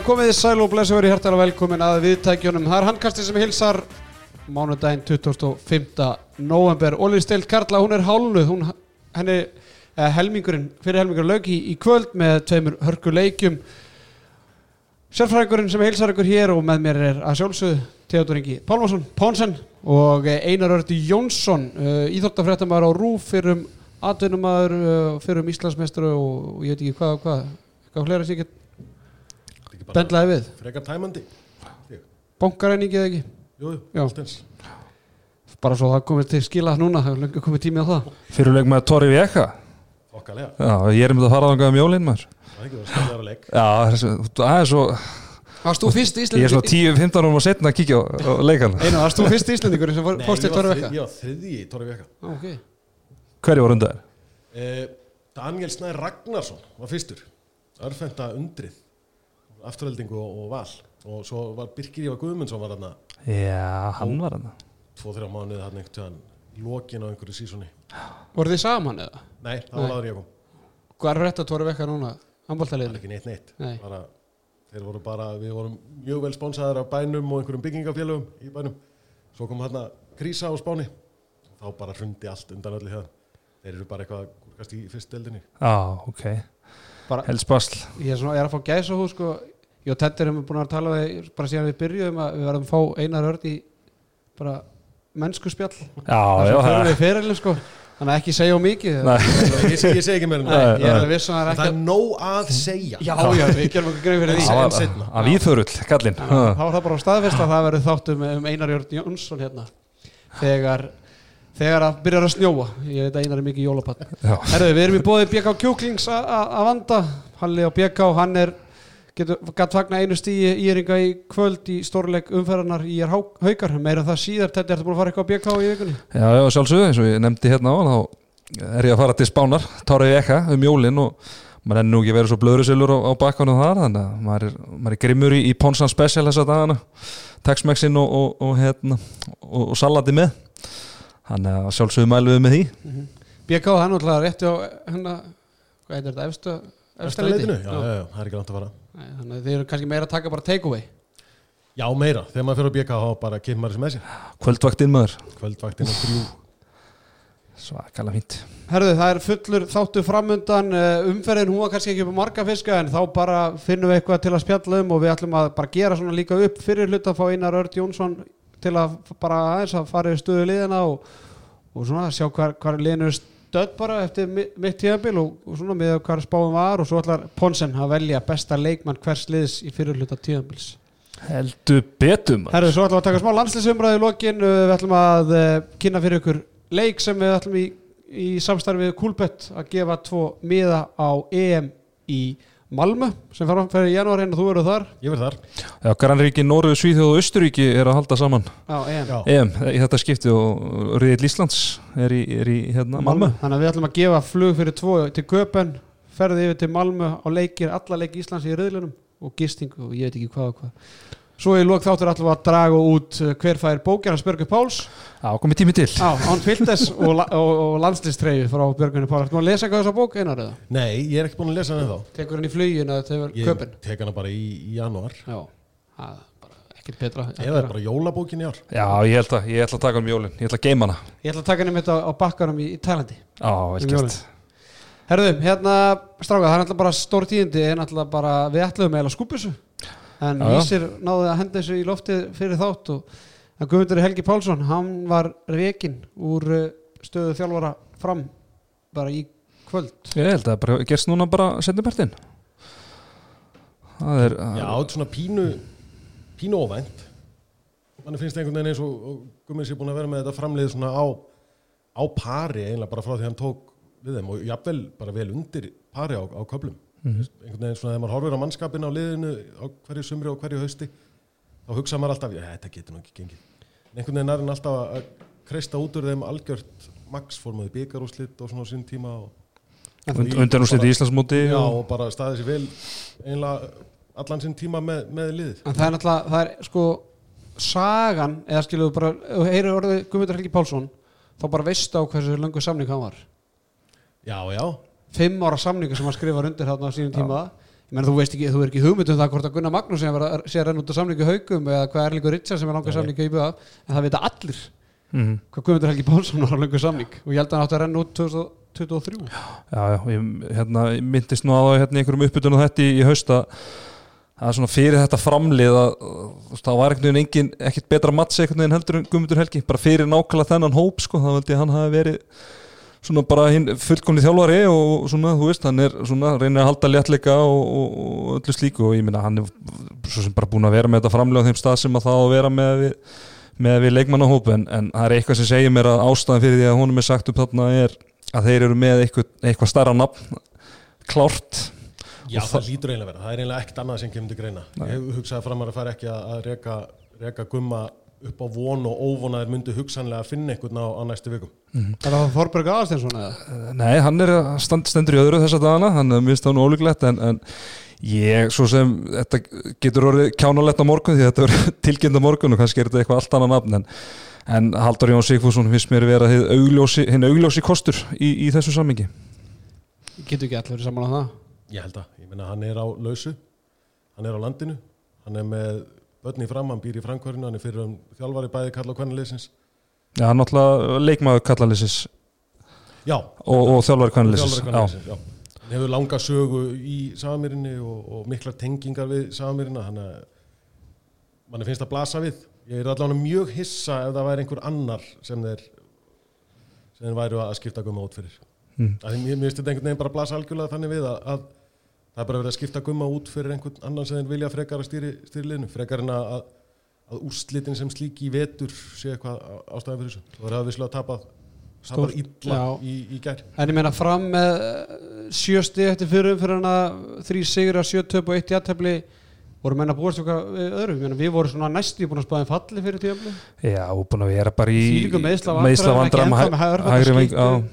Komið sæl og blessu verið hærtalega velkomin að viðtækjunum. Það er handkastið sem hilsar mánudaginn 25. november. Ólið stilt Karla, hún er hálnuð, hún, henni, eh, helmingurinn, fyrir helmingurinn lög í, í kvöld með tveimur hörku leikjum. Sérfræðingurinn sem hilsar ykkur hér og með mér er að sjálfsögðu Theodor Ingi Pálmarsson, Pónsen og eh, Einar Ördi Jónsson, uh, íþórtafréttamæður á Rúf fyrir um atvinnumæður, uh, fyrir um Íslandsmeistur og, og ég veit ekki hvað og hvað, hvað hlera sér ekki bendlaði við. Frekar tæmandi Bankaræningi eða ekki? Jú, allt eins Bara svo það komið til skila núna, það er löngu komið tími á það. Fyrirleik með Tori Veka Okkarlega, Já, ég er þetta að fara þangað um jólinn maður það er ekki verið að skilja leik Já, það er svo- það svo Varst þú fyrst Ég er svo 10-15 árum og setna að kíkja á, á leikan Einar, varst þú fyrst íslendingur sem fór- fórst til var Vekka? þrið- ég var þriðji í Tóri Veka Á, ok. Hverju var undan þér? eh, Daniel Snær Ragnarsson var fyrstur Örfenda undrið Afturheldingu og, og val. Og svo var Birkir Ívar Guðmundsson var þarna. Já, hann var hann Tvo, þrjá mánuði hann tíðan Lókin á einhverju sísoni. Voru þið saman eða? Nei, það var aður ég kom Hvað er rétt að Tóra Vekka núna? Það Handbóltaliðinu? ekki neitt neitt. Nei. bara, Þeir voru bara, við vorum mjög vel sponsaðar af bænum og einhverjum byggingafélögum í bænum. Svo kom hérna krísa á Spáni. Þá bara hrundi allt undan öllu hérna Þeir eru bara eitthvað, kannski í fyrst deildinni. Já, ok. Bara, ég er, svona, ég er að fá gæsa hús, sko. Ég og Teddy erum búin að tala við, bara síðan við byrjuðum að við verðum að fá Einar Örd í bara mennsku spjall. Það það sko. Þannig að ekki segja of mikið. Nei. ég, seg- ég segi ekki meira en Nei, það ég er alveg viss að það er Það ekki er nóg að segja. Já, já, við gerum okkur greið fyrir því. Það að víðförull, kallinn. Þá var það bara staðfest að það verður þáttum um Einar Jörn Jónsson hérna. Þegar, þegar að byrjar að snjóa. Ég veit að Einar er mikið jólapatt Já, Herðu, við erum í bóði BK Kjúklings að vanda. Halli á BK, hann er gætt fagna einu stíi íringa í kvöld í stórleik umferðarnar í er haukar, meira það síðar þetta er búin að fara eitthvað á BK í vikunni? Já, já sjálfsögðu, eins og ég nefndi hérna á þá er ég að fara til Spánar, Tori Veka um jólinn og maður er nú ekki verið svo blöðrusilur á, á bakkanum þar þannig að maður er, maður er grimmur í, í Ponsan Special þessa dagana Tex-Mexin og, og, og, hérna, og, og salati með. Þannig að sjálfsögðu mælum við með því. BK, það er náttúrulega rétti á hérna, hvað heitir þetta, efstu Efsta leitinu? Já, já, já, það er ekki langt að fara Þannig að þið eru kannski meira að taka bara take away Já, meira, þegar maður fyrir að bjöka þá bara kemur maður þessi með sér. Kvöldvaktinn maður, Kvöldvaktin og þrjú. Svakalega fínt. Herðu, það er fullur þáttu framundan. Uh, umferðin, hún var kannski ekki upp á marga fiska en þá bara finnum við eitthvað til að spjalla um og við ætlum að bara gera svona líka upp fyrir hluta að fá Einar Örd Jónsson til að bara aðeins að fara í stöðu liðina og, og svona sjá hvar, hvar liðinu er stödd bara eftir mi- mitt tíðabil og, og svona með hvar spáum var og svo ætlar Ponsen að velja besta leikmann hvers liðs í fyrir hluta tíðabils Heldur betum maður. Herðu, svo ætlum við að taka smá landslýsumræði í lokin. Við ætlum að uh, kynna fyrir ykkur leik sem við ætlum í, í samstarfið Kúlbett að gefa tvo miða á EM í Malmö sem fer fyrir í janúar og þú verður þar. Ég verð þar. Já, Garanríki, Nóruðu, Svíþjóð og Östuríki er að halda saman. Á EM. Já, EM í þetta skipti og Riðill Íslands er í, er í hérna, Malmö. Þannig að við ætlum að gefa flug fyrir tvo til Köpen ferði yfir til Malmö á leikir alla leiki Íslands í riðlunum og gistingu og ég veit ekki hvað og hvað Svo í lok þáttur ætlum við að draga út uh, hver fær bókjana Spörgu Páls. Já, komið tími til. Á Án Tvildes og, la- og, og landslýstreyfi frá Björgunni Páls. Þú að lesa eitthvað þessa bók einar eða? nei, ég er ekki búin að lesa hann þá Tekur hann í flugin eða tegur Ég Köpen? tek hana bara í, í janúar. Já, það er bara ekkert betra Eða er bara jólabókin í ár. Já, ég held að, ég ætla að taka um jólin. Ég ætla að geima hana. Ég ætla að taka henni mitt á, á bakkarum í, í Tælandi. Já, Um Herðu, hérna, stráka, það er náttúrulega bara stór tíðindi en náttúrulega bara, við ætlum eiginlega þessu en. Vísir náði að henda þessu í loftið fyrir þátt og en Guðmundur Helgi Pálsson, hann var rekin úr uh, stöðu þjálfara fram bara í kvöld. Ég held að það bara gerst núna bara setni partinn. Það er Já, þetta er svona pínu pínu óvænt. Þannig finnst einhvern veginn eins og, og Gummið sé búin að vera með þetta framlið svona á á pari eiginlega bara frá því hann tók við þeim og jafnvel bara vel undir pari á, á köplum einhvern veginn svona þegar maður horfir á mannskapin á liðinu á hverju sumri og hverju hausti þá hugsa maður alltaf, já þetta getur nú ekki gengið. En einhvern veginn er hann alltaf að- kreista út úr þeim algjört max formaði byggarúslit og svona á sinn tíma og, und, undan úr setja Íslandsmóti já, og, og bara staðið sér vel einlega allan sinn tíma með, með liðið. En það er náttúrulega, það er sko sagan, eða skiluðu bara heyrir orðið Guðmundur Helgi Pálsson þá bara veistu á hversu löngu samning hann var. Já, já, fimm ára samningu sem hann skrifar undir þarna á sínum tíma. Ég menn þú veist ekki, þú er ekki hugmynd um það hvort að Gunnar Magnús sé að renna út á samlingu haugum eða hvað er líka Richard sem er langar Nei. samlingu í BF en það vita allir mm hvað Guðmundur Helgi Pálsson var á langar samling og ég held að hann átti að renna út 2023 Já, já, ég, hérna, ég myndist nú á það hérna einhverjum uppbytunum þetta í, í haust að svona fyrir þetta framlið að það var einhvern veginn engin, ekkit betra matsi einhvern veginn heldur en Guðmundur Helgi bara fyrir nákvæmlega þennan hóp sko, það veldi hann hafi verið svona bara hinn fullkomni þjálfari og svona, þú veist, hann er svona reynir að halda léttleika og, og, og öllu slíku og ég minna hann er svo sem bara búin að vera með þetta framlið á þeim stað sem að það á að vera með við, með við leikmannahóp en, en það er eitthvað sem segir mér að ástæðan fyrir því að honum er sagt upp þarna er að þeir eru með eitthvað, eitthvað starra nafn klárt Já, Og það lítur eiginlega vera. Það er eiginlega ekkert annað sem kemur til greina. Ég hef hugsað framar að fara ekki að, reka gumma upp á von og óvon að þeir myndu hugsanlega að finna einhvern á, á næstu vikum. Er það Þorberg Aðarsteinsson eða? Nei, hann er að stand, stendur í öðru þessa dagana hann er minnst það nú ólíklegt en, en ég, svo sem, þetta getur orðið kjánalegt á morgun því þetta er tilkynnt á morgun og kannski er þetta eitthvað allt annað nafn en, en Haldur Jón Sigfússon finnst mér vera hinn augljósi, kostur í, í þessu sammingi Getur ekki allir saman á það Ég held að. Ég meina, hann er á lausu, hann er á landinu, hann er með börni fram, hann býr í framkvörinu, hann er fyrir um þjálfari bæði kalla og kvennileysins. Já, hann náttúrulega leikmaður kallalisis Já, og, og þjálfari kannalisis þjálfari kvennileysins, já. Hann hefur langa sögu í Samamirinni og, og miklar tengingar við Samamirina, hann er, mann finnst að blasa við. Ég er allavega mjög hissa ef það væri einhver annar sem þeir, sem þeir væru að skipta gumma út fyrir. Mm. Að Mér mér finnst þetta einhvern veginn bara að blasa algjörlega þannig við að, að það er bara verið að skipta gumma út fyrir einhvern annan sem þeir vilja frekar að stýri, stýri liðinu, frekar en að, að úrslitin sem slík í vetur sé eitthvað ástæðan fyrir þessu. Það er að visslega tapað, tapað illa í, í gær. En ég meina fram með eh, sjö stið eftir fyrir fyrir hana þrý sigur að sjö töp og eitt jættefli voru menna búast okkar við öðru? Ég meina, við vorum svona næstu búin að spáðin falli fyrir tíðafli Já, og búin að vera bara í Þvílíkum meiðsla meiðsla vandræðum, ekki vandræðum ennþá með hæ- hörfandi hægri veng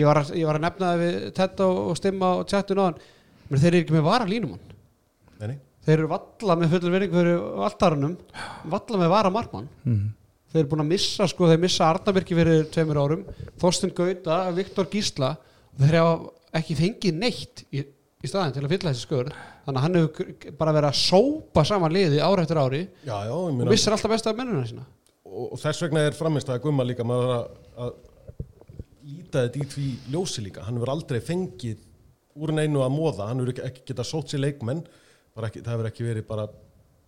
ég var, að, ég var að nefna það við Tetta og, og Stimma og Tjattun áðan menn þeir eru ekki með vara línumann Nei, nei. þeir eru valla með fullur verið fyrir alltarunum valla með vara markmann Mm. þeir eru búin að missa sko, þeir missa Arnabyrki fyrir tveimur árum Þorsten Gauta, Viktor Gísla þeir hafa ekki fengið neitt í, í staðin til að fylla þessi skur þannig að hann hefur bara verið að sópa saman liði ára eftir ári Já, já, ég og meina, missir alltaf besta af mennuna sína. Og, og þess vegna er framist að gumma líka maður að, að líta þetta í því ljósi líka. Hann hefur aldrei fengið úr neinu að móða hann hefur ekki, getað sótt sér leikmenn ekki, það hefur ekki verið bara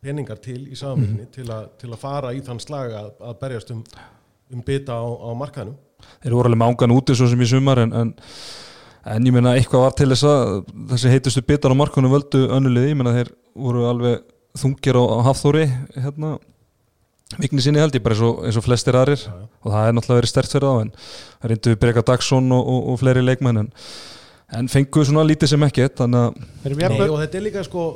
peningar til í samanbyrni til, a, til að fara í þann slag að, að berjast um, um bita á, á markaðnum. Þeir voru alveg mángan úti svo sem í sumar en, en, en ég meina eitthvað var til þess að þessi heitustu bitar á markunum völdu önnulið, ég meina þeir voru alveg þungir á, á hafþóri hérna vikni sinni held ég bara eins og, eins og flestir aðrir. Og það er náttúrulega verið stert fyrir þá en það reyndu við Breka Dagsson og, og, og fleiri leikmenn en, en fengu svona lítið sem ekkert þannig að Nei, og þetta er líka sko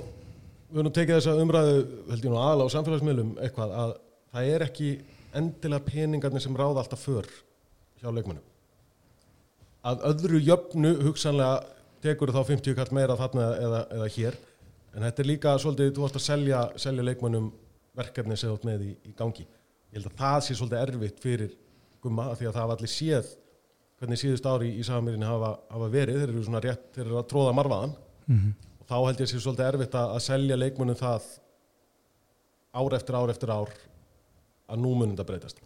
við höfum tekið þessa umræðu held ég nú aðla á samfélagsmiðlum eitthvað að það er ekki endilega peningarnir sem ráða alltaf för hjá leikmennum að öðru jöfnu hugsanlega tekur þá 50 kall meira þarna eða, eða hér en þetta er líka svolítið, þú varst að selja, selja leikmennum verkefni sem þú ert með í, í gangi. Ég held að það sé svolítið erfitt fyrir gumma af því að það hafa allir séð hvernig síðust ári í sagamýrinni hafa, hafa verið þeir eru svona rétt, þeir eru að tróða marfaðan og þá held ég sé svolítið erfitt að, að selja leikmönnum það ár eftir ár eftir ár að nú munum þetta breytast.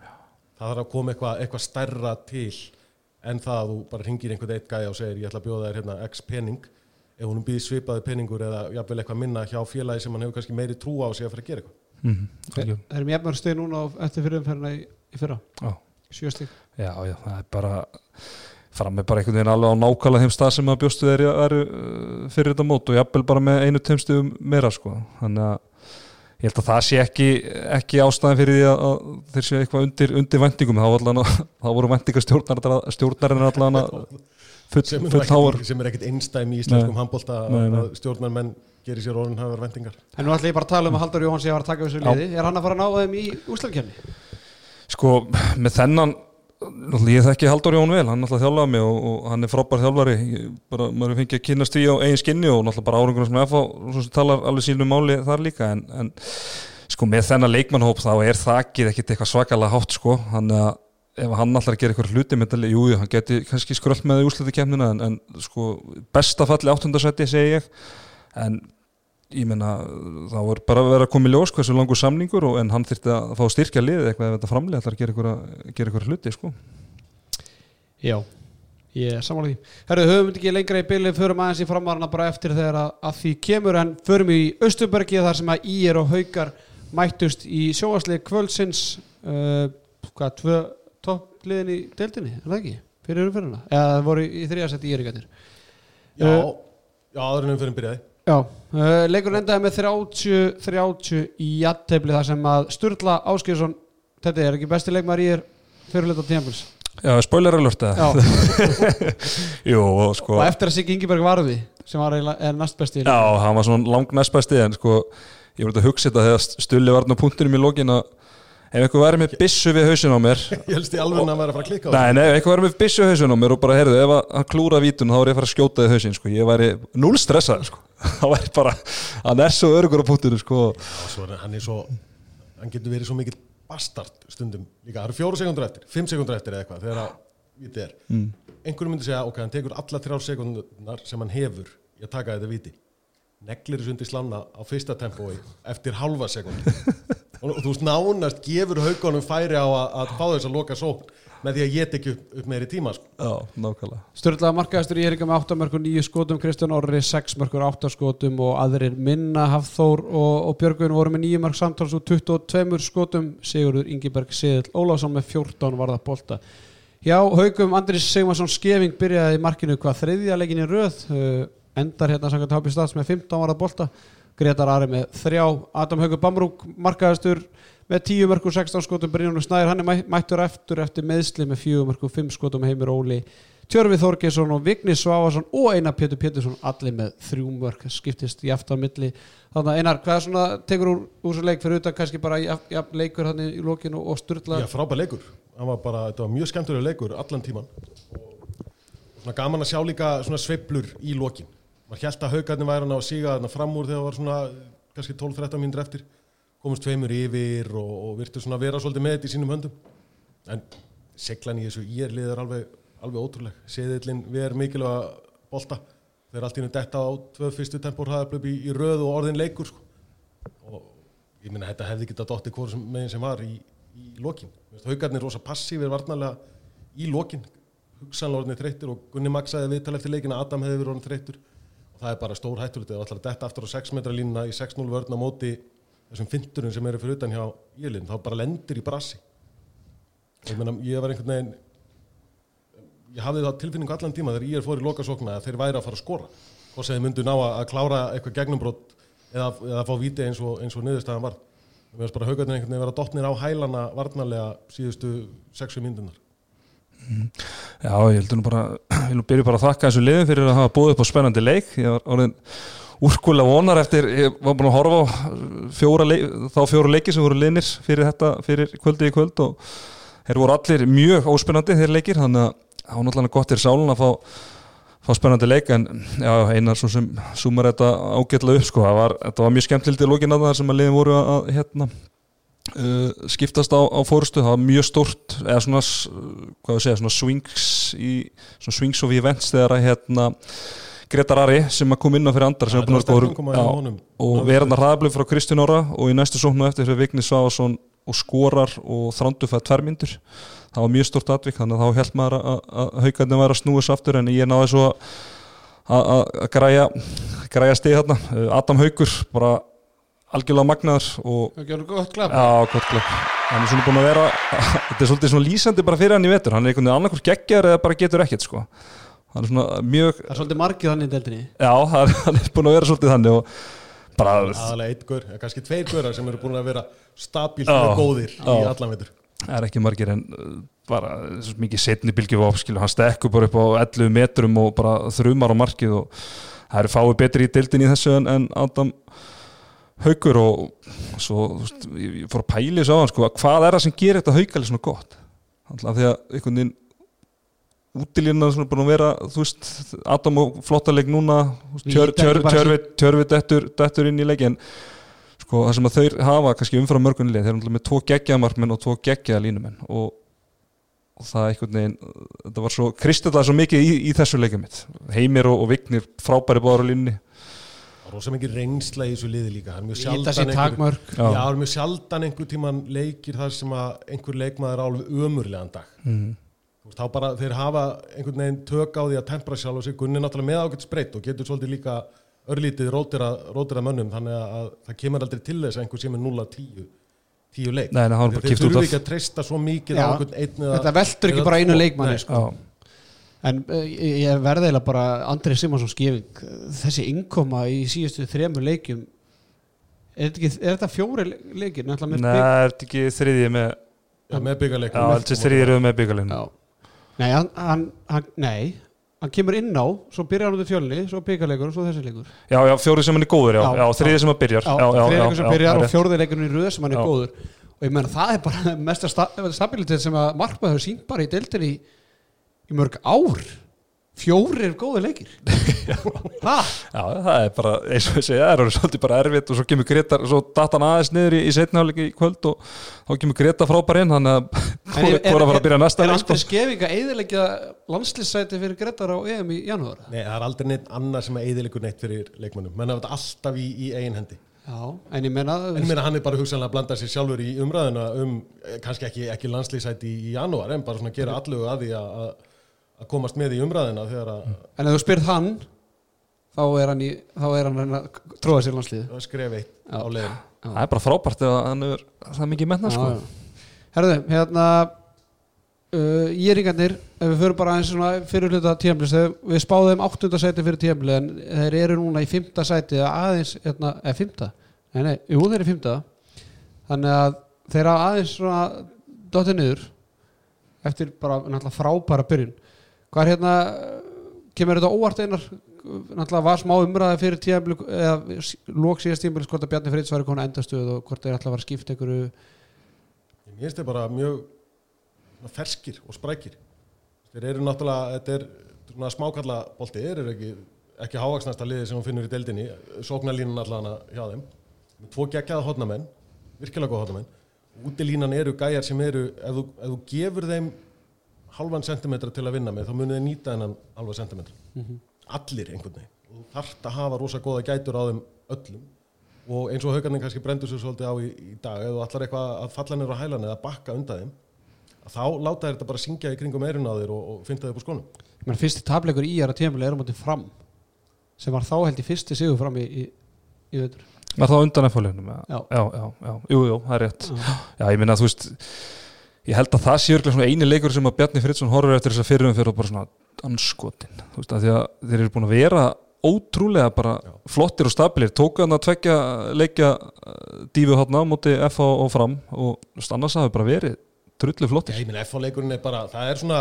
Það þarf að koma eitthvað, eitthvað stærra til en það að þú bara ringir einhvern eitt gæja og segir ég ætla að bjóða þér hérna x pening. Ef hún býð svipaði peningur eða jafnvel eitthvað minna hjá félagi sem hann hefur kannski meiri trú á sig að fara að gera eitthvað. Mm, þeir þeir eru mjög stið núna eftir fyrirumferðina í, í fyrra? Já, sjö stík já, já, það er bara fram með bara einhvern veginn alveg á nákvæmlega þeim stað sem að bjóstu þeir eru uh, fyrir þetta mót og jafnvel bara með einu teimstuðum meira sko, þannig að ég held að það sé ekki, ekki ástæðan fyrir því að, þeir séu eitthvað undir, undir vendingum þá, allan, að- þá voru vendingar stjórnarinn allan að full, sem full háar. sem er ekkit einstæmi í íslenskum handbólta að stjórnarmenn gerir sér orðin hafur vendingar en nú ætla ég bara að tala um að Haldur Jóhann sé að fara að taka við þessu liði. Er hann að fara að ná þeim í úslæðkjörni Sko, með þennan ég þekki Haldur Jón vel, hann náttúrulega þjálfaði mig og, og hann er frábær þjálfari. Bara, maður fengi að kynast því á eigin skinni og náttúrulega bara árangur sem FH svo sem talar alveg sínum máli þar líka en, en sko með þennan leikmannhóp þá er þakkið ekkit eitthvað svakalega hátt sko, hann að ef hann allar að gera eitthvað hluti með þetta, jú, jú, hann geti kannski skröld með úrslutikemnina en, en sko, besta falli áttundasætti segi ég, en ég meina þá er bara að vera að koma í ljós hversu langur samningur og, en hann þyrfti að fá styrkja liðið eitthvað ef þetta framlega ætlar að gera ykkur, hluti sko. Já, ég er samanlega því Herru, höfum við ekki lengra í bylið förum aðeins í framvarana bara eftir þegar að, að því kemur en förum í Östubergi þar sem að Ír og Haukar mættust í sjóaslið kvöldsins uh, hvað, tvö toppliðin í deildinni, er það ekki? Fyrir umfyrirna, eða það voru í þriðasett Íringarnir Já, Uh, já, aður en umfyrir byrjaði Já, uh, leikur endaði með 30-30 í jattefli þar sem að Sturla Áskilsson þetta er ekki besti leikmar í er fyrirleita tímpils Já, spoiler alert eða? Já, Jú, og sko og eftir að Siggi Ingeberg varði sem var er næst besti Já, hann var svona lang næstbæsti en sko, ég þetta að hugsa þetta þegar stulli var hann á punktinum í lokin að ef eitthvað væri með byssu við hausin á mér Ég helst í alveg að vera að fara að klikka á Nei, nei, ef eitthvað væri með byssu við hausin á mér og bara, heyrðu, ef hann klúra vítun þá er ég að fara að skjóta í hausin, sko, ég væri núl stressað, sko, það væri bara hann er svo örugur á punktinu, sko. Já, svo er hann er svo hann getur verið svo mikill bastard stundum líka, það eru fjóru sekundur eftir, fimm sekundur eftir eða eitthvað, þegar að vitið er. Mm. einhverjum myndi segja, ok, hann tekur alla þrjár sekundunar sem hann hefur í að taka þetta viti neglir þessu undir slanna á fyrsta tempói eftir halva sekund og, og þú veist nánast gefur haugunum færi á að, að fá þess að loka sókn með því að ég tekju upp, upp meiri tíma sko. Já, nákvæmlega. Sturla markaðastur í Eringa með 8 mörgur 9 skotum, Kristján Orri 6 mörgur 8 skotum og aðrir minna. Hafþór og, og Björgvin voru með 9 mörg samtals og 22 skotum. Sigurður Ingiberg Siðil Ólafsson með 14 varða bolta. Já, haugum Andris Sigmarsson Skeving byrjaði í markinu hvað þriðja í röð. Uh, endar hérna samkvæmt Hápi Stads með 15 varða bolta Gretar Ari með 3 Adam Haugur Bamrúk markaðastur með 10 mörgur 16 skotum Brynjónu Snæður hann er mæ- mættur eftir eftir meðsli með 4 mörgur 5 skotum Heimir Óli Tjörfi Þorgesson og Vigni Svávarsson og Einar Pétur Pétursson allir með þrjú mörg skiptist í aftan milli. Þannig að Einar, hvað er svona tekur úr, úr svo leik fyrir utan kannski bara ja, ja, leikur hann í lokinu og sturla? Já, frábær leikur. Hann var bara, þetta var mjög skemmtilega leikur allan tíman og svona gaman að sjá líka svona sveiflur í lokin maður held að haugarnir væri hann á að síga þarna fram úr þegar það var svona kannski 12-13 mínútur eftir. Komast tveimur yfir og, og virtu svona vera svolítið með þetta í sínum höndum. En seglan í þessu ég er liður alveg, alveg ótrúleg. Seðillin við erum mikilvæga bolta. Þeir allt í hennu detta á tvö fyrstu tempór hraðablöp í, í röð og orðin leikur sko. og ég meina þetta hefði getað dotti hvort sem, meginn sem var í, í lokin. Haugarnir rosa passífir varnarlega í lokin. Hugsanlega orðinni þreyttur og Gunni Max sagði viðtal eftir leikin að Adam hefði verið orðin þreyttur það er bara stór hættulegt eða allar detta aftur á 6 metra línuna í 6-0 vörn á móti þessum finturinn sem eru fyrir utan hjá Ílinn þá bara lendir í brassi ég meina ég var einhvern veginn ég hafði það tilfinningu allan tíma þegar ég er fór í lokasókna að þeir væri að fara að skora. Og þeir myndu ná að, að klára eitthvað gegnumbrott eða, eða fá víti eins og, og niðurstaðan var við veist bara haugarnir einhvern veginn vera dottnir á hælana varnarlega síðustu sexu myndunar Já, ég heldur nú bara ég vil nú byrja bara að þakka þessu liðum fyrir að hafa búið upp á spennandi leik. Ég var orðin úrkulega vonar eftir ég var búin að horfa á fjóra leik, þá fjóra leiki sem voru liðnir fyrir þetta, fyrir kvöldi í kvöld og þeir voru allir mjög óspennandi þeir leikir, þannig að það var náttúrulega gott til sálun að fá, fá spennandi leik en já, einar svo sem sumar þetta ágætlega upp, sko, það var, þetta var mjög skemmtilegt í lókin að það sem að liðin voru að hérna uh, skiptast á, á fórustu, það var mjög stórt eða svona, hvað við segja, svona swings í, svona swings of events þegar að hérna Gretar Ari sem að kom inn á fyrir andar Ja, var búin að þetta var góður sterk innkoma hjá honum. og verðan að hraðablið frá Kristján Óra og í næstu sóknu eftir fyrir Vigni Svávason og skorar og þrándu fyrir tværmyndur það var mjög stort atvik þannig að þá held maður að, haugarnir væri að snúa svo aftur en ég náði svo að, græja græja stig þarna. Adam Haugur bara algjörlega magnaður og Það gjör gott klap Já, gott klöpp Hann er svona búin að vera Þetta er svolítið svona lýsandi bara fyrir hann í vetur. Hann er einhvern veginn annarkvort geggjar eða bara getur ekkert sko. Hann er svona mjög Það er svolítið margið þannig í deildinni. Já, hann, hann er búin að vera svolítið þannig og bara aðalega einn gaur, eða kannski tveir gaurar sem eru búin að vera stabílt og góðir í Já. allan veitur það er ekki margir en uh, bara svo mikið setni bylgju skilu, hann stekkur bara upp á 11 metrum og bara þrumar á markið og það eru fáið betri í deildin í þessu en, en Adam Haugur og svo veist, ég fór að pæli þessu á hann sko, hvað er það sem gerir þetta haugali svona gott? Alltaf því að einhvern veginn útilínan svona búin að vera þú veist, Adam og flottaleg núna tjör, tjör, tjörfi, tjörfi dettur, dettur inn í leik en sko það sem að þeir hafa kannski umfram mörgunlið, þeir eru með tvo geggjamarkmenn og tvo geggjaða línumenn og, og það einhvern veginn þetta var svo, kristallega svo mikið í, í þessu leikja mitt. Heimir og, og Vignir frábæri báður á línunni. á rosa mikið reynsla í þessu liði líka það er mjög sjaldan einhver, já. er mjög sjaldan einhver tíman leikir þar sem að einhver leikmaður á alveg ömurlegan dag mm. Þá bara þeir hafa einhvern veginn tök á því að tempra sjálf og sig Gunni er náttúrulega með ágætt spreitt og getur svolítið líka örlítið rótira, rótira mönnum þannig að það kemur aldrei til þess að einhver sem er 0-10 tíu leik Nei, þeir af. ekki að treysta svo mikið á einhvern einn eða Þetta veltur ekki bara einu leikmanni sko. En uh, ég verði eiginlega bara Andri Simonsson skifing Þessi innkoma í síðustu þremur leikjum Er þetta, ekki, er þetta fjóri leikir? Nei, er þetta ekki þriðið með Já, með byggarleik Já, þetta er þriðið með byggalinn Já. Nei, hann, hann, hann, nei, hann kemur inn á, svo byrjar hann út í fjölni, svo byggarleikur og svo þessi leikur. Já, já, fjórið sem hann er góður, já, Já, já, þriðið sem hann byrjar Já, þriðleikur sem byrjar já, og fjórði leikurinn í röð sem hann er Já. góður. Og ég menna það er bara mesta sta stabilitet sem að markmaður sínt bara í deildinni í, í mörg ár. Fjórir góði leikir. ha? Já, það er bara, eins og ég segja, það er orðið svolítið bara erfitt og svo kemur Gretar, svo datt hann aðeins niður í, í setnáleik í kvöld og þá kemur Greta frábær inn, þannig að hvort er að fara að byrja næsta Er leik. Andri Skefinga eðilegja landslýssæti fyrir Gretar á EM í janúar? Nei, það er aldrei neitt annað sem er eðiligur neitt fyrir leikmannum menn hafa þetta alltaf í, í eigin hendi Já, en ég menna... en ég meina hann er bara hugsanlega að blanda sér sjálfur í umræðuna um, eh, kannski ekki, ekki landslýsæti í, í janúar að komast með í umræðina þegar að, En ef þú spyrð hann, þá er hann, í, þá er hann að tróða sér landslýði. að skref eitt Já. á leiðin Það er bara frábært ef hann er, það er mikið menna, sko. Herðu, hérna uh, Íringarnir, ef við förum bara aðeins svona fyrir hluta tíamlis, við spáðum áttunda sæti fyrir tíamli en þeir eru núna í fymta sæti eða aðeins, hérna, eða fymta nei, nei, jú þeir eru í fymta þannig að þeir hafa aðeins svona dottið niður eftir bara náttúrulega frábæra byrjun hvað er hérna kemur þetta óvart einar? Náttúrulega var smá umræði fyrir tíamli eða lók síðast tíamli hvort að Bjarni Friðs var komin endastöð og hvort þeir fara að skipta einhverju. Mér finnst þeir bara mjög ferskir og sprækir. Þeir eru náttúrulega, þetta er svona smákalla bolti, þeir eru ekki ekki hávaksnasta liði sem hún finnur í deildinni. Sóknarlínan allan hjá þeim. Tvo geggjaða hotnamenn, virkilega góða hotnamenn útilínan eru gæjar sem eru ef þú, ef þú gefur þeim halvan sentimetra til að vinna með þá munið þeir nýta þennan halva sentimetra allir einhvern veginn og þú þarft að hafa rosa góða gætur á þeim öllum og eins og haugarnir kannski brendur sér svolítið á í, í dag ef þú ætlar eitthvað að falla nýr á hælan eða bakka undan þeim að þá láta þér þetta bara syngja í kringum eirun á þér og, og finna þau upp á skónum menn fyrsti tableikur í er að tímafélag er á móti fram sem var þá held í fyrsti sigur fram í, í, í veitur Var það á undan eftirleiknum? Já. já, já, já, jú, jú, það er rétt. Já. Já, ég minna, þú veist, ég held að það sé örgulega svona eini leikur sem að Bjarni Friðsson horfur eftir þess að fyrirum fyrir og bara svona anskotin, þú veist, að því að þeir eru búin að vera ótrúlega bara Já. flottir og stabilir, tóku hann að tvekja leikja uh, dífu hátna á móti FH og fram og þú veist, annars hafi bara verið trullu Já, flottir. ég meina FH leikurinn er bara, það er svona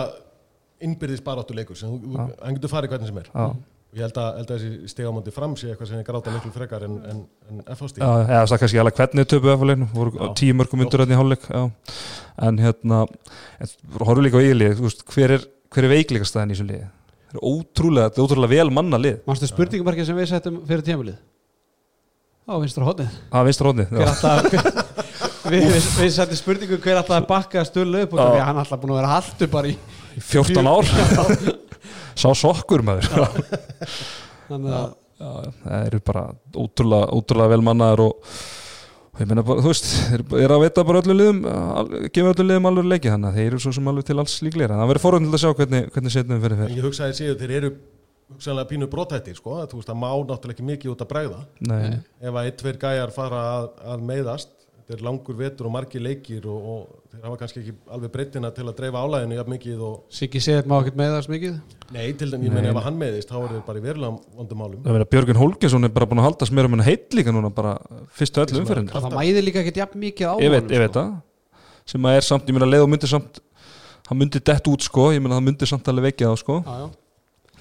innbyrðis baráttu leikur sem hann getur farið hvernig sem er. Já, og ég held að, held að þessi stegamóndi fram sé eitthvað sem er gráta miklu frekar en, en, en FH stíg já, það er kannski alveg hvernig töpu FH-leiknum, voru Já. tíu mörgum undur en hérna, horfum líka á veist, hver er, hver er veikleikastæðin í þessu liði? Það er ótrúlega, þetta er ótrúlega vel manna lið. Manstu spurningumarkið sem við settum fyrir tímafélið á vinstra hodnið Það er vinstra alltaf við, við, við settum spurningu hver alltaf bakka stölu upp og Já. því að hann alltaf búin að vera haldur bara í í 14 ár. Sá sokkur maður. Þannig að það eru bara ótrúlega, ótrúlega vel mannaðar og, bara, þú veist þeir eru að veita bara öllu liðum gefa öllu liðum alveg leiki þannig að þeir eru svo sem alveg til alls líklegir. En það verður til að sjá hvernig, hvernig setnum fyrir fyrir ég hugsaði síðan þeir eru hugsanlega pínu brotættir sko, að þú veist að má náttúrulega ekki mikið út að bregða. Nei, ef að eitt, tveir gæjar fara að, að meiðast þetta er langur vetur og margir leikir og, og þeir hafa kannski ekki alveg breytina til að dreifa álæðinu jafn mikið og Siggi segið má ekkert með þess mikið? Nei, til þeim, ég meina ef að hann meiðist þá er þeir bara í verulega vondum málum. Það verður Björgun Hólgesson er bara búin að halda mér um henni heit líka núna bara fyrstu öllu Sem að- umferðin það mæði líka ekkert jafn mikið á ég veit, ég veit sko. það. Sem að er samt, ég meina leið og myndi samt hann myndi dett út sko, ég meina það myndi samt alveg veikið á sko. Já, já.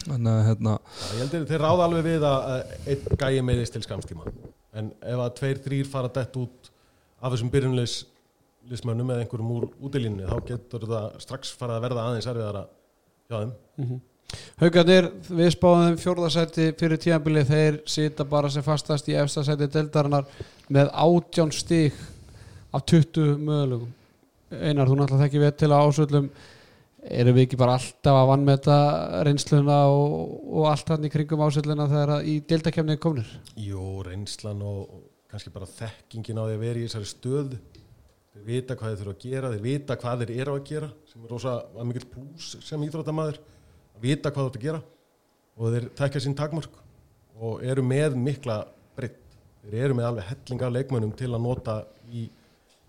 þannig að hérna, Já, ég held að þeir ráða alveg við að að einn gæji meiðist til skamstíma en ef að tveir, þrýr fara dett út af þessum byrjunleismönnum eða einhverjum úr útilínni þá getur það strax fara að verða aðeins erfiðara hjá þeim. Haukarnir, við spáðum fjórðasæti fyrir tíðanbili, þeir sita bara sem fastast í efstasæti deldarinnar með átján stík af 20 mögulegum Einar, þú náttúrulega þekki við til að ásöldum erum við ekki bara alltaf að vannmeta reynsluna og, og allt hann í kringum ásölduna þegar í deildakefni komnir? Jú, reynslan og kannski bara þekkingin á því að vera í þessari stöð þeir vita hvað þeir þurfa að gera þeir vita hvað þeir eru að gera sem er rosa að mikill plús sem íþróttamæður að vita hvað þú ert að gera. Og þeir tekja sín takmörk og eru með mikla breytt þeir eru með alveg hellinga leikmönnum til að nota í,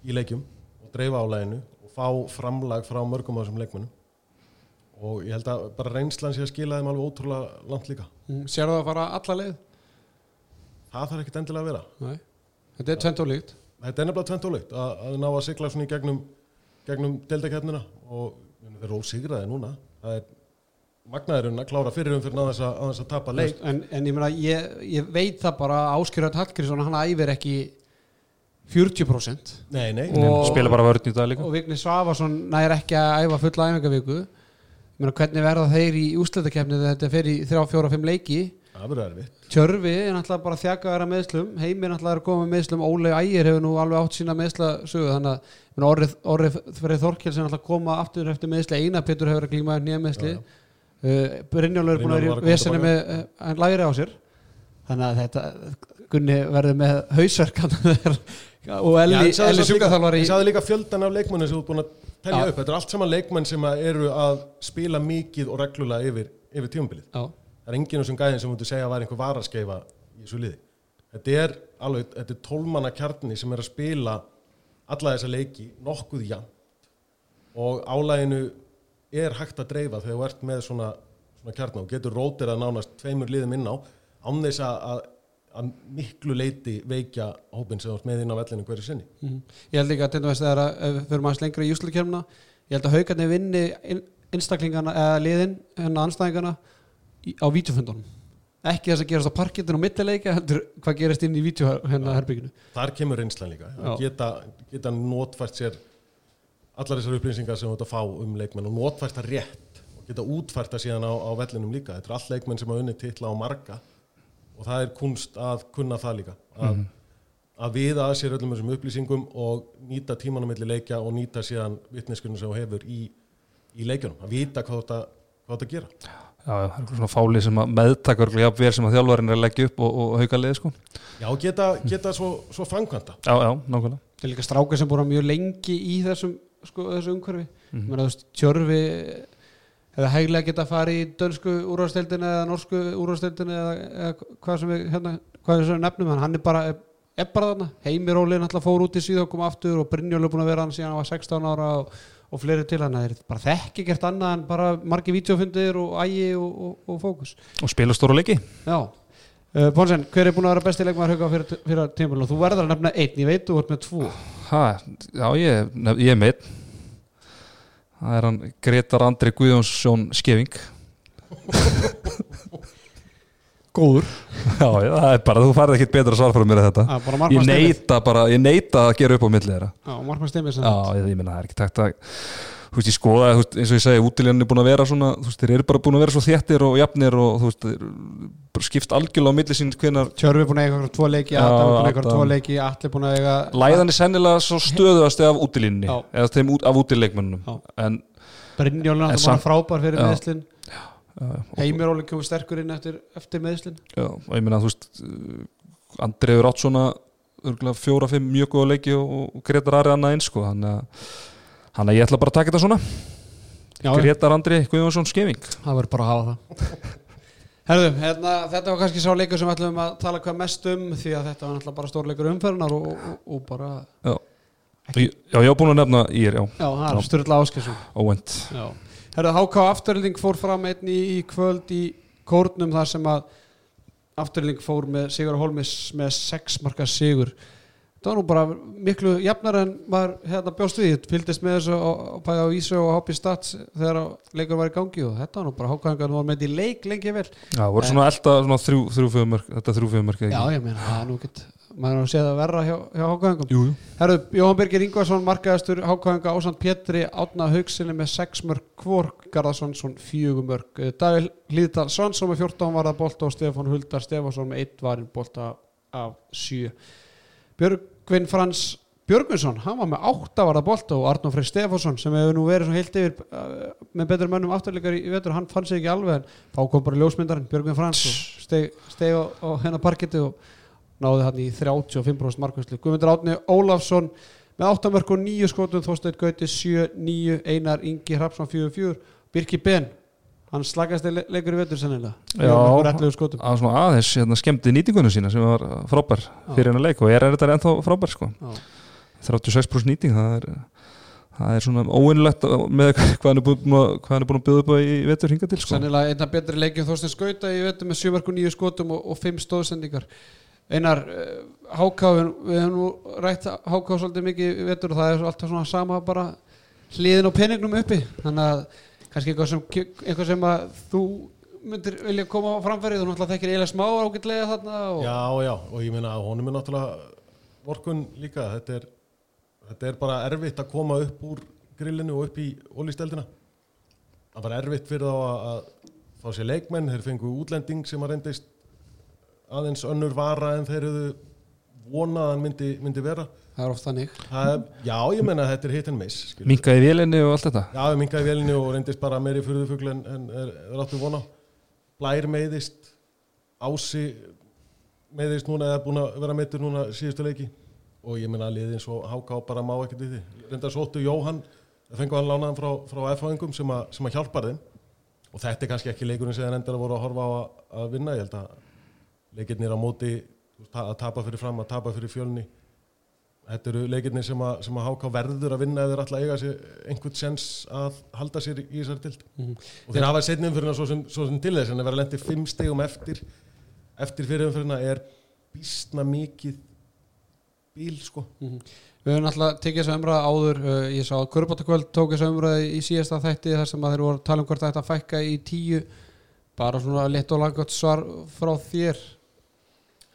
í leikjum og dreifa álæginu og fá framlag frá mörgum af þessum leikmönnum. Og ég held að bara reynslan sé að skila þeim alveg ótrúlega langt líka. Sér það að fara alla leið? það þarf ekkit endilega að vera. Nei. Þetta er tvent og líkt þetta er nefnilega tvent ólíkt að, að ná að sigla svona í gegnum, gegnum deildakefnina og þeir eru ósigraði núna. Það er magnaðurinn að klára fyrir um fyrir að þess að, að, þess að tapa leik. En, en ég, meina, ég, ég veit það bara að Áskjörðan Hallgrímsson hann æfir ekki 40% nei, nei, Og- spila bara vörn í dag líka. Og Vigni Svavarsson nær ekki að æfa fulla æfingavíku hvernig verða þeir í úsleitakefni þegar þetta fer í 3, 4, 5 leiki Tjörfi er náttúrulega bara þjaka að vera meðslum Heimir náttúrulega er með meðslum Óli Ægir hefur nú alveg átt sína meðslasögu þannig að Orri Freyð Þorkels er náttúrulega koma aftur eftir meðsli Einar Pétur hefur að glíma nýja meðsli Já, uh, Brynjólfur er búin að vera í veseni með hann lægri á sér. Þannig að þetta Gunni verður með hausverkan. Og Elli, sjúkaþjálfari ég sagði líka fjöldan af leikmennin sem þú ert búin að telja upp. Þetta er allt saman leikmenn sem eru að spila mikið og reglulega yfir, yfir tíumbilið það er enginn sem gæðin sem mútu segja að væri einhver varaskeifa í þessu liði. Þetta er alveg, þetta er tólmanna kjarni sem er að spila alla þessa leiki nokkuð jafn og álæginu er hægt að dreifa þegar þú ert með svona, svona kjarni og getur rótir að nánast tveimur liðum inn á án þess að, að, miklu leiti veikja hópin sem ert með inn á vellinu hverju sinni. Mhm. Ég held líka að til dæmis þegar við fyrir maður lengra í júslukerfna ég held að haugarnir vinni inn- einstaklingana eða liðin hennar anstæðingana á vídeofundunum ekki þess að gerast á parkitinu og millileika heldur hvað gerist inn í vídeo hennar herbygginu þar kemur reynslan líka. Að geta, geta notfært sér allar þessar upplýsingar sem þú ert að fá um leikmenn og notfært það rétt og geta útfært það síðan á, á vellinum líka. Þetta er all leikmenn sem hafa unni titla á marga og það er kunst að kunna það líka. Að, að viða að sér öllum þessum upplýsingum og nýta tímanum milli leikja og nýta síðan vitneskunum sem þú hefur í, í leikjunum. Að vita hvað að, hvað að gera Já, það er svona fáli sem að meðtakar jafn vel sem að þjálfarinn er að leggja upp og, og hauka liði sko. Já, geta, geta svo, svo framkvæmda Já, já, nákvæmlega Það er líka strákar sem búið mjög lengi í þessum sko, þessu umhverfi mm -hmm. veist, Tjörfi hefði hæglega geta að fara í dönsku úrvasteldinu eða norsku úrvasteldinu eða, eða hvað sem við hérna, hvað sem við nefnum hann, hann er bara, er bara þarna Heimir Ólin alltaf fór út í síðu og kom aftur og Brynjólu er búin að vera hann síðan var 16 ára og, og fleiri til hann það er bara þekki gert annað en bara margi vídeofundir og ægi og, og, og fókus. Og spila stóru leiki. Já. Uh, Ponsen, hver er búin að vera besti leikmaður hauka fyrir, fyrir tímul og þú verður að nefna einn, ég veit þú ert með tvo. Ha, Já, ég, nef- ég er meitt Það er hann Gretar Andri Guðjónsson Skeving Góður Já, já, það er bara, þú færði ekkit betra svar fyrir mér en þetta ah, bara Ég markmann neita bara, ég neita að gera upp á milli þeirra Já, markmann Steinmeier sem Já, ég, ég meina, það er ekki takt að Þú veist, ég skoða, þú veist, eins og ég segi, útilíðan er búin að vera svona, þú veist, þeir eru bara búin að vera svo þéttir og jafnir og þú veist, þeir bara skipt algjörlega á milli sín hvenar Tjörfi búin að eiga eitthvað tvo leiki Já, Adam búin að eiga eitthvað Adam. tvo leiki Allir búin að eiga Læðan er sennilega svo stöðuðasti af útilínni Já. eða þeim út, af útileikmönnum Já. en Brynjólin En að samt- frábær fyrir Já. meðslin Heimir Ólin kemur sterkur inn eftir, eftir meðslin já, og ég meina, þú veist uh, Andri hefur átt svona örgulega fjóra, fimm mjög góða leiki og, og Gretar Ari annað eins sko. Þannig að, að ég ætla bara að taka þetta svona. Já, Gretar Andri Guðjónsson Skeving það verður bara að hafa það. Herðu, hérna, þetta var kannski sá leikur sem við ætlum að tala hvað mest um því að þetta var náttúrulega bara stórleikur umferðunar og, og, og bara, Já, já, já ég var búin að nefna í er, já, já, það er Sturla Áskesson óvænt. Já. Herðu, HK Afturling fór fram einn í, í kvöld í kórnum þar sem að Afturling fór með Sigur Holmis með sex marka sigur. Það var nú bara miklu jafnar en maður hérna bjóst við, fylgdist með þessu á, á, á Ísu og Hoppi Stats þegar leikur var í gangi og þetta var nú bara hákangar var með í leik lengi vel. Já, voru svona elda svona þrjú, þrjú fjöðumörk þetta þrjú fjöðumörk Já, ég meina, það er nú ekkert maður er að séð að verra hjá, hjá jú Herru, Jóhann Birgir Ingvarsson markaðastur hákanga ásand Pétri Átna Haugsinni með 6 mörg Hvor Garðarsson fjögur mörg Davíl Hlýðdal Svansson með 14 varða bolta og Stefán Huldar Stefánsson með 1 varinn bolta af 7 Björgvin Frans Björgvinsson, hann var með áttavarða bolta og Arnó Freyr Stefánsson sem hefur nú verið heilt yfir uh, með betur mönnum afturleikar í, í vetur, hann fann sig ekki alveg en þá kom bara ljósmyndarinn Björgvin Frans og steg, steg á, á hennar parketti og náði hann í 35% markvæslu Guðmundur Átni Ólafsson með 8 mörg og 9 skotum Þorsteinn Gauti 7-9 Einar Ingi Hrapsson 4-4 Birki Ben hann slagast le leikur í vetur sennilega Já. Mörg og 11 skotum að svona aðeins hérna, skemmti nýtingunum sína sem var frábær fyrir hennar leik og er þetta ennþá frábær sko. Já. 36% nýting það er, það er svona óvinnlegt með hvað hann er búin, að- hvað hann er búin að bjóða upp í vetur hinga til sko. Sennilega einna betri leikjum Þorstein Skauta í vetur með 7 mörg og 9 skotum og, og 5 stóðsendingar Einar, Háká við við hefum nú rætt Háká svolítið mikið í vetur og það er alltaf svona sama bara hliðin á peningnum uppi þannig að kannski eitthvað sem, eitthvað sem þú myndir vilja koma á framfærið þú náttúrulega þekkir eiginlega smá ágætlega þarna og Já, já, og ég meina að honum er náttúrulega vorkun líka, þetta er, þetta er bara erfitt að koma upp úr grillinu og upp í ólísteldina. Það var erfitt fyrir þá að fá sér leikmenn, þeir fengu útlending sem að reyndist aðeins önnur vara en þeir eru vonað að hann myndi, myndi vera. það er ofta þannig Það, er- já, ég meina að þetta er hit and miss. skilur. minkaði vélinni og allt þetta Já, við minkaði vélinni og reyndist bara meiri furðufugl en, en er, er áttu vona. Blær meiðist, Ási meiðist núna eða búin að vera meittur núna síðustu leiki og ég meina að liðin svo háká bara má ekkert í því. Reyndar sóttu Jóhann, það fengu hann lánaðan frá, frá FH-ingum sem, að- sem að hjálpar þeim og þetta er kannski ekki leikurinn sem þeir endar að voru að horfa á að, að vinna. Ég held að leikirnir á móti að tapa fyrir fram, að tapa fyrir fjölni Þetta eru leikirnir sem að, sem að háká verður að vinna eða þeir alltaf eiga sér einhvern sens að halda sér í þessari tild. Mhm. Og þeir hafa setnum fyrir svo, sem- svo sem til þess en að vera lendið fimm stegum eftir eftir fyrir umfyrirna er býstna mikið bíl sko. Mhm. Við höfum alltaf tekið þessa umræða áður uh, ég sá að Körbáttakvöld tók þessa umræða í síðasta þætti þar sem að þeir voru að tala um hvort það að fækka í tíu bara svona létt og langt svar frá þér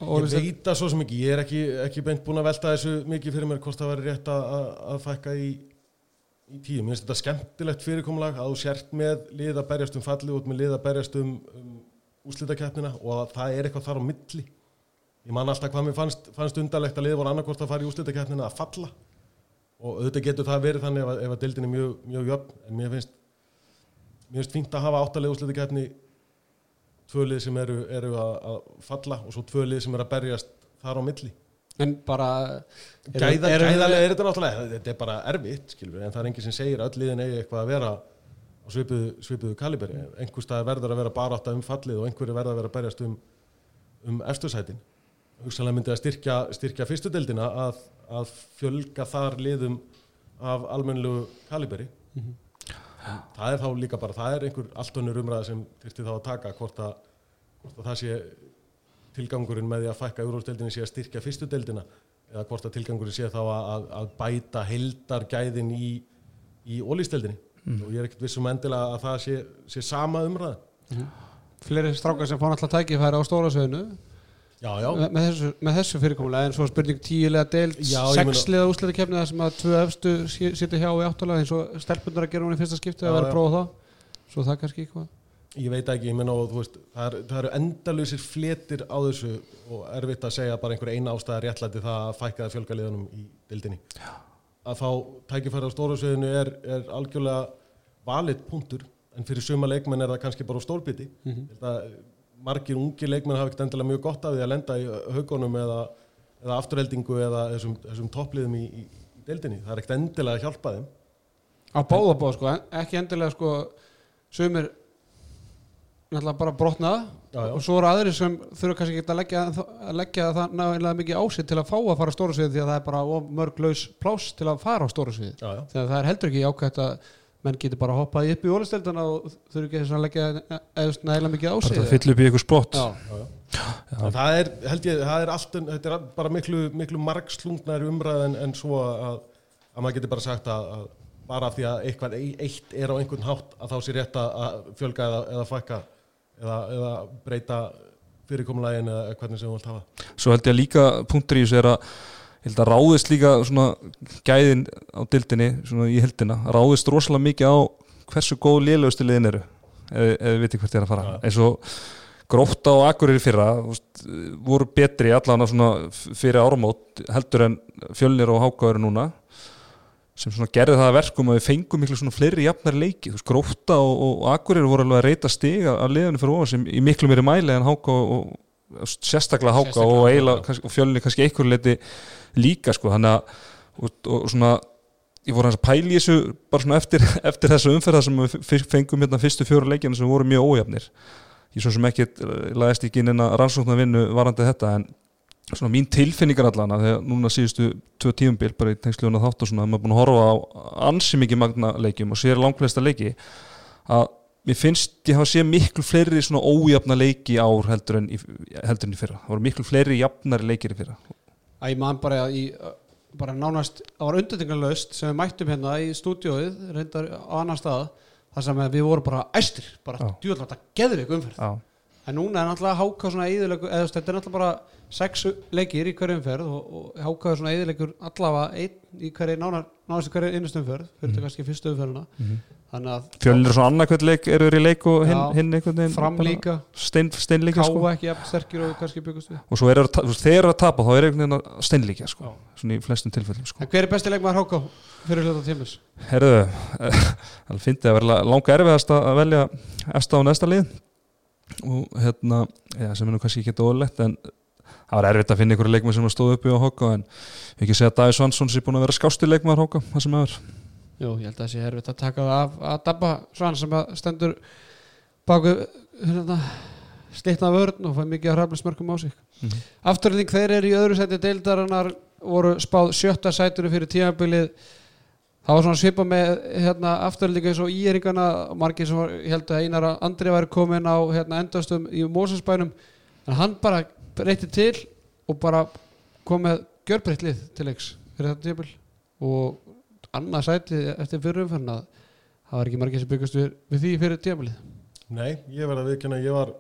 Ég veit að svo sem ekki, ég er ekki, ekki beint búin að velta þessu mikið fyrir mér hvort það væri rétt að, að, fækka í, í tíu. Mér finnst þetta skemmtilegt fyrirkomulag að þú sért með lið að berjast um falli út með lið að berjast um, um úslitakeppnina og að það er eitthvað þar á milli. Ég man alltaf hvað mér fannst, fannst undarlegt að lið voru annarkvort að fara í úslitakeppnina að falla og auðvitað getur það verið þannig ef að, að deildin er mjög, mjög jöfn en mér finnst, mér finnst fínt að hafa áttalega úslitakeppni tvö lið sem eru, eru að, að falla og svo tvö lið sem eru að berjast þar á milli. En bara eru- Gæða, eru- gæðarlega er þetta náttúrulega þetta er bara erfitt, skilur. En það er enginn sem segir að öll liðin eigi eitthvað að vera á svipuðu, svipuðu kaliberi einhver stað verður að vera barátta um fallið og einhverju verður að vera að berjast um, um efstursætin hugsanlega myndi að styrkja, styrkja fyrstu deildina að, að fjölga þar liðum af almennlegu kaliberi Mhm. En það er þá líka bara, það er einhver allt önnur umræða sem þyrfti þá að taka hvort að, hvort að það sé tilgangurinn með því að fækka úrvalsdeildinni sé að styrkja fyrstu deildina eða hvort að tilgangurinn sé þá að, að, að bæta heildargæðin í, í ólýsteldinni og ég er ekkert vissum endilega að það sé, sé sama umræða. Fleiri strákar sem fá náttúrulega tækifæri á stóra sveinu Já, já, með, þessu, með þessu fyrirkomulega en svo spurning tíulega meina- sexlega úsleita kefni það sem að tvö efstu sitja hjá í áttalega eins og stelpunar að gera hún í fyrsta skipti að vera að prófa það svo það kannski eitthvað ég veit ekki, ég menna og þú veist, það, er, það eru endalusir fletir á þessu og erfitt að segja bara einhver eina ástæða réttlæti það að fækka það fjölga liðunum í deildinni. Já. Að fá tækifæri á stóra sviðinu er, er algjörlega valið punktur en fyrir suma leikmenn er það kannski bara á stórbiti. Mm -hmm. Margir ungi leikmenn hafa ekkert endilega mjög gott af því að lenda í haugunum eða, eða afturheldingu eða þessum, þessum toppliðum í, í, deildinni. Það er ekkert endilega að hjálpa þeim. á báða báða sko, ekki endilega sko sumir náttúrulega bara brotna Já, já. og svo eru aðrir sem þurfa kannski ekki að leggja, að leggja það náðinlega mikið á sig til að fá að fara á stóra sviði því að það er bara mörg laus plás til að fara á stóra sviði já. þegar það er heldur ekki ákvæmt að menn getur bara hoppað upp í ólisteldana og þurfa ekki að leggja eða nægilega mikið á sig að fylla upp í eitthvað splott Já. Já, já. En Það er, held ég, það er allt, þetta er bara miklu, miklu margslungnari umræð en, en svo að, að maður getur bara sagt að, að bara af því að eitthvað ei- eitt er á einhvern hátt að þá sé rétt að- að fjölga eða, eða fækka eða, eða breyta fyrirkomulægin eða hvernig sem þú vilt hafa. svo held ég að líka punktur í þessu er að ég held að ráðist líka svona gæðin á dildinni svona í heldina, ráðist rosalega mikið á hversu góð lélegustu liðin eru ef, ef við veitum hvert ég er að fara. Já. eins og gróta og akkurir fyrra veist, voru betri allan fyrir áramót heldur en fjölnir og hákáður núna sem svona gerði það að verkum að við fengum miklu svona fleiri jafnari leiki. Þú veist, gróta og, og akkurir voru alveg að reyta stiga af liðinu fyrir ofan sem í miklu meiri mæli en háká og, og sérstaklega háká og, kannski, og fjölnir kannski einhver leiti líka sko, þannig að og, og svona ég voru hans að pæla í þessu bara svona eftir, eftir þessu umferða sem við fengum hérna fyrstu fjóru leikina sem voru mjög ójafnir. Ég svo sem ekki laðist ekki inn inn að rannsóknar vinnu varandi þetta en svona mín tilfinningar allan að þegar núna síðustu tvö tíumbil bara í tengsljóna þátt og svona að maður búin að horfa á ansi mikið magna leikjum og sér langflesta leiki að mér finnst ég hafa séð miklu fleiri svona ójafna leiki ár heldur en í, heldur en í fyrra. Það voru miklu fleiri jafnari leikir í fyrra að ég man bara í bara nánast, það var undendingarlaust sem við mættum hérna í stúdióið reyndar á annar stað þar sem við vorum bara æstir, bara djúðlega þetta geðvik umferð. Já, en núna er náttúrulega háka svona eðilegu eða þetta er náttúrulega bara sex leikir í hverju umferð og, og háka er svona eðilegur allavega einn í hverju nánast í hverju einustu umferð fyrir þetta kannski fyrstu umferðina. Þannig að fjölnir og svona annarkvæmt leik eru þeir í leik og hinn, Já, hinn einhvern veginn fram bara líka stein, steinlíka káa sko. ekki jafn sterkir og kannski byggust við og svo er þeir eru að tapa þá er einhvern veginn að steinlíka sko. Svona í flestum tilfellum sko. en hver er besti leikmaður háka fyrir hluta tímis? Herðu, það finnst að vera langa erfiðast að velja eftir á næsta lið og hérna, já, sem er nú kannski ekki óðurlegt en það var erfitt að finna ykkur leikmaður sem stóð uppi á Hóka en við ekki segja að Davíð Svansson sé búin að vera skásti leikmaður Hóka, það sem er Jú, ég held að það sé erfitt að taka það af að dabba svan sem að stendur baku hérna, slitna vörn og fæ mikið að hrafnismörkum á sig. Mm -hmm. Afturlýning þeir eru í öðru sæti deildarinnar voru spáð sjötta sæturu fyrir tímabilið. Það var svona svipa með hérna, afturlýningu eins og íeringana og margir sem var, held að einar að Andri væri komin á hérna, endastum í Mósansbænum en hann bara breytti til og bara kom með gjörbreytt lið til leiks fyrir þetta tímabil. Og annað sæti eftir fyrir umferðin að það var ekki margir sem byggast við, við því fyrir tímabilið Nei, ég verð að viðkynna, ég var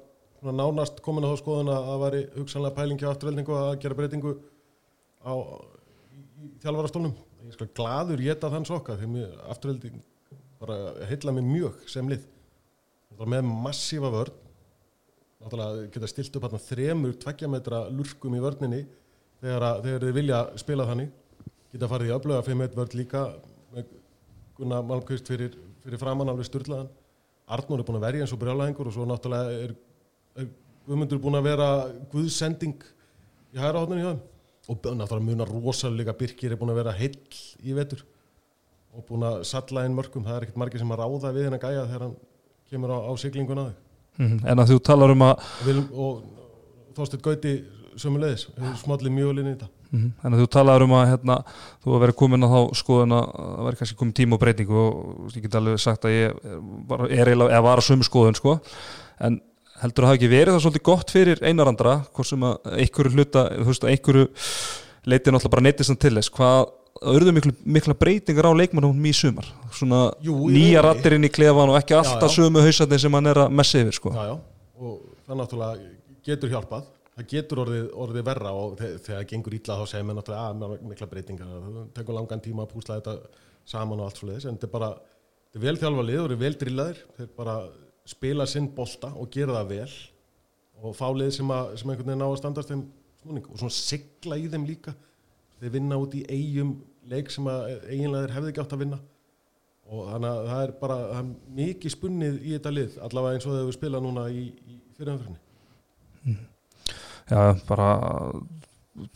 nánast komin á þá skoðun að það væri hugsanlega pælingi á afturveldingu að gera breytingu á þjálfarastólnum. Ég skal gladur geta þann sokka því mér afturvelding bara heilla mig mjög sem lið. Með massífa vörn, náttúrulega geta stilt upp þremur tveggja metra lurkum í vörninni þegar, þegar þið vilja spila þannig. Geta farið í öfluga 5-1 vörn líka Gunnar Malmqvist fyrir, fyrir framann alveg styrlaðan. Arnór er búin að verja eins og brjálæðingur og svo náttúrulega er, er Guðmundur búin að vera guðsending í hægra hóttunni hjá þeim og náttúrulega munar rosalega Birkir er búin að vera heill í vetur og búin að salla inn mörgum það er ekkert margir sem að ráða við hennar gæja þegar hann kemur á, á siglinguna þau Mhm. en að þú talar um að og, Vil- og Þorsteinn Gauti sömulegis, hefur smallið mjög vel inn í þetta Mhm. En að þú talaður um að hérna, þú að vera komin að þá skoðun að það væri kannski komin tíma og breytingu og ég get alveg sagt að ég var, er eiginlega, eða var að sömu skoðun sko. en heldur að það hafi ekki verið það svolítið gott fyrir einarandra hvort sem að einhverju hluta þú veist að einhverju leiti náttúrulega bara neytist hann til þess hvað urðu miklu, mikla breytingar á leikmannum í sumar svona Jú, nýja rauninni. rattir inn í klefan og ekki alltaf já. sömu hausandi sem hann er að messi yfir sko. já, já. og það náttúrulega getur hjálpað það getur orðið, orðið verra og þe- þegar það gengur illa þá segir mér náttúrulega að með mikla breytingar. Það tekur langan tíma að púsla þetta saman og allt svo leiðis en þetta er bara þetta er vel þjálfa lið og eru vel drillaðir. Þeir bara spila sinn bolta og gera það vel og fá lið sem, að, sem einhvern veginn ná að standast þeim snúning og svona sigla í þeim líka. Þeir vinna út í eigum leik sem eiginlega þeir hefði ekki átt að vinna. Og þannig að það er bara það er mikið spunnið í þetta lið allavega eins og þegar við spila núna í, í fyrirhanfyrinni já, bara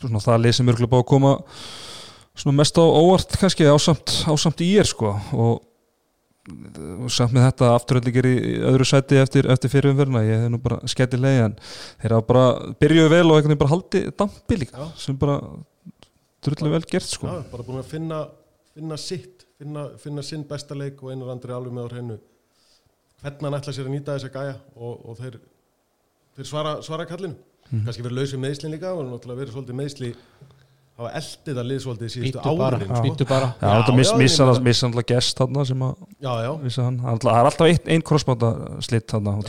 svona það lið sem örgulega búið að koma svona mest á óvart kannski ásamt, ásamt í er sko og samt með þetta afturöldingir í í öðru sæti eftir, eftir fyrirumverðina ég hef nú bara skemmtilegi en þeir hafa bara byrjuðu vel og einhvern veginn bara haldi dampi líka Já. sem bara drullu vel gert sko. Já, bara búin að finna, finna sitt finna, finna sinn besta leik og einar andri alveg með á hreinu. Hvernig hann ætla sér að nýta þessa gæja og, og þeir, þeir svara, svara kallinu Mhm. kannski verið lausið meðslin líka og náttúrulega verið svolítið meðsli hafa eldið að lið svolítið síðustu árin sko. býttu bara. Já, þetta miss, já, missa ég hann meina- missa hann alltaf gest þarna sem að já, já, vissi hann, Það er alltaf- er einn ein crossbanda slitt þarna á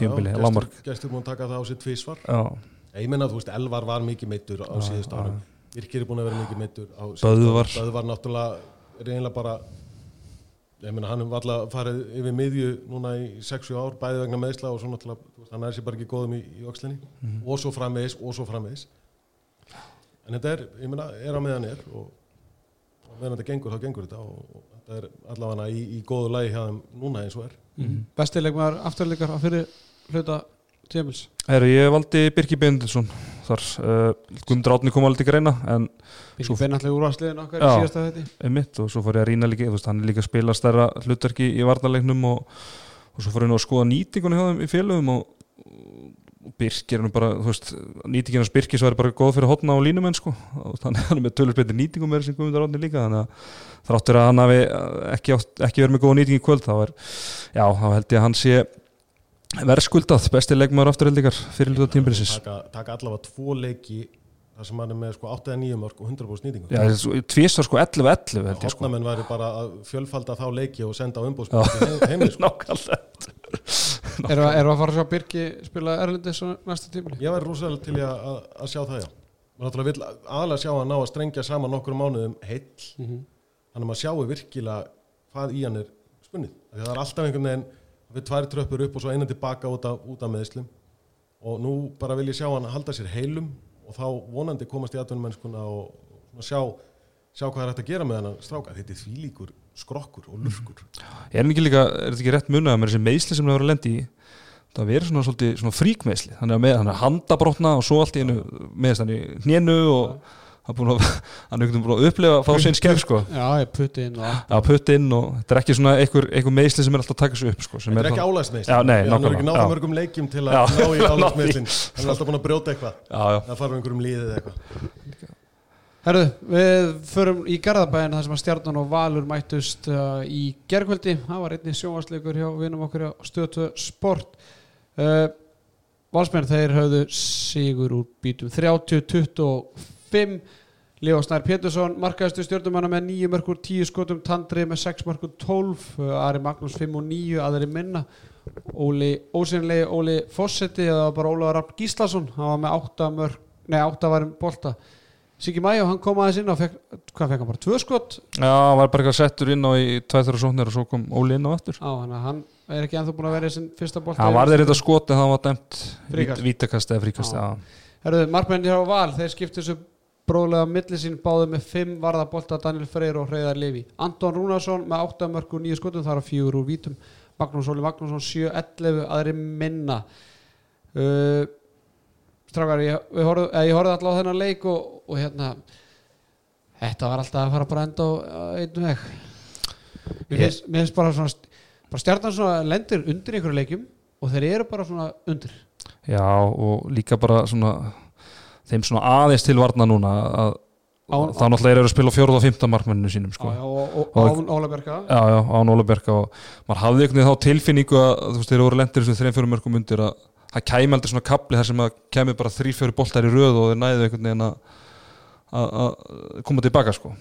lámark gestur, múin taka það á sitt tvísvar Já, ég menna að þú veist, Elvar var mikið meittur á síðustu já. árum. Virkir er búin að vera mikið meittur á árum. Böðvar náttúrulega eiginlega bara ég meina hann hefur alltaf farið yfir miðju núna í 6 ár, bæði vegna meðsla og svo náttúrulega, hann er sér bara ekki góðum í, í öxlinni. Og svo framvegis og svo framvegis. En þetta er, ég meina, er á meðan er og, og meðan þetta gengur, þá gengur þetta og, og þetta er allavega í, í góðu lagi hjá þeim núna eins og er. Mm. bestileikmaður afturleikar á fyrir hluta tímils Herru, ég valdi Birki Bindilsson þar, uh, Guðmundur Átni kom alveg til greina Svo fyrir náttúrulega úrvarsliðin okkar í Já. síðasta þetta einmitt og svo fór ég að rýna líka, þú veist, hann er líka að spila stærra hlutverki í varnarleiknum og, og svo fór ég nú að skoða nýtingunni hjá þeim í félögum og, Birkir er nú bara, þú veist, nýtingin hans Birkis var bara góð fyrir hotna og línumenn sko. Þannig að hann er með betur nýtingum með þessum Guðmundur Átni líka þannig að þráttur að hann hafi ekki, átt, ekki verið með góða nýting í kvöld þá er, já, þá held ég að hann sé verðskuldað, besti leikmaður afturheldingar fyrir hluta tímbilsins taka, taka allavega tvo leiki þar sem hann er með sko 8 eða 9 mörg og 100% nýtingu. Já, tvistar sko 11-11 held ég sko. Hotnamenn væri bara að fjölfalda þá leiki og senda á umbúðspil heimli sko. Erum við að fara að sjá Birki spila Erlendis á næsta tímili? Ég væri rosalega til að, að, að sjá það já. Náttúrulega vill aðalega sjá hann ná að strengja saman nokkur mánuðum heill. Mhm. þannig að maður sjáu virkilega hvað í hann er spunnið Því að við tvær tröppur upp og svo einan tilbaka út af, út af meðslum og nú bara vil ég sjá hann halda sér heilum og þá vonandi komast í atvinnumennskuna og, sjá, sjá hvað er hægt að gera með hann stráka. Þetta er þvílíkur skrokkur og lurkur. Er ekki líka, er þetta ekki rétt munið að með þessi meðsli sem það verið að lendi í það verið svona svona fríkmeðsli þannig að með, hann er handabrotna og svo allt í einu meðist hann í hnénu og hann er búin að, hann er einhvern veginn búin að upplefa að fá sinn skell sko. Já, ég putti inn og allt. að putt inn og þetta er ekki svona einhver, einhver meðsli sem er alltaf að taka sig upp sko, sem Þetta er ekki álægsmeðsli Já, nei, hann er ekki nákvæmlega, náða já. mörgum leikjum til Já, að ná í ná í. álægsmeðslin hann er alltaf búin að brjóta eitthvað. Já, já, það fara einhverjum líðið eða eitthvað. Herðu, við förum í Garðabæin þar sem að Stjarnan og Valur mættust uh, í gerkvöldi, það var einnig sjónvarsleikur hjá vinum okkur á stötu sport. Uh, Valsmenn þeir höfðu sigur úr bítum 30-25 Leo Snær Pétursson markaðistu stjórnumanna með 9 mörgur 10 skotum, Tandri með 6 mörgur 12, uh, Ari Magnús 5 og 9 aðri minna. Óli, ósynlegi Óli Fossetti eða bara Ólaður Rapp Gíslason hann var með 8 mörg, nei 8 varum bolta. Siggi Mæjó, hann kom aðeins inn og fekk, hvað fekk hann bara, tvö skot? Já, hann var bara eitthvað settur inn á í tvæþur og sóknir og svo kom Óli inn á eftir. Á hann, er ekki ennþá búin að vera í sin fyrsta bolta hann var þeir þetta skot en það var dæmt vítakast eða fríkast Já. já. Herðu, markmenni hjá Val, þeir skiptu þessu bróðlega milli sín báðu með 5 varða bolta Daniel Freyr og Hreiðar Levi Anton Rúnarsson með 8 mörg og 9 skotum þar á fjögur úr vítum. Magnús Óli Magnússon 7-11 aðri minna. Uh, Strákar, ég, eða, ég horfði alltaf á þennan leik og, og hérna þetta var alltaf að fara bara enda á einu veg. Mér finnst, finnst bara svona bara stjarnan svona lendir undir einhverju leikjum og þeir eru bara svona undir. Já, og líka bara svona þeim svona aðeins til varna núna að þá náttúrulega eru að spila á fjóruð og fymta markmenninu sínum sko. Já, og, Án Ólaberga án Ólaberga og maður hafði einhvern veginn þá tilfinningu að þú veist, þeir voru lendir þessum þreim fjórum mörgum undir að það kæmi aldrei svona kapli þar sem að kæmi bara þrý fjóri boltar í röð og þeir næðu einhvern veginn að koma tilbaka sko Já.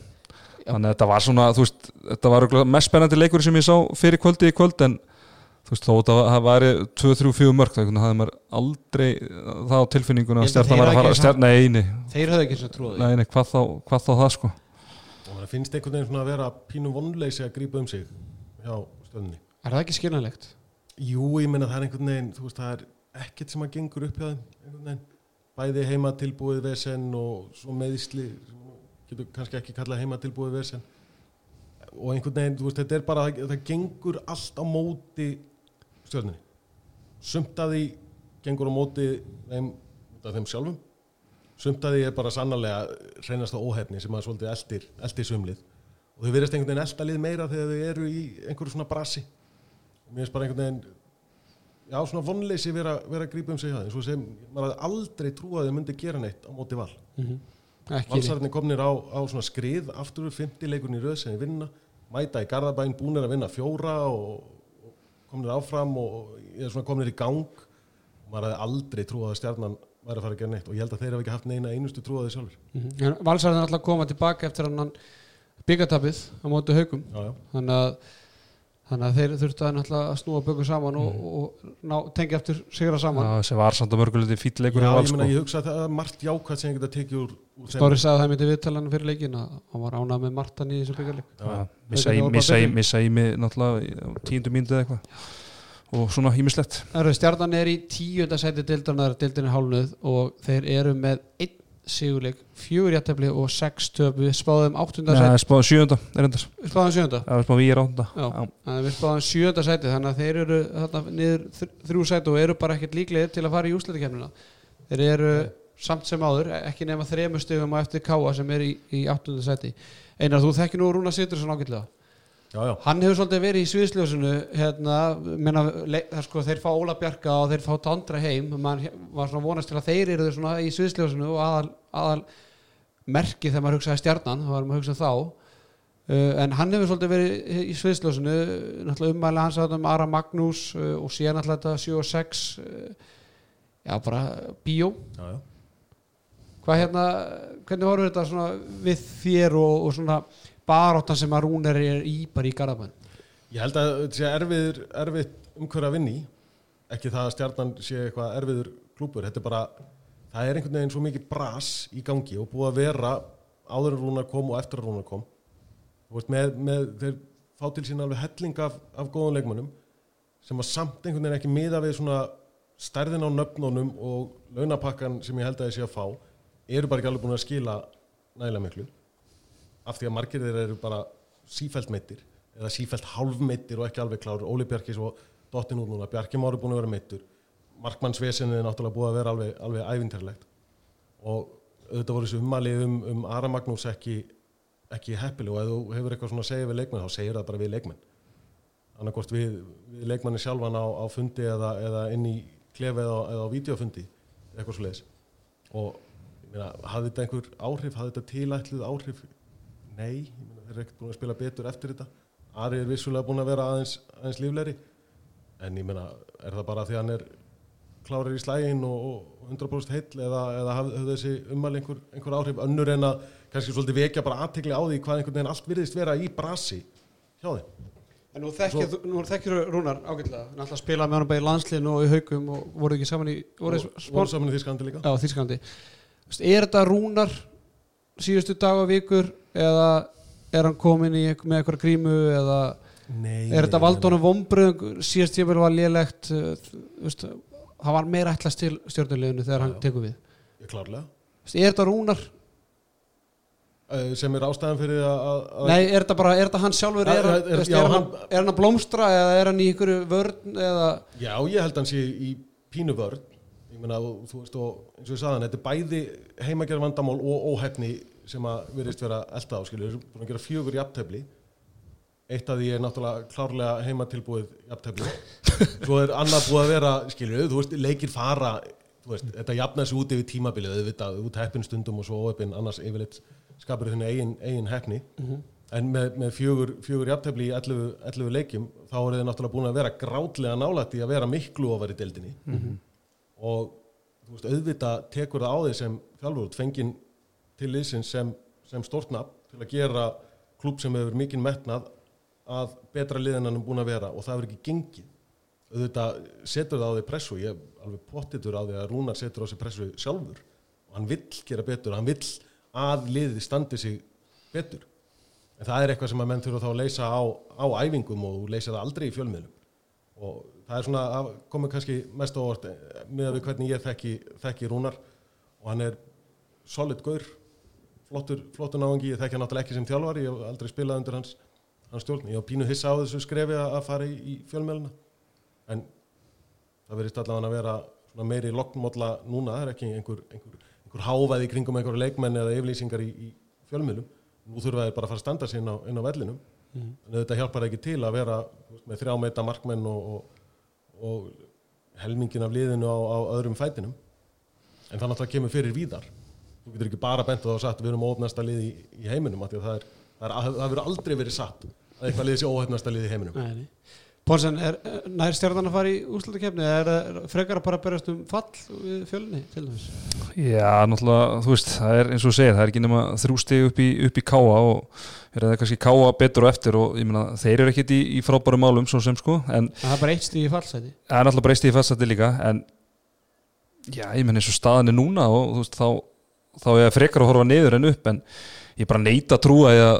þannig að þetta var svona, þú veist þetta var mest spennandi leikur sem ég sá fyrir kvöldi í kvöld en þú veist, þó þetta það væri 2-3-4 mörg veginn hafði maður aldrei það á tilfinninguna að að stjarnan var að fara ekki stjarnan, nei, nei, Þeir höfðu ekki svo trúið nei, nei, hvað þá, hvað þá það sko? Og það finnst einhvern veginn svona að vera pínu vonleysi að grípa um sig hjá stöðunni Er það ekki skiljanlegt? Jú, ég meina það er einhvern veginn þú veist, það er ekkert sem að gengur upp hjá þeim einhvern veginn, bæði heima tilbúið vesen og svo meðisli getur kannski ekki kallað heima tilbúið vesen. Og einhvern veginn, þú veist, þetta er bara það, það gengur allt á móti stjörninni sumt að því gengur á móti þeim, þeim sjálfum. Sumt að því er bara sannarlega reynast á óhefni sem að svolítið eldir, eldir sumlið. Og þau verðast einhvern veginn elda lið meira þegar þau eru í einhverju svona brasi. Og mér finnst bara einhvern veginn já, svona vonleysi vera, vera að grípa um sig það eins og sem maður aldrei trúið að þau myndi gera neitt á móti val. Mm Ekki valsararnir komnir á, á svona skrið aftur úr 50 leikurinn í röð sem þið vinna mæta í Garðabæn, búnir að vinna fjóra og komnir áfram og eða svona komnir í gang. Maður hafði aldrei trúið að stjarnan væri að fara að gera neitt og ég held að þeir hafa ekki haft neina einustu trúið að þið sjálfur mm Valsarðin alltaf koma tilbaka eftir hann byggatapið á móti haugum. Þannig að þannig að þeir þurftu að náttúrulega að snúa bökum saman og, og ná, tengja eftir sigra saman. Já, þessi var samt að mörguleiti fýtleikur Já, í val ég, meina, ég hugsa að það er margt jákvæmt sem ég geta tekið úr, úr. Snorri sagði það myndi viðtalan fyrir leikin að hann var ánað með Martan í þessu byggjarleik Já, Já, missa í- mig náttúrulega tíundu mínútu eða eitthvað. Og svona hýmislegt Stjarnan er í tíunda sæti dildarnar dildin er hálnuð og þeir eru með einn sigurleik, fjögur jættefli og sex töp. Við spáðum áttunda Nei, sæti. spáðum er við spáðum sjönda er spáðum við er áttunda við spáðum sjönda sæti þannig að þeir eru þarna niður þr- þrjú sæti og eru bara ekkert líklegir til að fara í úsleitikefnina þeir eru samt sem áður ekki nema þremur stegum á eftir Káa sem er í, í áttunda sæti. Einar, þú þekkir nú Rúna Sittur svo nákvæmlega já, já. hann hefur svolítið verið í sviðsljósinu hérna, menna, sko, þeir fá Óla Bjarka og þeir fá Tandra heim. Mann var svona vonast til að þeir eru svona í sviðsljósinu og aðal, aðal merki þegar maður hugsaði stjarnan það var maður að hugsa þá. Uh, en hann hefur svolítið verið í sviðsljósinu. Náttúrulega ummæli hans að um Ara Magnús uh, og síðan náttúrulega þetta 7 og 6 uh, já bara bíó. Já, já. hvað hérna, hvernig horfur þetta svona við þér og, og svona baráttan sem að Rúner er í bara í Garðabæn Ég held að þetta sé erfiður, erfitt umhverju að vinni ekki það að stjarnan sé eitthvað erfiður klúpur, þetta er bara það er einhvern veginn svo mikið bras í gangi og búið að vera áður en Rúnar kom og eftir að Rúnar kom. Veist, með, með, þeir fá til sín alveg helling af, af góðum leikmönnum sem að samt einhvern veginn ekki miða við svona stærðin á nöfnunum og launapakkan sem ég held að ég sé að fá eru bara ekki alveg búin að skila nægilega miklu. Af því að margir þeir eru bara sífælt meittir eða sífælt hálfmeittir og ekki alveg klár. Óli Bjarki svo dottin út núna. Bjarki Mári búin að vera meittur Markmannsvesinni er náttúrulega búið að vera alveg, alveg ævinterlegt og auðvitað voru þessu ummali um, um Ara Magnús ekki, ekki heppileg. Og ef þú hefur eitthvað svona að segja við leikmenn þá segir það bara við leikmenn. Annarkort við, við leikmanni sjálfan á, á fundi eða, eða inn í klefi eða, eða á videofundi eitthvað svo leiðis og ég meina, hafði þetta einhver áhrif, hafði þetta tilætluð áhrif? Nei, ég meina, þeir eru ekkert búin að spila betur eftir þetta. Ari er vissulega búin að vera aðeins, aðeins líflegri. En ég meina, er það bara því hann er klárir í slægin og, og 100% heill eða, eða hafði þessi ummæli einhver, einhver áhrif? Önnur en að kannski svolítið vekja bara aðtekli á því hvað einhvern veginn allt virðist vera í brasi hjá þeim. En nú þekkir, nú þekkir Rúnar ágætlega. Náttúrulega spilaði með hann bara í landsliðinu og í haugum og voru ekki saman í voru voru saman í Þísklandi líka. Já, Þísklandi Er þetta Rúnar síðustu dag og vikur eða er hann komin í, með eitthvað grímu eða Nei, er þetta valdónum vombröðum síðast ég vel var lélegt veist, það var meira ætlast til stjórnuleginu þegar Já, hann tekur við. Ég klárlega. Er þetta Rúnar? Eh, sem er ástæðan fyrir að, Nei, er þetta bara, er þetta hann sjálfur? Er, Er- er- já, hann, hann- er hann að blómstra eða er hann í ykkur vörn eða Já, ég held að hann sé í pínu vörn. Ég meina, og, þú veist, og eins og ég sagði hann, þetta er bæði heimagerð vandamál og óhefni sem að virðist vera elda á, skilur, búin að gera fjögur jafntefli eitt af því er náttúrulega klárlega heimatilbúið jafntefli. Svo er annað búið að vera, skilur, þú veist, leikir fara þú veist, þetta jafna sig út yfir tímabilið auðvitað, út heppin stundum og svo óheppin annars yfirleitt skapur þenni eigin, eigin heppni. En með, með fjögur, fjögur jafntefli í 11, 11 leikjum þá er þið náttúrulega búin að vera grátlega nálægt í að vera miklu ofar í deildinni. Og þú veist, auðvitað tekur það á því sem þjálfur fenginn til liðsins sem, sem stórtnafn til að gera klúb sem hefur mikinn metnað að betra liðin hann er búin að vera og það hefur ekki gengið. Auðvitað setur það á því pressu ég er alveg pottitur á því að Rúnar setur á sig pressu sjálfur. Og hann vill gera betur, hann vill að liðið standi sig betur. En það er eitthvað sem að menn þurfa þá að leysa á, á æfingum og leysa það aldrei í fjölmiðlum. Og það er svona að komið kannski mest á orð með við hvernig ég þekki, þekki Rúnar. Og hann er solid gaur flottur, flottur náðungi, ég þekki hann náttúrulega ekki sem þjálfari ég hef aldrei spilað undir hans, hans stjórn. Ég var pínu hissa á þessu skrefi að, að fara í, í fjölmiðluna en það verðist allavega að vera meiri lokkmólla núna, það er ekki einhver, einhver, einhver hávæði kringum einhver leikmenn eða yfirlýsingar í, í fjölmiðlum. Nú þurfa þeir bara að fara að standa sér inn á, inn á vellinum. Mhm. en þetta hjálpar ekki til að vera veist, með þrjá meita markmenn og, og, og helmingin af liðinu á, á öðrum fætinum. En það náttúrulega kemur fyrir víðar. Þú getur ekki bara bent á það og sagt við erum óhefnasta lið í, í heiminum að það er, það er það verður aldrei verið satt að eitthvað lið sé óhefnasta lið í heiminum Nei, nei. Pónsen, er nær stjarnan að fara í úrslutakefni eða er, frekar að bara berast um fall við fjölinni til þess? Já, náttúrulega, þú veist, það er eins og segir, það er ekki nema þrjú stig upp í, upp í káa og er það kannski káa betur og eftir og ég meina, þeir eru ekkit í, í frábæru málum svo sem sko, en það er bara eitt stíð í fallseti það er náttúrulega breyst í fastætti líka, en já, ég meina eins og staðan er núna og þú veist, þá, þá er frekar að horfa niður en upp, en ég bara neita að trúa að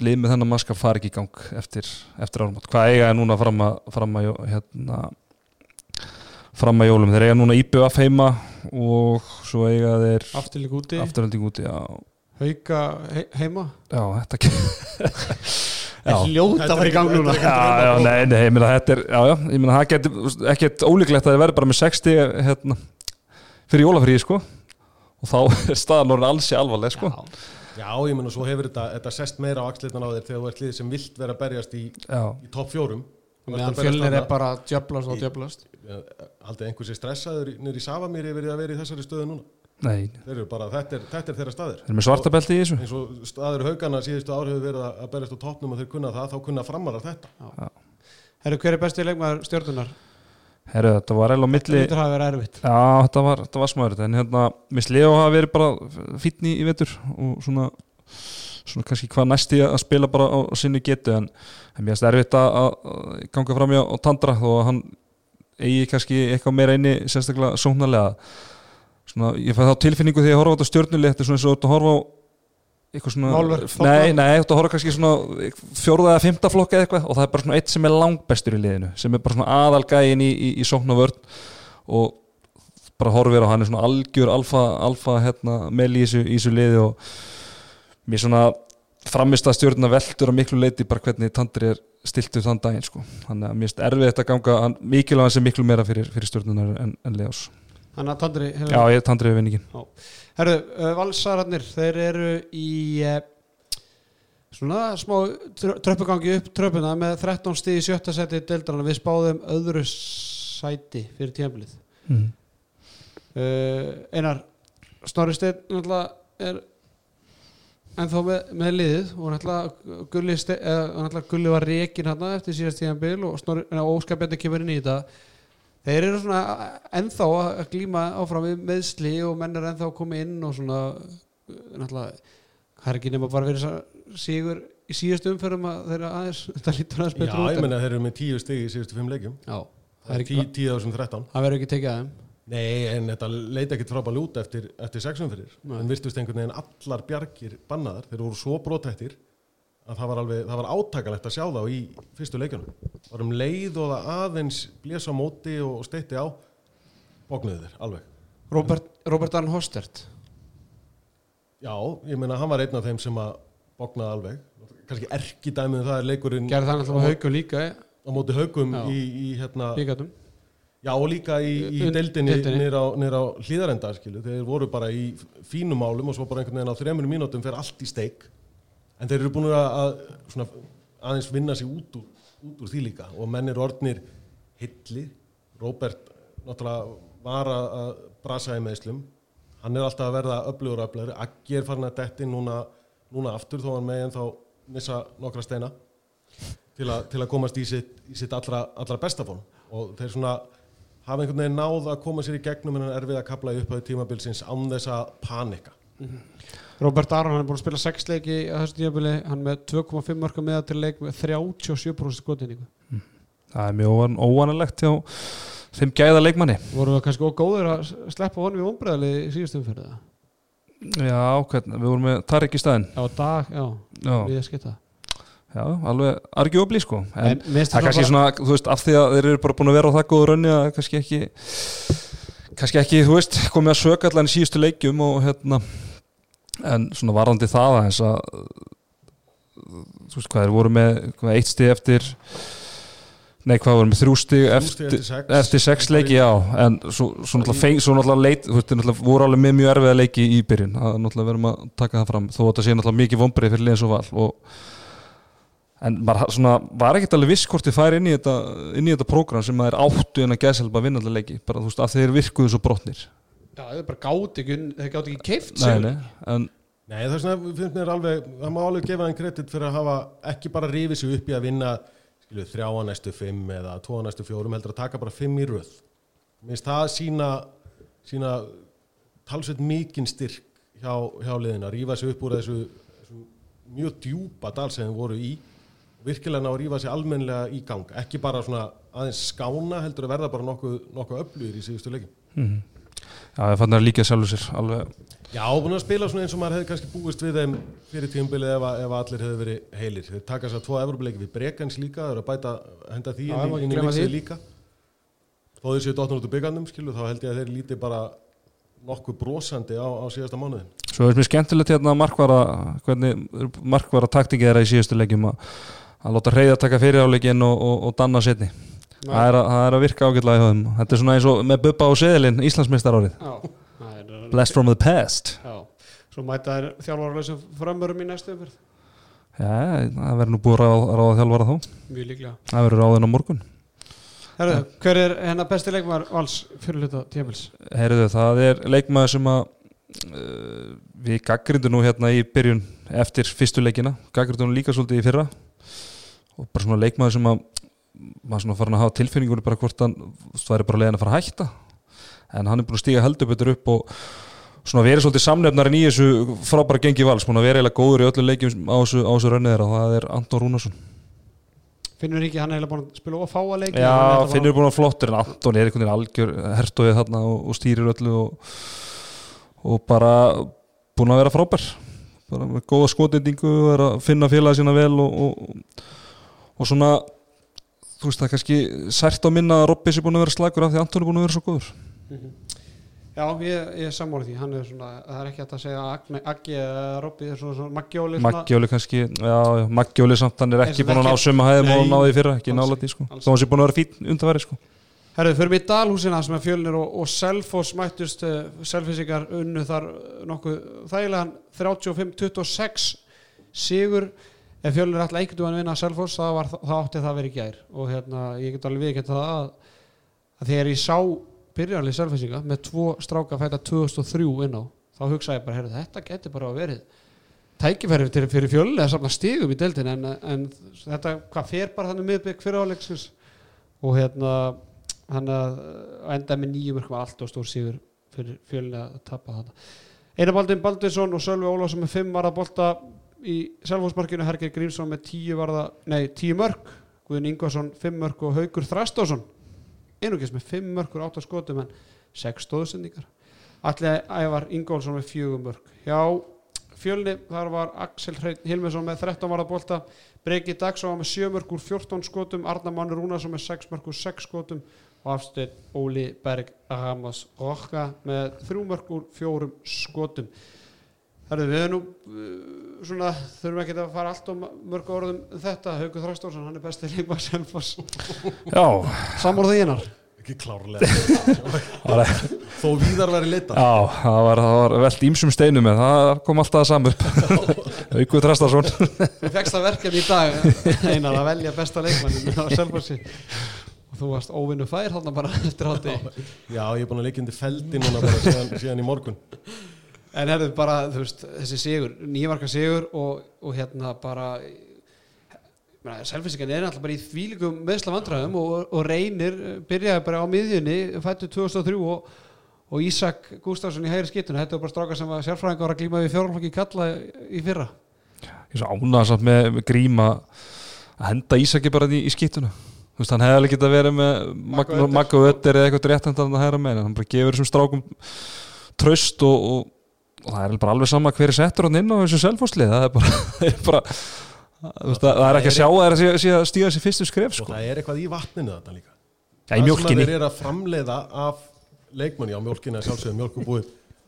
lið með þennan maska fari ekki í gang eftir, eftir árumót. Hvað eiga er núna fram að, fram að, hérna, fram að jólum? Þeir eiga núna IBF heima og svo eiga þeir afturlík úti, afturölding úti, já, hauka he heima já, þetta ekki Já. er ljóta fara í gang núna Já, já, nei, nei, ég meina þetta er já, já, ég meina það getur ekkert ólíklegt að það verði bara með 60 hérna, fyrir jólafríði sko og þá er staðan orðin alls í alvarleg sko Já. Já, ég menn og svo hefur þetta, þetta sest meira á axlirna á þér þegar þú ert lið sem vilt vera að berjast í, í topp fjórum. Meðan fjölnir er bara djöblast og djöblast Haldið einhversi stressaður nýri yfir því að vera í þessari stöðu núna? Nei, Þeir eru bara, þetta er, þetta er þeirra staðir þeir eru með svartabelti í þessu. Eins og staður haugana síðustu ár hefur verið að berjast á toppnum og þeir kunna það, þá kunna framarar þetta. Herru, hver er besti leikmaður stjórnunar? Herru, þetta var eða á milli Þetta hafa verið erfitt. Já, þetta var, þetta var smáður en hérna, minnst Leo hafa verið bara fínn í, vetur og svona svona kannski hvað næsti að spila bara á, sinni getu en, mér finnst erfitt að, að ganga fram í á Tandra þó að hann eigi kannski eitthvað meira inni sérstaklega sóknarlega. Svona, ég fæði þá tilfinningu þegar ég horfa á þetta stjörnuleg þetta er svona eins og þú ert að horfa á Málverk, nei, nei, þú að horfa kannski svona fjórða eða fymta flokka eða eitthvað? Og það er bara svona eitt sem er langbestur í liðinu sem er bara svona aðalgæin í, í, í sóknarvörn og bara horfir á hann er svona algjör alfa, alfa hérna, mel í þessu, liði og mér svona framist að stjórna veldur að miklu leiti bara hvernig Tandri er stiltu þann daginn sko. þannig að mér finnst erfitt að ganga hann, mikilvæg sem miklu meira fyrir, fyrir stjórnunar en, en Leos Þannig að Tandri Já, ég er Tandri við vinningin Herru, uh, valsararnir, þeir eru í uh, svona smá trö- tröppugangi upp tröppuna með 13 stíð í sjötta seti deildarana, við spáðum öðru sæti fyrir tíðanblið mm. uh, Einar Snorri Steinn náttúrulega er ennþá með, með liðið og náttúrulega Gulli, náttúrulega Gulli var reikin hann eftir síðast nei, og Óskar Bjarni kemur inn í þetta þeir eru svona ennþá að glíma áfram við meðsli og menn er ennþá að koma inn og svona náttúrulega það er ekki nema bara þess sigur í síðustu umferðum að þeir eru aðeins þetta lítur aðeins Já, betur út ég en- menna þeir eru með tíu stig í síðustu fimm leikjum. Já, Það er ekki- 10.013 það verður ekki tekið að þeim. Nei, en þetta leita ekkit frábæð lút eftir, eftir sexum fyrir Nei. en virtust einhvern veginn allar bjargir bannaðar. Þeir voru svo brotættir að það var, alveg, það var átakalegt að sjá þá í fyrstu leikjunum. Var um leið og það aðeins blés á móti og steitti á bóknuðu þeir, alveg. Robert, Robert Arn Hostert Já, ég meina hann var einn af þeim sem að bóknaði alveg. Kannski erki dæmið um það er leikurinn gerði það náttúrulega haugu líka eh, á móti haugum í, í hérna líka um Já, og líka í, í deildinni deildinni. nýr á, hlýðarenda. Þeir voru bara í fínum málum og svo bara einhvern veginn á þremur mínútum fer allt í steik. En þeir eru búin að, að aðeins vinna sig út út úr því líka og menn eru orðnir hilli. Róbert náttúrulega var að brasa í meðslum. Hann er alltaf að verða öflugur öflugri. Aggi er farin að detti núna, núna aftur þó hann meginn þá missa nokkra steina til, a, til að komast í sitt, í sitt allra, allra besta form og þeir svona hafa einhvern veginn náð að koma sér í gegnum en hann erfið að kapla upp á tímabilsins án þess að panika Robert Aron, hann er búin að spila 6 leiki á þessu tímabili, hann með 2,5 marka meða til leik með 37% skotinningu Það er mjög óvan, óvanalegt hjá þeim gæða leikmanni. Voru við kannski ógóður að sleppa honum í ombriðali í síðustum fyrir það Já, hvernig, við vorum með Tarik í staðinn. Á dag, já, Já, við að skita já alveg argjófli sko. En, en það er kannski svona, þú veist, af því að þeir eru bara búin að vera á það góðu raunni að kannski ekki kannski ekki, þú veist, komið að söka allan í síðustu leikjum og hérna en svona varandi það aðeins að þú veist hvað, þeir voru með hvað, eitt stig eftir nei, hvað voru með þrjú stig eftir, eftir sex. leiki, já. En svo, svo náttúrulega leit þú veist, náttúrulega voru alveg með mjög erfiða leiki í byrjun. Það er náttúrulega verðum að taka það fram þó að það sé náttúrulega mikið vombrið fyrir liðins og val og en maður svona, var ekkert alveg viss hvort þið færi inn í þetta, inn í þetta prógram sem maður áttu en að gæðselba að vinna allir leiki. Bara þú veist að þeir virkuðu svo brotnir já, þeir bara gátt ekki, þeir gátt ekki keift nei, nei, en Nei, það er svona, finnst mér alveg það má alveg gefa þeim kredit fyrir að hafa ekki bara rifið sig upp í að vinna skilu, þrjá að næstu fimm eða tvo að næstu fjórum heldur að taka bara fimm í röð. Mér finnst það sína sína talsveit mikinn styrk hjá, hjá liðina, rífa sig upp úr þessu, þessu mjög djúpa dal sem þeim voru í virkilega ná að rífa sig almennilega í gang. Ekki bara svona aðeins skána heldur að verða bara nokkuð, nokkuð öflugir í síðustu leikin Mhm. Já, ég fann það líka sjálfur sér alveg, Já, búin að spila svona eins og maður hefði kannski búist við þeim fyrir tíumbilið ef, að- ef að allir hefði verið heilir. Þeir taka sér tvo Evropuleiki við Brekans líka, þeir eru að bæta, henda því inn, ekki í- því. líka. Þó þeir séu dotnur út úr byggandum, skilu, þá held ég að þeir líti bara nokkuð brosandi á, á síðasta mánuðin. Svo er mér skemmtilegt hérna markvara hvernig markvara taktikið er í síðustu leikjum að, að láta hreyða taka fyrir áleikin og, og, og danna setni það er, að, það er að virka ágætlega í höfum þetta er svona eins og með Bubba og Seðilinn Íslandsmeistar árið Já, það er Blast from the past. Já, svo mæta þær þjálfarlausum frömmurum í næstu umferð. Já, það verður nú búið að ráða, ráða þjálfara þá. Mjög líklega. Það verður ráðin á morgun. Herðu, hver er hennar besti leikmar vals fyrir hluta tímils? Heyrðu, það er leikmaður sem að uh, við gaggrindu nú hérna í byrjun eftir fyrstu leikina. Gaggrindu nú líka svolítið í fyrra. Og bara svona leikmaður sem að maður svona farin að hafa tilfinningunni bara hvort hann er bara leiðin að fara að hætta. En hann er búin að stíga heldur betur upp og svona verið svolítið samnefnarinn í þessu frábæra gengi vals, búin að vera eiginlega góður í öllu leikjum á þessu, þessu rönnið þeirra og það er Anton Rúnarsson. Finnur ekki, hann er eiginlega búin að spila ofáa leiki? Já, hann er að finnur búin að flottur en Anton er einhvern veginn algjör hertóið þarna og, og stýrir öllu og, og bara búin að vera frábær. Bara með góða skotendingu og er að finna félagi sína vel og, og, og svona þú veist það er kannski sært á minna að Robby sé búin að vera slagur af því að Anton er búin að vera svo góður. Fara- Já, ég, ég er sammála því, er svona það er ekki hægt að segja að Aggi eða Robby er svona, svona Maggióli svona- Maggióli kannski, já, já, Maggióli samt hann er ekki búin að ná sömu hæðum og náði fyrra, ekki nála því sko. þó hann sé búin að vera fín undanveri sko. Herðu, fyrir mig í Dalhúsina sem er fjölnir og, og Selfoss mættust uh, Selfissingar unnu þar nokkuð þægilegan 35-26 sigur ef fjölnir alltaf einhvern veginn vinna Selfoss þá, var, þá átti það að vera í gær. Og hérna, ég get alveg viðkvæmt það að, að þegar ég sá byrjanlega Selfissinga með tvo stráka fæta 2003 inn á þá hugsaði ég bara, herru, þetta getur bara að verið tækifæri til fyrir fjölnir að safna stigum í deildin en, en þetta, hvað fer bara þannig miðbygg fyrir áleiksins? Og hérna hann að enda með nýjum mörgum allt og stór sigur fyrir fjölni að tapa þetta Einar Baldin Baldinsson og Sölvi Ólafsson með 5 varða bolta í Selfosmarkinu, Herger Grímsson með 10 varða, nei 10 mörg Guðin Ingvarsson 5 mörg og Haugur Þrastásson einugis með 5 mörg og 8 skotum en 6 stóðsendingar Alli Ævar Ingólfsson með 4 mörg hjá fjölni þar var Axel Hilmesson með 13 varða bolta. Breki Dagsson með 7 mörg úr 14 skotum. Arnar Mannur Rúnarsson með 6 mörg úr 6 skotum. Og afstöð Óli Berg Ramos Rokka með 3 mörg úr 4 skotum. Herðu, við erum nú svona, þurfum ekki að fara allt og mörg orðum um þetta, Haukur Þræstórsson hann er besti leikmar Selfoss. Já, Samúr það einar? Ekki klárlega. það var Þó víðar væri leita. Já, það var, það var velt ímsum steinum en það kom alltaf að samu upp. Haukur Þrastarsson Þú fegst það verkefni í dag einar að velja besta leikmannin á Selfossi. Og þú varst óvinnu fær þarna bara eftir hátti Já, ég er búin að leikja undir feldi núna bara síðan, síðan í morgun. En herðu bara, veist, þessi sigur, nýjamarka sigur og, og hérna bara Selfinsingan er alltaf bara í þvílikum meðsla vandræðum og, og reynir byrjaði bara á miðjunni, fættu 2003 og, og Ísak Gustafsson í hægri skiptuna, þetta var bara strákar sem var sérfræðingar var að glíma við fjórflokki kalla í fyrra. Ég svo samt með, með gríma að henda Ísaki bara í, í skýtuna Þú veist, hann hefði alveg getað verið með Magga Ödder. Magga Ötter eða eitthvað rétt að hæra með hann bara gefur þessum strákum tröst og, og, og það er bara alveg sama hver er settur hann inn á þessu selfhóðslið það er bara, það er bara það, það er ekki að sjá að það er að stíga þessi fyrstu skref Og sko. það er eitthvað í vatninu þetta líka. Í Það sem þeir eru að framleiða af leikmanni á mjólkinni að sjálfsögðu mjólkubúið.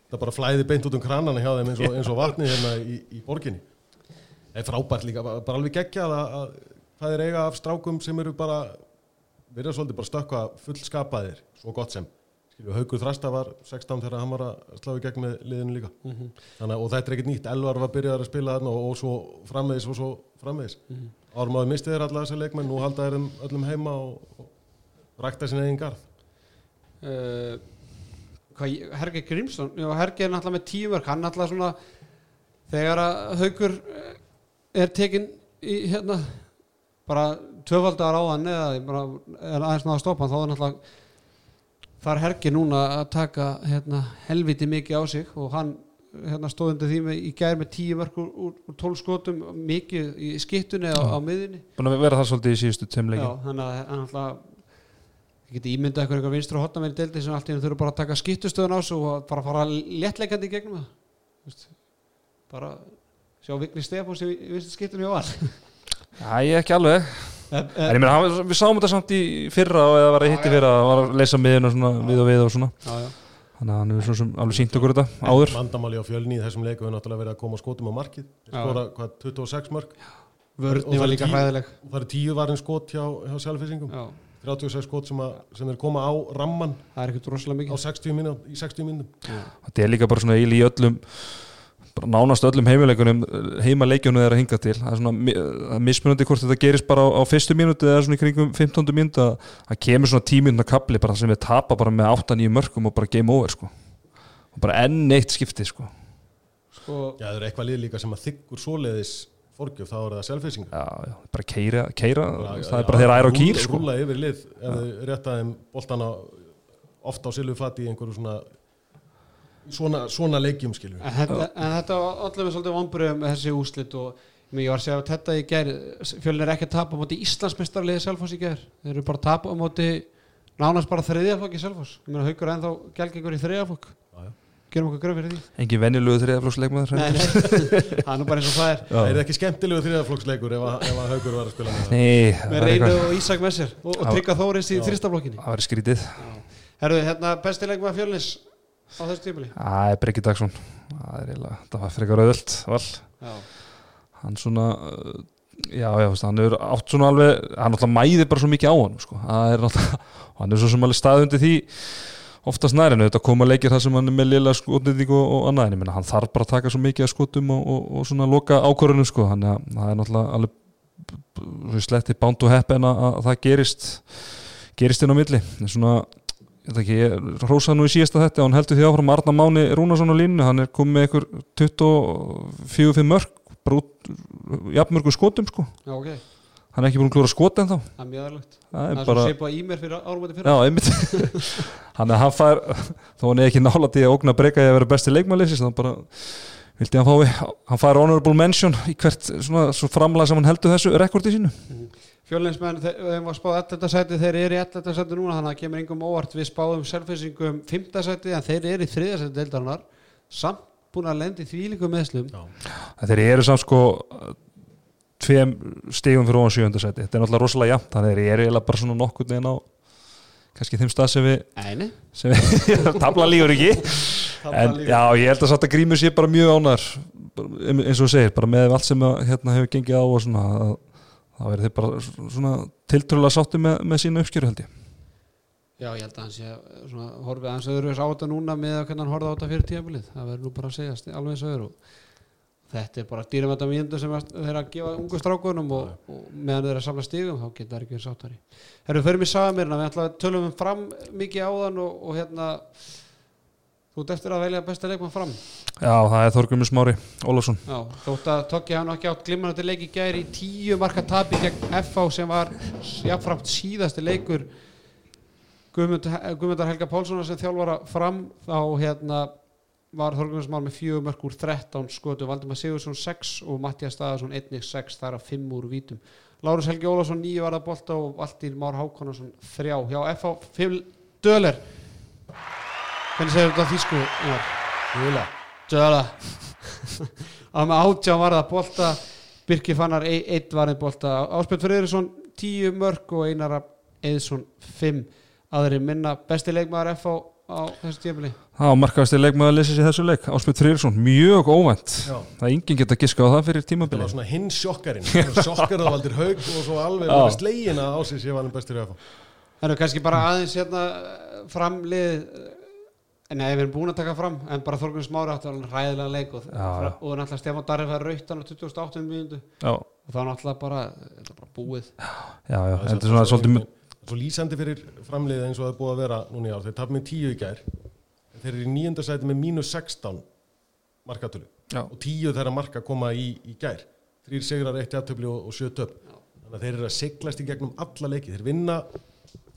Það bara flæði beint út um kranana hjá þeim eins og, eins og vatni hérna í, í borginni. Það er frábært líka, bara alveg geggjað að, að það er eiga af strákum sem eru bara, verða svolítið bara stökka fullskapaðir, svo gott sem. Haugur Þrasta var 16 þegar hann var að slá í gegn með liðinu líka. Þannig, að- og þetta er ekkert nýtt, Elvar var byrjað að spila þarna og, og svo framvegis og svo framvegis. Mm -hmm. Árum áður misti þeir alla þessar leikmenn, nú halda þeir öllum heima og, og rækta sinni eigin garð. uh, hvað, Herge Grímsson já, Herge er náttúrulega með tíu mörg hann náttúrulega svona þegar að haugur eh, er tekin í hérna bara tvöfaldar á hann eða aðeins náða að stoppa hann þá er náttúrulega þar hergi núna að taka hérna, helviti mikið á sig og hann hérna, stóð undir því með, í gær með tíu mörg úr, úr, úr tólf skotum mikið í skittunni á, á miðunni búin að vera það svolítið í síðustu leikin þannig að hann alltaf ég geti ímyndað eitthvað eitthvað vinstur og hotna með deildi sem allt í hennu þurfa bara að taka skittustöðun á sig og bara fara léttleikandi í gegnum það. Bara sjá Vigni Stefáns í í vinstur skittunni á all Já, ég ekki alveg en, En ég meina, hann- við sáum þetta samt í fyrra og eða var að hitti fyrra, var að leysa miðun og svona við og við og svona. Já, já. Þannig að hann hefur svona sem alveg sínt okkur þetta áður. Vandamáli á fjölni í þessum leiku hefur náttúrulega verið að koma skotum á markið. Já. skora hvað 26 mörg Og vörni það var líka tíu- hræðileg. og það eru 10 varin skot hjá, hjá sjálfisingum já, 36 skot sem, að, sem er koma á ramman það er ekkert rosalega á mikið 60 mínú, í 60 mínútum. Já. Þetta er líka bara svona eiginlega í öllum nánast öllum heimileikunum heimaleikjunum er að hinga til. Það er svona er mismunandi hvort þetta gerist bara á, á fyrstu mínúti eða svona í kringum 15. mínúti að það kemur svona tímínuna kapli bara sem við tapa bara með 8-9 mörgum og bara game over sko. Og bara enn eitt skipti sko. Sko, Já, það er eitthvað lið líka sem að þykkur svoleiðis forgjöf, þá er það selfisingar já, já, bara keira, keira það er bara þeirra ær á kýr sko. Rúla yfir lið, rétta þeim boltana ofta á silfufati í einhverju svona svona, svona leikjum skilur en, þetta, en þetta var allavega svolítið vonbröðum með þessi úslit og ég ég var að segja að þetta í gær fjölin er ekki að tapa á móti Íslandsmeistarliði Selfoss í gær, þeir eru bara að tapa á móti nánast bara þriðjaflokk í Selfoss. Ég meina haugur ennþá gælgengur í þriðjaflokk gerum okkur gröf fyrir því. Engin venjulegu nei, það er nú bara eins og það er. Það er ekki skemmtilegu þriðaflokksleikur ef, að- ef að haugur var að spila með það. Með Reynu og Ísak með sér og, og Já. tryggja Þóris í þristaflokkinni það var skrítið. Herðu, hérna bestileik með fjölnis á þessu tímuli Það er Breki Dagsson. Það er eiginlega, það var frekar auðvöld hann svona uh, já, já, hann er átt svona alveg hann náttúrulega mæði bara svo mikið á hann sko. er og hann er svo sem alveg staðundi því oftast nærinu, þetta koma leikir það sem hann er með lilla skotnýting og, og annað, en ég meina hann þarf bara að taka svo mikið af skotum og, og, og svona loka ákvörðunum sko, hann er, er náttúrulega alveg sletti bánd og hepp en að, að það gerist gerist inn á milli. En svona rósaði nú í síðasta þetta hann heldur því áfram Arna Máni Rúnarsson á línu hann er komið með ykkur 24-5 mörg bara út jafnmörgu skotum sko. Já ok, hann er ekki búin að klúra skot en þá það er það er bara, svo seipa í mér fyrir árumæti fyrir já, einmitt. Hann er fær, þó hann er ekki nála til að ógna breyka í að vera besti leikmæliðsins þannig bara vildi hann fái hann fær honorable mention í hvert svona, svo framlega sem hann heldur þessu rekordi sínu Fjölinsmenn, þeim var spáð 11. sæti, þeir eru í 11. sæti núna þannig að það kemur engum óvart við spáðum selfisingum 5. sæti en þeir eru í 3. sæti deildarinnar samt búin að lendi þvílíku meðslum Já. þeir eru samt sko tveim stigum fyrir ofan sjöndasæti þetta er náttúrulega rosalega jafnt þannig að þeir eru eiginlega bara svona nokkur neginn á kannski þeim stað sem við, sem við tabla lígur ekki en já, ég held að satt að grímur sé bara mjög ánar eins og þú segir, bara með allt sem að, hérna, hefur gengið á og svona að, það verður þeir bara svona tiltrúlega sátti með, með sína uppskjöru held ég. Já, ég held að hann sé svona, horfið aðeins öðru á þetta núna með að hvernig hann horfði á þetta fyrir tíðabilið það verður nú bara að segjast alveg eins og öðru. Og þetta er bara dýrum þetta mínundu sem þeir að gefa ungu strákunum og, og meðan þeir eru að samla stígum þá geta það ekki verið sáttari Herru, mig sagði mér við ætlaðum að tölum um fram mikið áðan og, og hérna þú ert eftir að velja besta leikmann fram. Já, það er Þorgumur Smári Ólafsson. Já, þótt að Tokki hann ekki átt glimrandi leik í gæri í tíu marka tapi gegn FH sem var jáfnframt síðasti leikur Guðmund, Guðmundar Helga Pálssonar sem þjálfara fram. Þá hérna var Þorgunarsmál með fjögur mörg úr 13 skotu Valdimar Sigursson 6 og Mattias Staðarsson 1 6 þar að 5 úr vítum. Lárus Helgi Ólafsson 9 var að bolta og Valtýr Már Hákonarsson 3 hjá FH Phil Döler hvernig segir þetta á þýsku? Einar? Júla. Döla að með átján var það bolta Birki Fannar 1 var einn bolta Áspjöld Friðursson 10 mörg og Einar Eðsson 5 aðri minna besti leikmaður FH á þessu tímili Það var markaðasti leikmaður að lesa sér þessu leik Áspjöld Frýrsson, mjög óvænt Já. Það er enginn geta giska á það fyrir Það tímabili var svona hinn sjokkarinn Sjokkarað valdir haug og svo alveg Já. bara slegin að ásins ég var hann að fá Það eru kannski bara aðeins hérna framlið Nei, við erum búin að taka fram en bara Þorgun Smári átti alveg ræðilega leik og, Já, og náttúrulega Stefán Darri fær rautan á 28. mínútu. Já, og það er náttúrulega bara, bara búið. Já, já Þetta er svona svolítið Svo lýsandi fyrir framlið eins og það er búið að vera núna í ár. Þeir tapum með 10 í gær. Þeir eru í nýjönda sæti með mínus 16 markatölu. Já. og 10 þeirra marka koma í, í gær. Þrýr sigrar, eitt jafntöfli og, og sjö töp. Þannig að þeir eru að siglast í gegnum alla leiki. Þeir vinna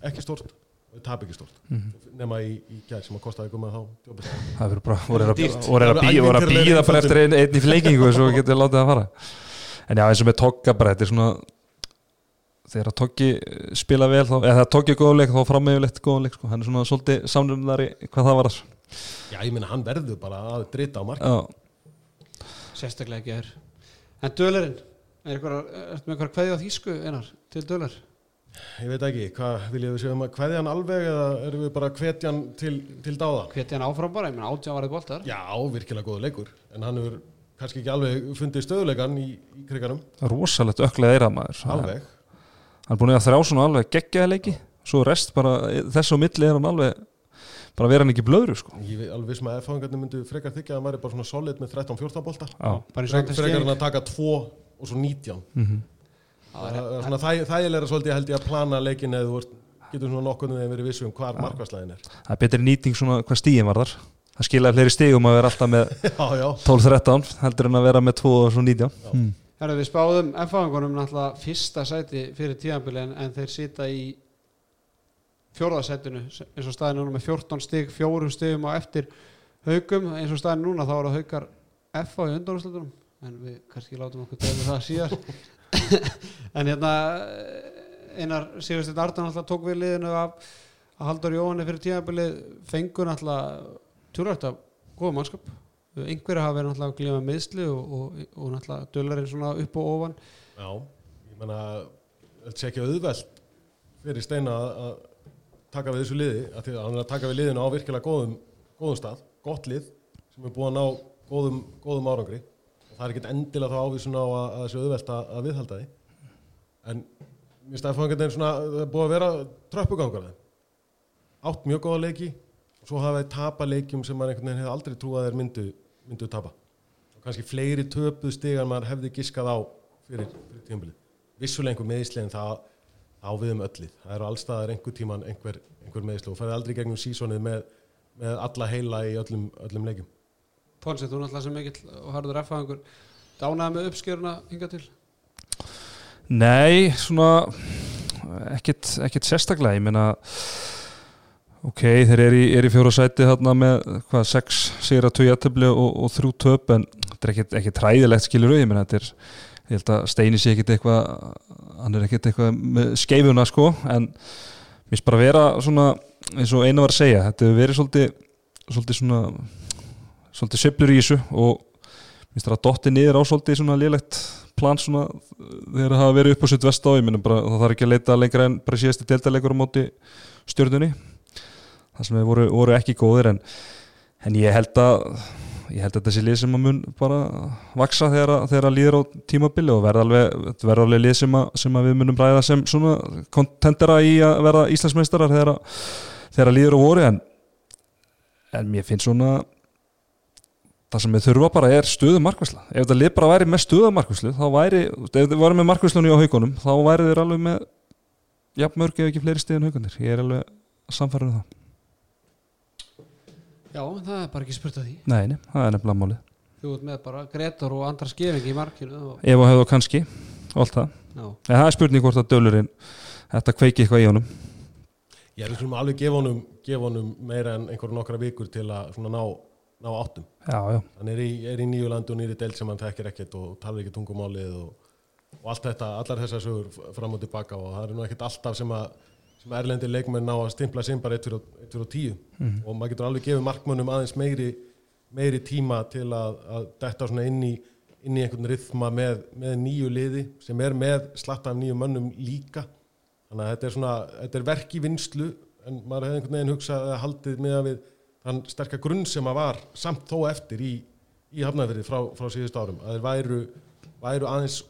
ekki stort við tap ekki stort Mhm. nema í, í gær sem að kostaði gumma þá djópið. það verður bara voru að, Það er býða bara eftir einn ein í fleikingu svo getur látið að fara. En já eins og með Togga bara þetta er svona þegar að Toggi eh, spila vel þá, eða þegar Toggi er góðleik þá frammeðulegt góðleik sko. hann er svona svolítið samnumðari hvað það var já ég minna hann verður bara að drita á mark já, sérstaklega ekki er en dölerinn, er eitthvað, ertu með eitthvað kveði á þýsku einar til döler ég veit ekki, hvað viljum við segjum að kveðja hann alveg eða erum við bara hvetja hann til, til dáða? Hveti hann áfram bara, ég menn átján varðið boltar. Já, virkilega góða leikur en hann hefur kannski ekki alveg fundið stöðuleikan í, í kriganum, rosalegt öklega eira maður. Hann alveg. Er búin að þrjá svona alveg geggjaði leiki. Svo rest bara, þess á milli er hann alveg bara vera hann ekki blöðru sko. ég veit alveg sem að F-fáingarnir myndu frekar þykja að hann væri bara svona solid með 13-14 bolta. Já, bara eins Það er þægilega svolítið held ég að plana leikin eða þú getur svona nokkurnu þegar verið vissu um hvar markværslæðin er. það er betri nýting svona hvað stíðin var þar það skilaði fleiri stígum að vera alltaf með Já, já. 12-13 heldur en að vera með 2 og svo 19 mm. Herra, við spáðum F-fáingunum náttúrulega fyrsta sæti fyrir tíðanbili en, en þeir sita í fjórðasætinu eins og staðin núna með 14 stig, fjórum stigum á eftir haugum, eins og staðin núna þá eru haukar F á í undanúrslutunum en við kannski látum okkur tegja það síðar en hérna einar Sigursteinn Ardan alltaf tók við liðinu af Haldur Jóhanni fyrir tíðanbili fengur alltaf tjúrætt af góða mannskap. Einhverja hafa verið að glíma meðsli og, og, og náttúrulega dölarinn svona upp og ofan. Já, ég menna, þetta sé ekki auðvelt fyrir Steina að taka við þessu liði, að hann er að taka við liðinu á virkilega góðum, góðum stað, gott lið sem er búið að ná góðum, góðum árangri það er ekkert endilega þá ávísun á að, að þessu auðvelt að, að viðhalda því. En mér stæði fangandi er svona, það er búið að vera þeim. Átt mjög góða leiki og svo hafa þeir tapa leikjum sem maður einhvern veginn hefði aldrei trúið að þeir myndu, myndu tapa. Og kannski fleiri töpuð stigar maður hefði giskað á fyrir, fyrir tímabilið. Vissulega einhver meðislegin það á við um öllið. Það eru allstaðar einhver tíman einhver, einhver meðisleg og færði aldrei gegnum sísonið með, með alla heila í öllum, öllum leikjum. Tónsett, þú náttúrulega sem mikill og harður F-fáingur dánaði með uppskjöruna hinga til? Nei, svona ekkit, ekkit sérstaklega. Ég meina ok, þeir eru í, er í fjóra sæti þarna með hvað, sex sigra tvö jættabli og, og þrjú töp en þetta er ekkit, ekkit ræðilegt skilur ég meina þetta er, ég held að Steini sé ekkit eitthvað hann er ekkit eitthvað með skeifuna sko, en mér finnst bara vera svona, eins og einu var að segja þetta hefur verið svolítið svolítið svona svolítið söflur í þessu og mér finnst það að dotti niður á svolítið svona lélegt plan svona þegar það hafa verið upp á sitt vest á ég minna bara það þarf ekki að leita lengra en bara síðasti deltalegur á móti stjörnunni. Það sem við voru, voru ekki góðir en, en ég held að ég held að þessi lið sem að mun bara vaksa þegar, að- þegar að líður á tímabili og verða alveg, verða alveg lið sem að, sem að við munum ræða sem svona kontendera í að verða Íslandsmeistarar þegar, að- þegar að líður á voru en, en mér finnst svona það sem við þurfa bara er stöðu markvæsla ef þetta lið bara væri með stöðu markvæslu þá væri, ef þið varum með markvæslunni á haugunum þá væri þeir alveg með jafn mörg ef ekki fleiri stöðun haugunir ég er alveg samfærið um það. Já, það er bara ekki spurt að því. Nei, nei, það er nefnilega málið. Þú ert með bara Gretar og Andra Skefing í markinu og, ef og hefðu kannski, allt það. Já. en það er spurning hvort að dölurinn þetta kveiki eitthvað í honum. Ég er alveg gefa honum, gefa honum meira en einhverjum nokkra vikur til að ná, ná áttum. já, já, Hann er í, er í nýju landi og nýri deild sem hann þekkir ekkert og talar ekki tungumálið og, og allt þetta, allar þessar sögur fram og tilbaka og það er nú ekkert alltaf sem að sem erlendi leikmenn ná að stimpla sinn bara 1 fyrir 10 og maður getur alveg gefið markmönnum aðeins meiri, meiri tíma til að, að detta svona inn í, inn í einhvern rithma með, með nýju liði sem er með slatta af nýju mönnum líka. Þannig að þetta er svona, þetta er verk í vinslu en maður hefði einhvern veginn hugsað að haldið með að við þann sterka grunn sem að var samt þó eftir í, í hafnafyrði frá, frá síðust árum að þeir væru, væru aðeins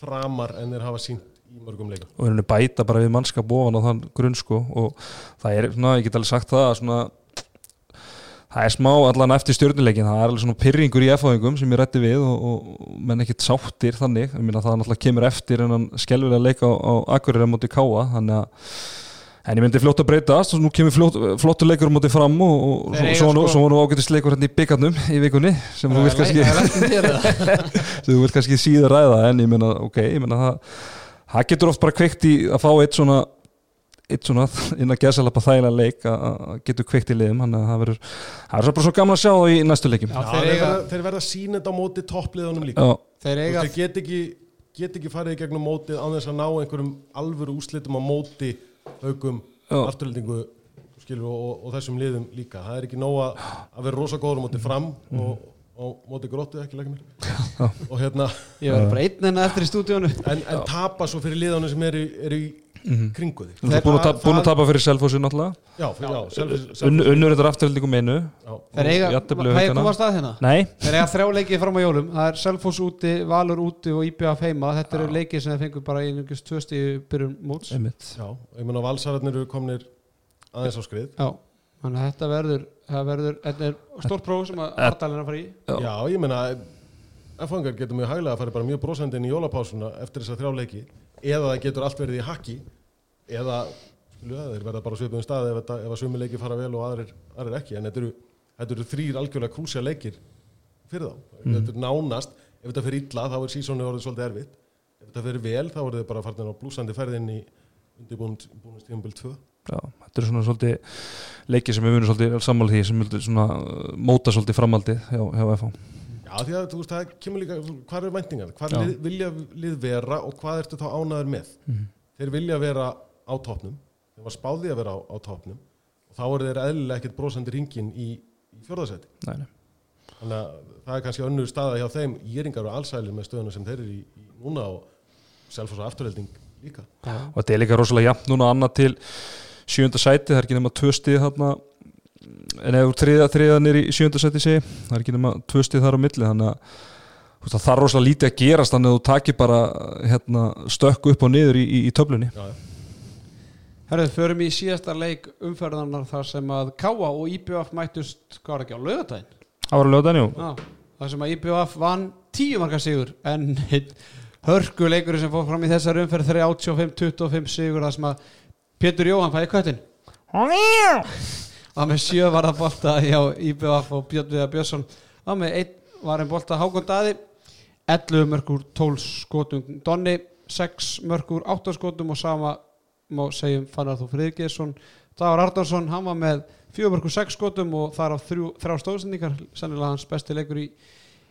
framar en þeir hafa sínt í mörgum leikum og henni bæta bara við mannskap ofan á þann grunn sko og það er svona, ég get alveg sagt það að svona það er smá allan eftir stjórnuleikin það er alveg svona pyrringur í F-fáingum sem ég rætti við og, og menn ekkit sáttir þannig, ég meina það náttúrulega kemur eftir en hann skelvilega leika á, á Akureyri á móti Káa, þannig að en ég myndi fljótt að breytast og nú kemur flott, flottur leikur á móti fram og, og svo, svo, sko- svo var nú ágætist leikur hérna í byggarnum í vikunni sem þú vilt kannski sem þú vilt kannski síður ræða en ég meina, ok, ég meina það það getur oft bara kveikt í að fá eitt svona eitt svona inn að gæsa lappa þægilega leik að getur kveikt í liðum þannig að það verður það er svo bara svo gaman að sjá það í næstu leikim Já, þeir eiga- verða, þeir verða sínend á móti toppliðunum líka. Já, þeir eiga þeir get ekki, get ekki farið mótið haugum, afturlendingu og, og, og þessum liðum líka. Það er ekki nóg að, vera rosa góður á móti fram og, og móti gróttu ekki leggja mér. Og hérna ég verður bara einn enna eftir í stúdíónu en, en tapa svo fyrir liðanum sem eru, eru í kringu því þú er búin að að tapa fyrir Selfossi náttúrulega? Já, fyrir, já, sjálf, Un, unnur þetta afturhaldingum einu já, þeir eiga, jafntefli við hvað ég Haukana. koma að stað hérna? Nei, þeir eiga þrjá leikið fram á jólum. Það er Selfoss úti, Valur úti og IBF heima. Þetta eru leikið sem þeir fengur bara einungist tvö stíu byrjun móts. Já, einmitt. Já, ég meina valsararnir eru komnir aðeins á skrið. Þannig að þetta verður það verður, þetta er stórt próf sem að Ardal er að fara í. Já. Já, ég meina F-fangar getur mjög hæglega að fara bara mjög brosandi inn í jólapásuna eftir þess að þrjá leiki eða það getur allt verið í hakki eða, þeir verða bara á svipum stað ef, þetta- ef að sumi leiki fara vel og aðrir, aðrir ekki. En þetta eru, þetta eru þrýr algjörlega krúsja leikir fyrir þá. Þetta er nánast, ef þetta fyrir illa þá er sísónu orðið svolítið erfitt. Ef þetta fyrir vel þá er þið bara farin á blúsandi ferðin í undirbúinustíðumbil 2 Já, þetta er svona svolítið leiki sem við munum svolítið sammála því sem móta svolítið framaldið hjá, hjá FH því að þú veist, það kemur líka, hvað eru væntingar? Hvað Já. lið, vilja lið vera og hvað ertu þá ánaður með? Þeir vilja vera á topnum, þeir var spáði að vera á, á topnum og þá eru þeir eðlilega ekkert brosandi ringin í, í nei. Þannig að það er kannski önnur staða hjá þeim, Íringar og allsælir með stöðuna sem þeir eru í, í núna og selfos og afturhelding líka. og þetta er líka rosalega jafn núna annað til sjönda sæti, það er ekki nema tvö stið þarna en ef þriða, þriða nýr í sjönda sæti segi, það er ekki nema tvö stið þar á milli þannig að það þarf rosalega lítið að gerast þannig að þú takir bara hérna, stökku upp og niður í, í, í töflunni. Já, já. Herðu, förum í síðasta leik umferðanar þar sem að Káa og IBF mættust, hvað var ekki á lögadaginn það var að lögða njú Já, þar sem að IBF vann tíu marka sigur en hörku leikurinn sem fór fram í þessar umferð 35-25 sigur þar sem að Pétur Jóhann fæði köttin Það með sjö var það bolta hjá IBF og Björn Viðar Björnsson. Það með einn var einn bolta Hákon Daði 11 mörgur 12 skotum Donni 6 mörgur 8 skotum og sama má segjum Fannar Þú Friðgjesson Dagur Arnarsson, hann var með 4 mörgur 6 skotum og þar á þrjá stóðsendingar sennilega hans besti leikur í,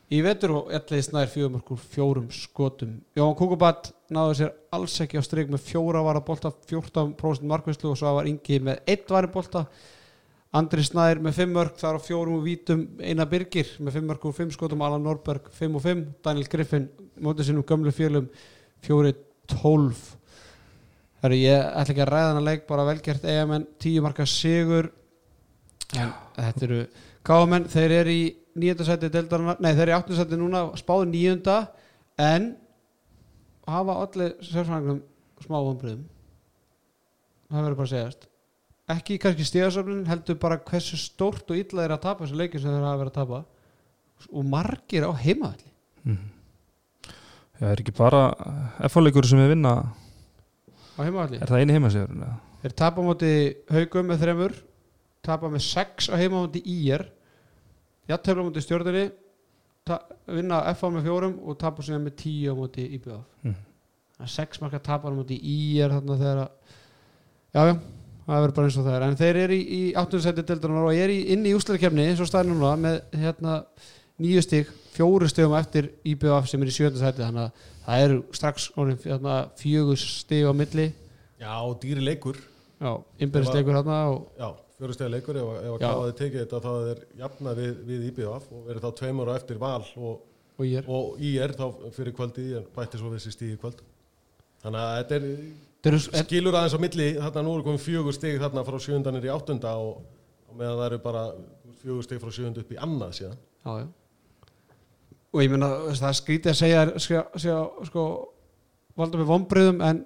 í vetur og elliði snær 4 mörgur 4 skotum. Jón Kukubat náði sér alls ekki á strik með fjóra var að bolta 14% markvæslu og svo var Ingi með 1 var að bolta Andri Snær með 5 mörg, þar á fjórum og vítum Einar Birgir með 5 mörg og 5 skotum Alan Norberg 5 og 5, Daniel Griffin mótið sínum gömlu fjölum 4-12 Herru, ég ætla ekki að ræða hana leik bara velgert. EMN, 10 marka sigur. En þetta eru Káamenn, þeir eru í nýjönda seti deildarinnar, nei þeir eru í áttunda seti núna spáðu nýjönda en hafa allir sérfræðingum smá vombriðum það verður bara að segjast ekki kannski stíðasöfnin heldur bara hversu stórt og illa þeir að tapa þessu leikir sem þeir hafa verið að tapa. Og margir á heimavalli það er ekki bara F-leikur sem við vinna? Á heimavalli er það eini heimasigur þeir tapa á móti haugum með þremur tapa með sex á heima á móti ír játtöfla á móti stjórnari vinna FA með fjórum og tapa síðan með tíu á móti IBF Mhm. það er sex marka tapa á móti ír þarna þegar að já já það verður bara eins og það er. En þeir eru í, í áttundsætti deildarinnar og ég er í, inn í eins og staðin núna með hérna nýju stig, fjóru stigum eftir IBF sem er í sjönda sæti. Þannig að það eru strax hérna, fjögur stig á milli. Já, og dýri leikur. já, innbyrðisleikur hérna og Já, fjórustega leikur. Ef, ef að káði tekið þetta þá er jafna við, við IBF og verið þá tveimur á eftir val og, og er og IR þá fyrir kvöldi en bætti svo við sér stíði kvöld. Þannig að þetta er eru- skilur aðeins á milli þarna nú er komið fjögur stig þarna frá sjöundanir í áttunda og, og meðan það eru bara fjögur stig frá sjöund upp í annað síðan. Já, já. og ég meina það er skrítið að segja, segja, segja sko, valda með vonbriðum en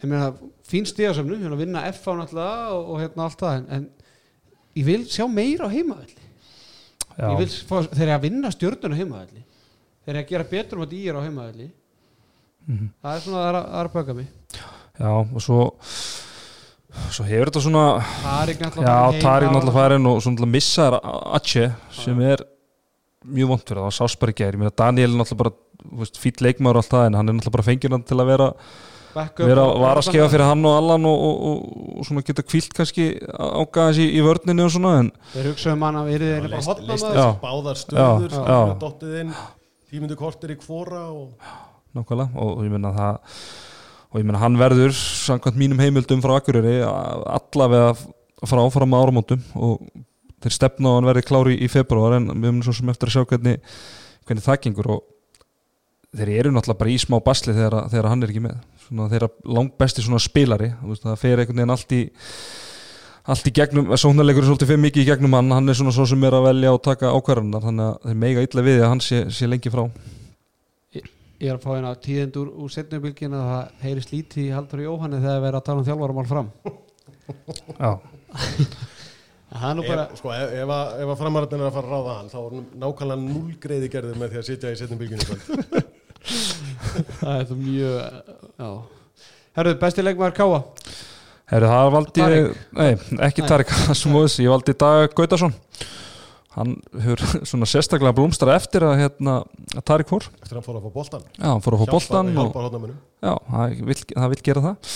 ég meina fín stíðasöfnu hérna vinna F á náttúrulega og, og hérna allt það en, en ég vil sjá meira á heimavelli. Ég vil fá, þeir eru að vinna stjórnun á heimavelli. Þeir eru að gera betur um að dýra á heimavelli. Mhm. það er svona að, er að bögga mig já og svo svo hefur þetta svona Tarik náttúrulega Já, farin og svo náttúrulega missar Atche sem er mjög vond fyrir það, það sást bara í gær. Ég meina Daniel er náttúrulega bara fýtt leikmaður og allt það en hann er náttúrulega bara fengið hann til að vera Backup vera og- var að skefa fyrir hann og Allan og, og, og, og svona geta kvílt kannski ágæðans í, í vörninni og svona en Þeir hugsaðum hann að við erum bara hotna maður. báðar stöður Já. skilur, Já. dottið inn. Tímundu kortir í kvora og nákvæmlega og, ég meina það og ég meina hann verður samkvæmt mínum heimildum frá Akureyri allavega frá áfram með áramótum og þeir stefna á að hann verði klári í, februar en við höfum svo sem eftir að sjá hvernig, hvernig það gengur. Og þeir eru náttúrulega bara í smá basli þegar, þegar hann er ekki með. Svona þeirra langt besti spilari veist, það fer einhvern veginn allt í allt í gegnum, sóknarleikur er svolítið fyrir mikið í gegnum hann, hann er svona svo sem er að velja og taka ákvarðanar, þannig að þeir meiga illa við að hann sé, sé lengi frá Ég er að fá hérna tíðend úr, setnubylgin að það heyrist lítið í Haldur Jóhanni þegar við erum að tala um þjálfaramál fram. Já, Það er nú bara ef, sko, ef, ef, að- ef að framararnir er að fara að ráða hann þá er nákvæmlega null greiði gerðið með því að sitja í kvöld. Það er það mjög Já. Herru, besti leikmaður Káa Herru, það valdi ég, Tarik. nei, ekki. Tarik ég valdi Dag Gautason hann hefur svona sérstaklega blómstra eftir að, hérna, að Tarik fór. Eftir að hann fór að fá boltan já, hann fór að fá boltan já, það vill, það vill gera það.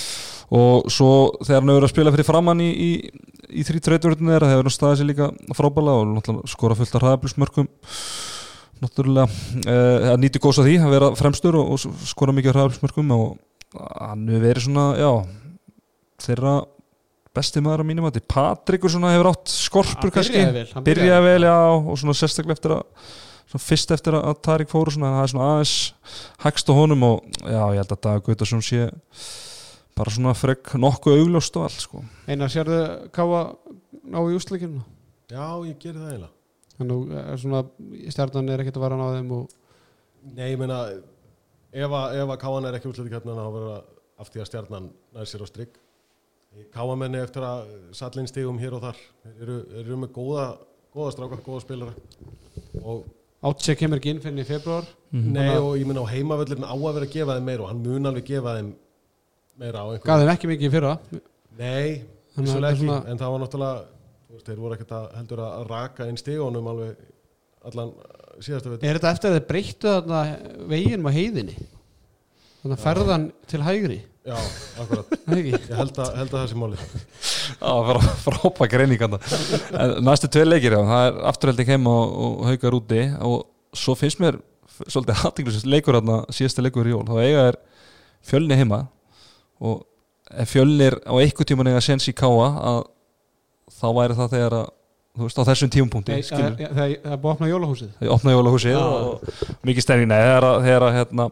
Og svo þegar hann hefur að spila fyrir framann í, í, í þrý treyturinn þeirra hefur hann staðið sér líka frábæla og skora fullt af hraðablusmörkum náttúrulega eh, að nýti góðs að því að vera fremstur og, og skora mikið hraðablusmörkum og hann hefur verið svona, já þeirra besti maður á mínum að Patrikur svona hefur átt skorpur Hann kannski. byrjaði vel, hann byrjaði vel, já, og svona sérstaklega eftir að svona fyrst eftir að Tarik fóru svona, það er svona aðeins hægst á honum og já, ég held að Dag Gautarsson sé bara svona frekk nokkuð augljóst og allt sko. Einar, sérðu Káa ná í úsleikinu já, ég gerir það eiginlega. Þannig að svona stjarnan er ekkert að vara ná þeim og nei, ég meina ef að, ef að káan er ekki keppnina þá verður það af því að stjarnan nær sér á strikk káamenni eftir að sallinn stigum hér og þar. Þeir eru, eru með góða góða strákar, góða spilara. Og Átsek kemur ekki inn fyrir í februar Mhm. Nei og ég minna á heimavöllin á að vera að gefa þeim meira og hann mun alveg gefa þeim meira á einhverjum Gaf þeim ekki mikið í fyrra? Nei, er ekki svona- en það var náttúrulega þeir voru ekkert að heldur að raka inn stígunum alveg allan síðastu veit Er þetta eftir að þeir breyttu þarna veginum á heiðinni? Þannig að ferðan til hægri Já, akkurat, ég held að, held að það sé var frábæk reyninganda en næstu tvei leikir, já, það er afturhelding heima og, og haukar úti. Og svo finnst mér svolítið hattinglisins leikur hérna síðasta leikur í jól, þá eiga er fjölni heima. Og ef fjölnir á einhver tíman eiga sens í káa að þá væri það þegar að þú veist á þessum tímapunkti Nei, Það skilur, er- er er búið að opna jólahúsið. Það opna jólahúsið Já. og mikið að, þegar að hérna,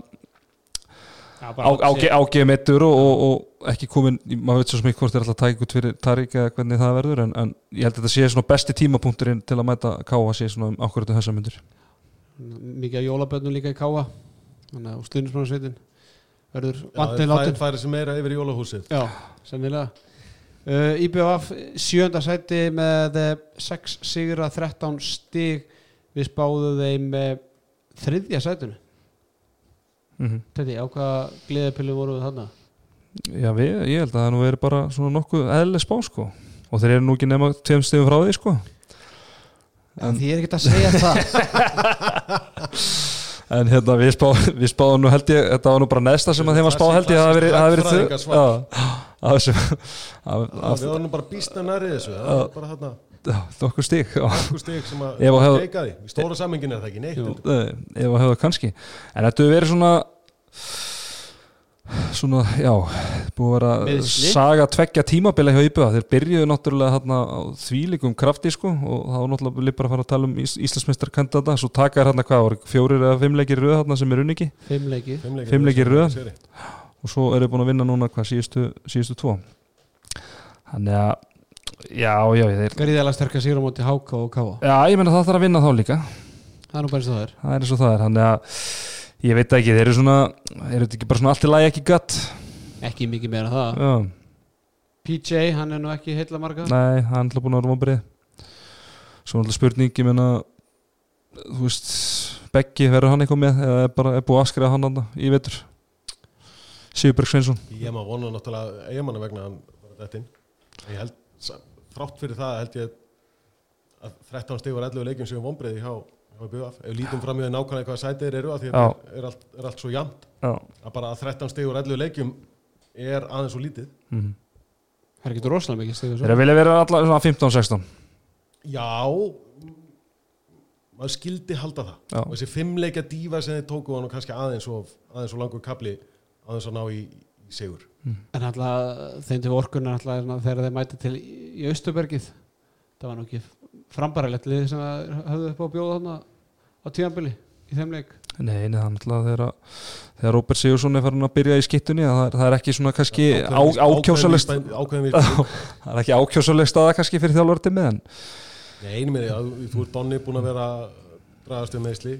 Já, á, áge, ágeð mittur og, og, og ekki komin, maður veit svo ekki hvort er alltaf út fyrir Tarik eða hvernig það verður en, en ég held að þetta sé svona besti tímapunkturinn til að mæta káa sé svona um ákvörðu þessa myndir Mikið af jólabönnum líka í Káa Þannig að stuðnismannarsveitin verður vantið látin. fæ- færi sem meira yfir í jólahúsið. Já, sennilega. Uh, IBF sjönda sæti með eh, 6 sigra 13 stig. Við spáðum þeim uh, þriðja sætinu mm -hmm. Teddy, á hvaða gleðipillu voru við þarna? Já, við, ég held að það nú veri bara svona nokkuð eðlileg spá sko og þeir eru nú ekki nema tveim stegum frá því sko En því er ekkert að segja það en hérna við, spá, við spáðum nú held ég þetta var nú bara neðsta sem að þeim var spáð held ég að það verið-. Já, það var að- að- nú bara býstna nærið þessu það er bara þarna já, nokkuð stík já. okkur stig sem að leika því. Í stóra sammingin er það ekki neitt Jú. ef að hefða kannski. En þetta hefur verið svona svona, já búið að vera saga tveggja tímabila hjá IBA þeir byrjuðu náttúrulega þarna á þvílikum krafti sko og það var náttúrulega líka bara að fara að tala um Ís Íslandsmeistarkandidata svo taka er hérna hvað, fjórir eða fimm leikir í röð þarna sem er unni ekki? Fimm leiki Fimm leikir Fimm leikir í röð. Og svo eru búin að vinna núna hvað síðustu, síðustu tvo. Þannig að já, já, þeir Gríðalega sterkar sigur á móti Háka og Káa já, ég meina það þarf að vinna þá líka. Það er nú bara eins og það er. Það er eins og það er, þannig að ég veit ekki, þeir eru svona eru þetta ekki bara svona allt í lagi ekki gatt Ekki mikið meira en það. Já, PJ, hann er nú ekki heilla marga nei, hann er búin að vera vonbrið svo er alltaf spurning, ég meina þú veist, Beggi verður hann eitthvað með eða er bara er búið að askriða hann þarna í vetur? Sigurberg Sveinsson. Ég maður vona náttúrulega eigamanna vegna að hann var þetta inn Ég held, þrátt fyrir það held ég að 13 stig var 11 leikjum sem er vonbreiði hjá, hjá BF Ef lítum fram í það nákvæmlega hvað sætið eru að því að þetta er allt, er allt svo jæmt já, að bara að 13 stig og 11 leikjum er aðeins og lítið. Mm. Það er ekki rosalega mikið stigur Þeir vilja vera allar svona 15-16 Já maður skildi halda það. Já. og þessi fimmleikja dífa sem þeir tóku var nú kannski aðeins og, aðeins og langur kapli aðeins að ná í, sigur. En alltaf þeim til orkunar alltaf þegar þeir mæti til í Austurbergið það var nú ekki frambarilegt lið sem að höfðu upp á bjóða þarna á tíðanbili í þeim leik. Nei, nei, þannig að þegar, þegar Robert Sigursson er farin að byrja í skittunni það, er- það er ekki svona kannski á, ákjósalegt ákveðin vísbæn það er ekki ákjósaleg staða kannski fyrir þjálfurti með en Nei, einu með því að þú ert Donni búin að vera dragast við meðsli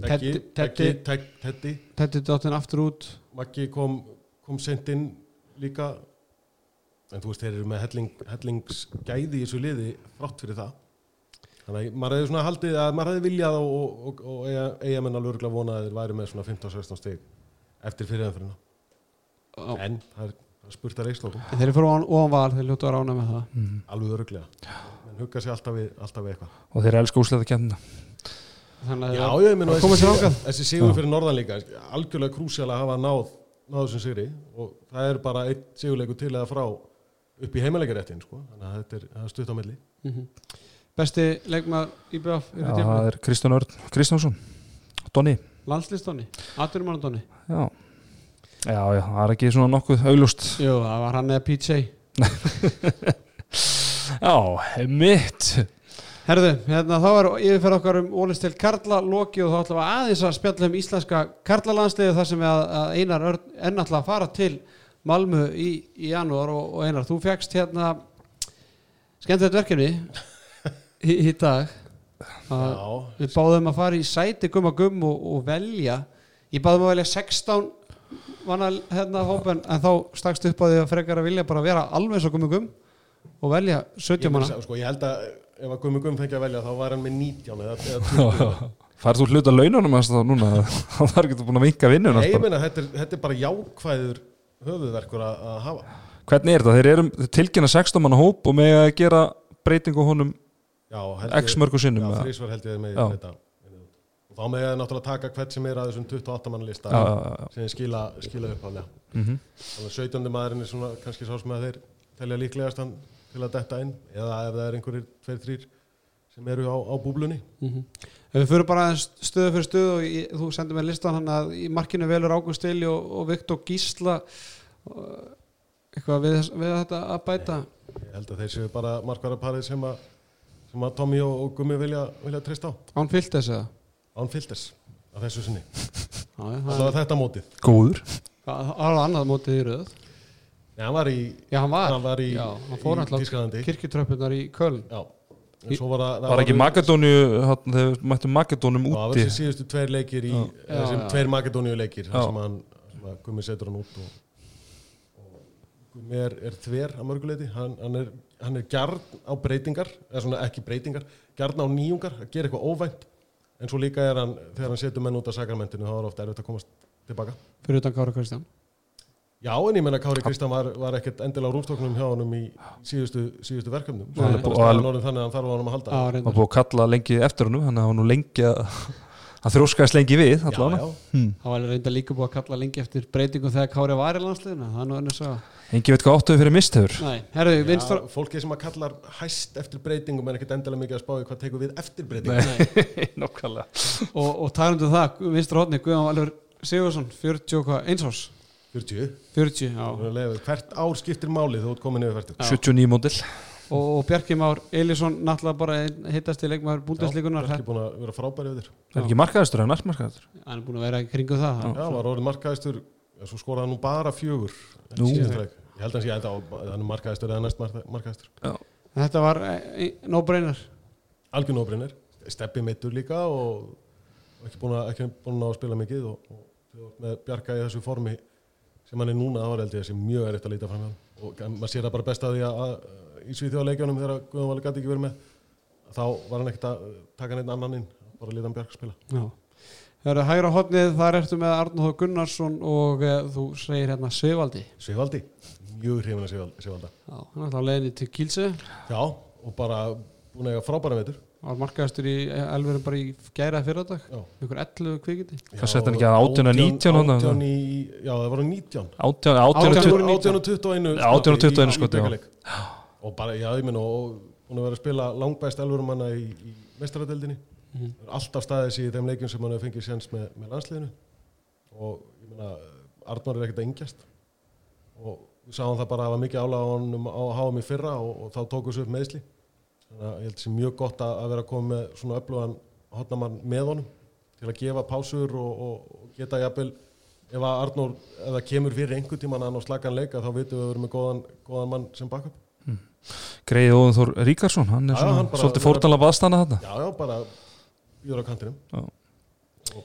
Teggi, Teddi Þetta er dottin aftur út. Maggi kom, kom sent inn líka en þú veist, þeir eru með helling, hellingsgæði í þessu liði frátt fyrir það. Þannig að maður hefði svona haldið að maður hefði viljað og, og, og, og eiga, eiga menn alveg örgulega vona að þeir væri með svona 15-16 stig eftir fyrirðanfyrirna á, en það er, það er spurt að reikslókum þeir eru fyrir ofan val þeir ljótu að rána með það. Mm. alveg örgulega en hugga sér alltaf við, alltaf við eitthvað. Og þeir elska úslega kemna Þannig að Já, ég minn að koma sér þessi, sigur fyrir norðan líka algjörlega krúsjál að hafa náð náð þessum sigri og það er bara einn sigurleiku til eða frá upp í heimaleikaréttin sko. þannig að þetta er, er stutt á milli. Mhm. Besti leikmaður í BF Já, það er Kristján Örn Kristjánsson. Donni Landslistóni, Aturumann Donni já. já, já, það er ekki svona nokkuð auglust Jú, það var hann eða PJ Já, mitt Herðu, hérna þá er yfirferð okkar um Ólist til Karla Loki og þá ætlum við aðeins að spjalla um íslenska Karlalandsliði þar sem við Einar Örn er náttúrulega að fara til Malmö í, í janúar og, og Einar, þú fegst hérna skemmtilegt verkefni í, í dag. Að Já, við báðum að fara í sæti gumma gumm og, og velja. Ég báðum að velja 16 vanna hérna hópen en þá stakst upp á því að frekar að vilja bara vera alveg svo gummi gumm og velja 17 ég, manna. sko, ég held að ef að Gummi Gummi fengi að velja þá var hann með 19 eða, eða 20 Færðu þú hluta laununum hans þá núna Það var ekki búin að vinka vinnun Nei, ég meina, þetta, þetta er bara jákvæður höfuðverkur að, að hafa Hvernig er þetta? Þeir eru tilkynna 16 manna hóp og með að gera breytingu á honum Já, x mörgu sinnum Já, þrísvar held ég með Já. þetta og þá með ég náttúrulega taka hvert sem er að þessum 28 mann lista Já, sem skila, skila upp álega Mhm. þannig að 17. maðurinn er svona kannski sá sem að þeir telja líklegast hann til að detta inn eða ef það er einhverjir tveir, þrýr sem eru á, á búblunni. Mhm. Ef við fyrir bara stöðu fyrir stöðu og ég, þú sendir mér listan hann að í markinu velur Ágúst Stili og, og Viktor Gísla og eitthvað við, við þetta að bæta? Ég held að þeir séu bara markvaraparið sem að, sem að Tommy og, og Gummi vilja, vilja treysta á. Án fyllt þess eða? Án filters að þessu sinni. Það alltaf þetta mótið. Góður. Það var annað mótið í röð Nei, hann var í, Já, hann var, hann var í, Já, hann fór alltaf Tískalandi kirkjutröppunar í Köln. Já, var það Var ekki Makedóniu hann- Þeir mættu Makedónum Það var úti? þessi síðustu tveir leikir í þessum tveir Makedóníu leikir sem hann sem að Gummi setur hann út og, og Gummi er, er þver að mörguleiti hann, hann, er, hann er gjarn á breytingar eða svona ekki breytingar, gjarn á nýjungar að gera eitthvað óvænt. En svo líka er hann, þegar hann setur menn út af sakramentinu þá er ofta erfitt að komast tilbaka. Fyrir utan Kára Kristján Já, en ég menna Kári Kristján var, var ekkert endilega á rúmstoknum hjá honum í síðustu, síðustu verkefnum. Nei. hann er þannig að hann þarf á honum að halda. Það var reyndar búið að kalla lengi eftir honum Þannig að hann var nú lengi að að þróskaðist lengi við já. Hmm. Það var reynda líka búið að kalla lengi eftir breytingum þegar Kári var í landsliðinu það er nú önnur saga. Engi veit hvað áttuðu fyrir mistöður Nei, herðu, vinstra fólki sem að kallar hæst eftir breytingum er ekkert endilega mikið að spá í hvað tekur við eftir breytingum. Nei. Nákvæmlega. Og, og talandu það, Guðjón Valur Sigursson, 40 og hvað, eins árs 40 40, já. Þannig að leiða- hvert ár skiptir máli þú ert komin yfir færtug Já. 79 mótil og, og Bjarki Már Elísson náttúrulega bara hittast í leikmaður búndesslíkunar ekki búin að vera frábæri við þér. Það er ekki markaðistur, það er næstmarkaðistur hann er búin að vera í kringu það já, var orðið markaðistur svo skoraði hann nú bara fjögur Nú. síðasta leik. ég held að hann sé enda á hann er markaðistur eða næst marka- markaðistur þetta var e, no brainer algjörn óbrinnir, steppi meittur líka og ekki búin að, ekki búin að spila mikið og, og með Bjarka í þessu formi sem hann er núna, ég þessi mjög erfitt að líta fram hjá og maður sér það bara best að því að, að í Svíþjóðaleikjónum þegar Guðan Valur gæti ekki verið með þá var hann ekkert að taka neitt annan inn bara að líta hann Bjarka spila. Já. Það eru hægra hodnið, þar ertu með Arnóð Gunnarsson og e, þú segir hérna Svevaldi Sigvaldi, mjög hrifin að Sigvalda. Já, hann er alltaf á leiðinni til Kílse Já, og bara búin að eiga frábæra veitur var markaðastur í elverum bara í gæra Já. einhver 11 kvikindi? Hvað setti hann ekki að 18 og 19 þarna? 18 í, já það voru 19 átján, átján, Átján átján, voru 18 og 21 Já, 18 og 21 í- í skoti, og bara, já, ég meina og hún er verið að spila langbæst elverumanna í, í mestaradeldinni Mhm. alltaf staðið sér í þeim leikjum sem hann hefur fengið séns með, með landsliðinu. Og ég meina, Arnór er ekkert að yngjast. Og við sáum það bara að það var mikið álag á hann á að hafa mig fyrra og, og þá tóku þessu upp meðsli þannig að ég held sér mjög gott að, að vera að koma með svona öflugan hotnamann með honum til að gefa pásur og, og, og geta jafnvel ef að Arnór, ef það kemur fyrir einhvern tíman að hann á slagan leika þá vitum við að við erum með góðan, góðan mann sem backup. Greið Óðun Þór Ríkarsson hann er Já, svona hann bara- svolítið fórtanlega baðstana þarna. Já, já, bara býður á kantinum. Já. og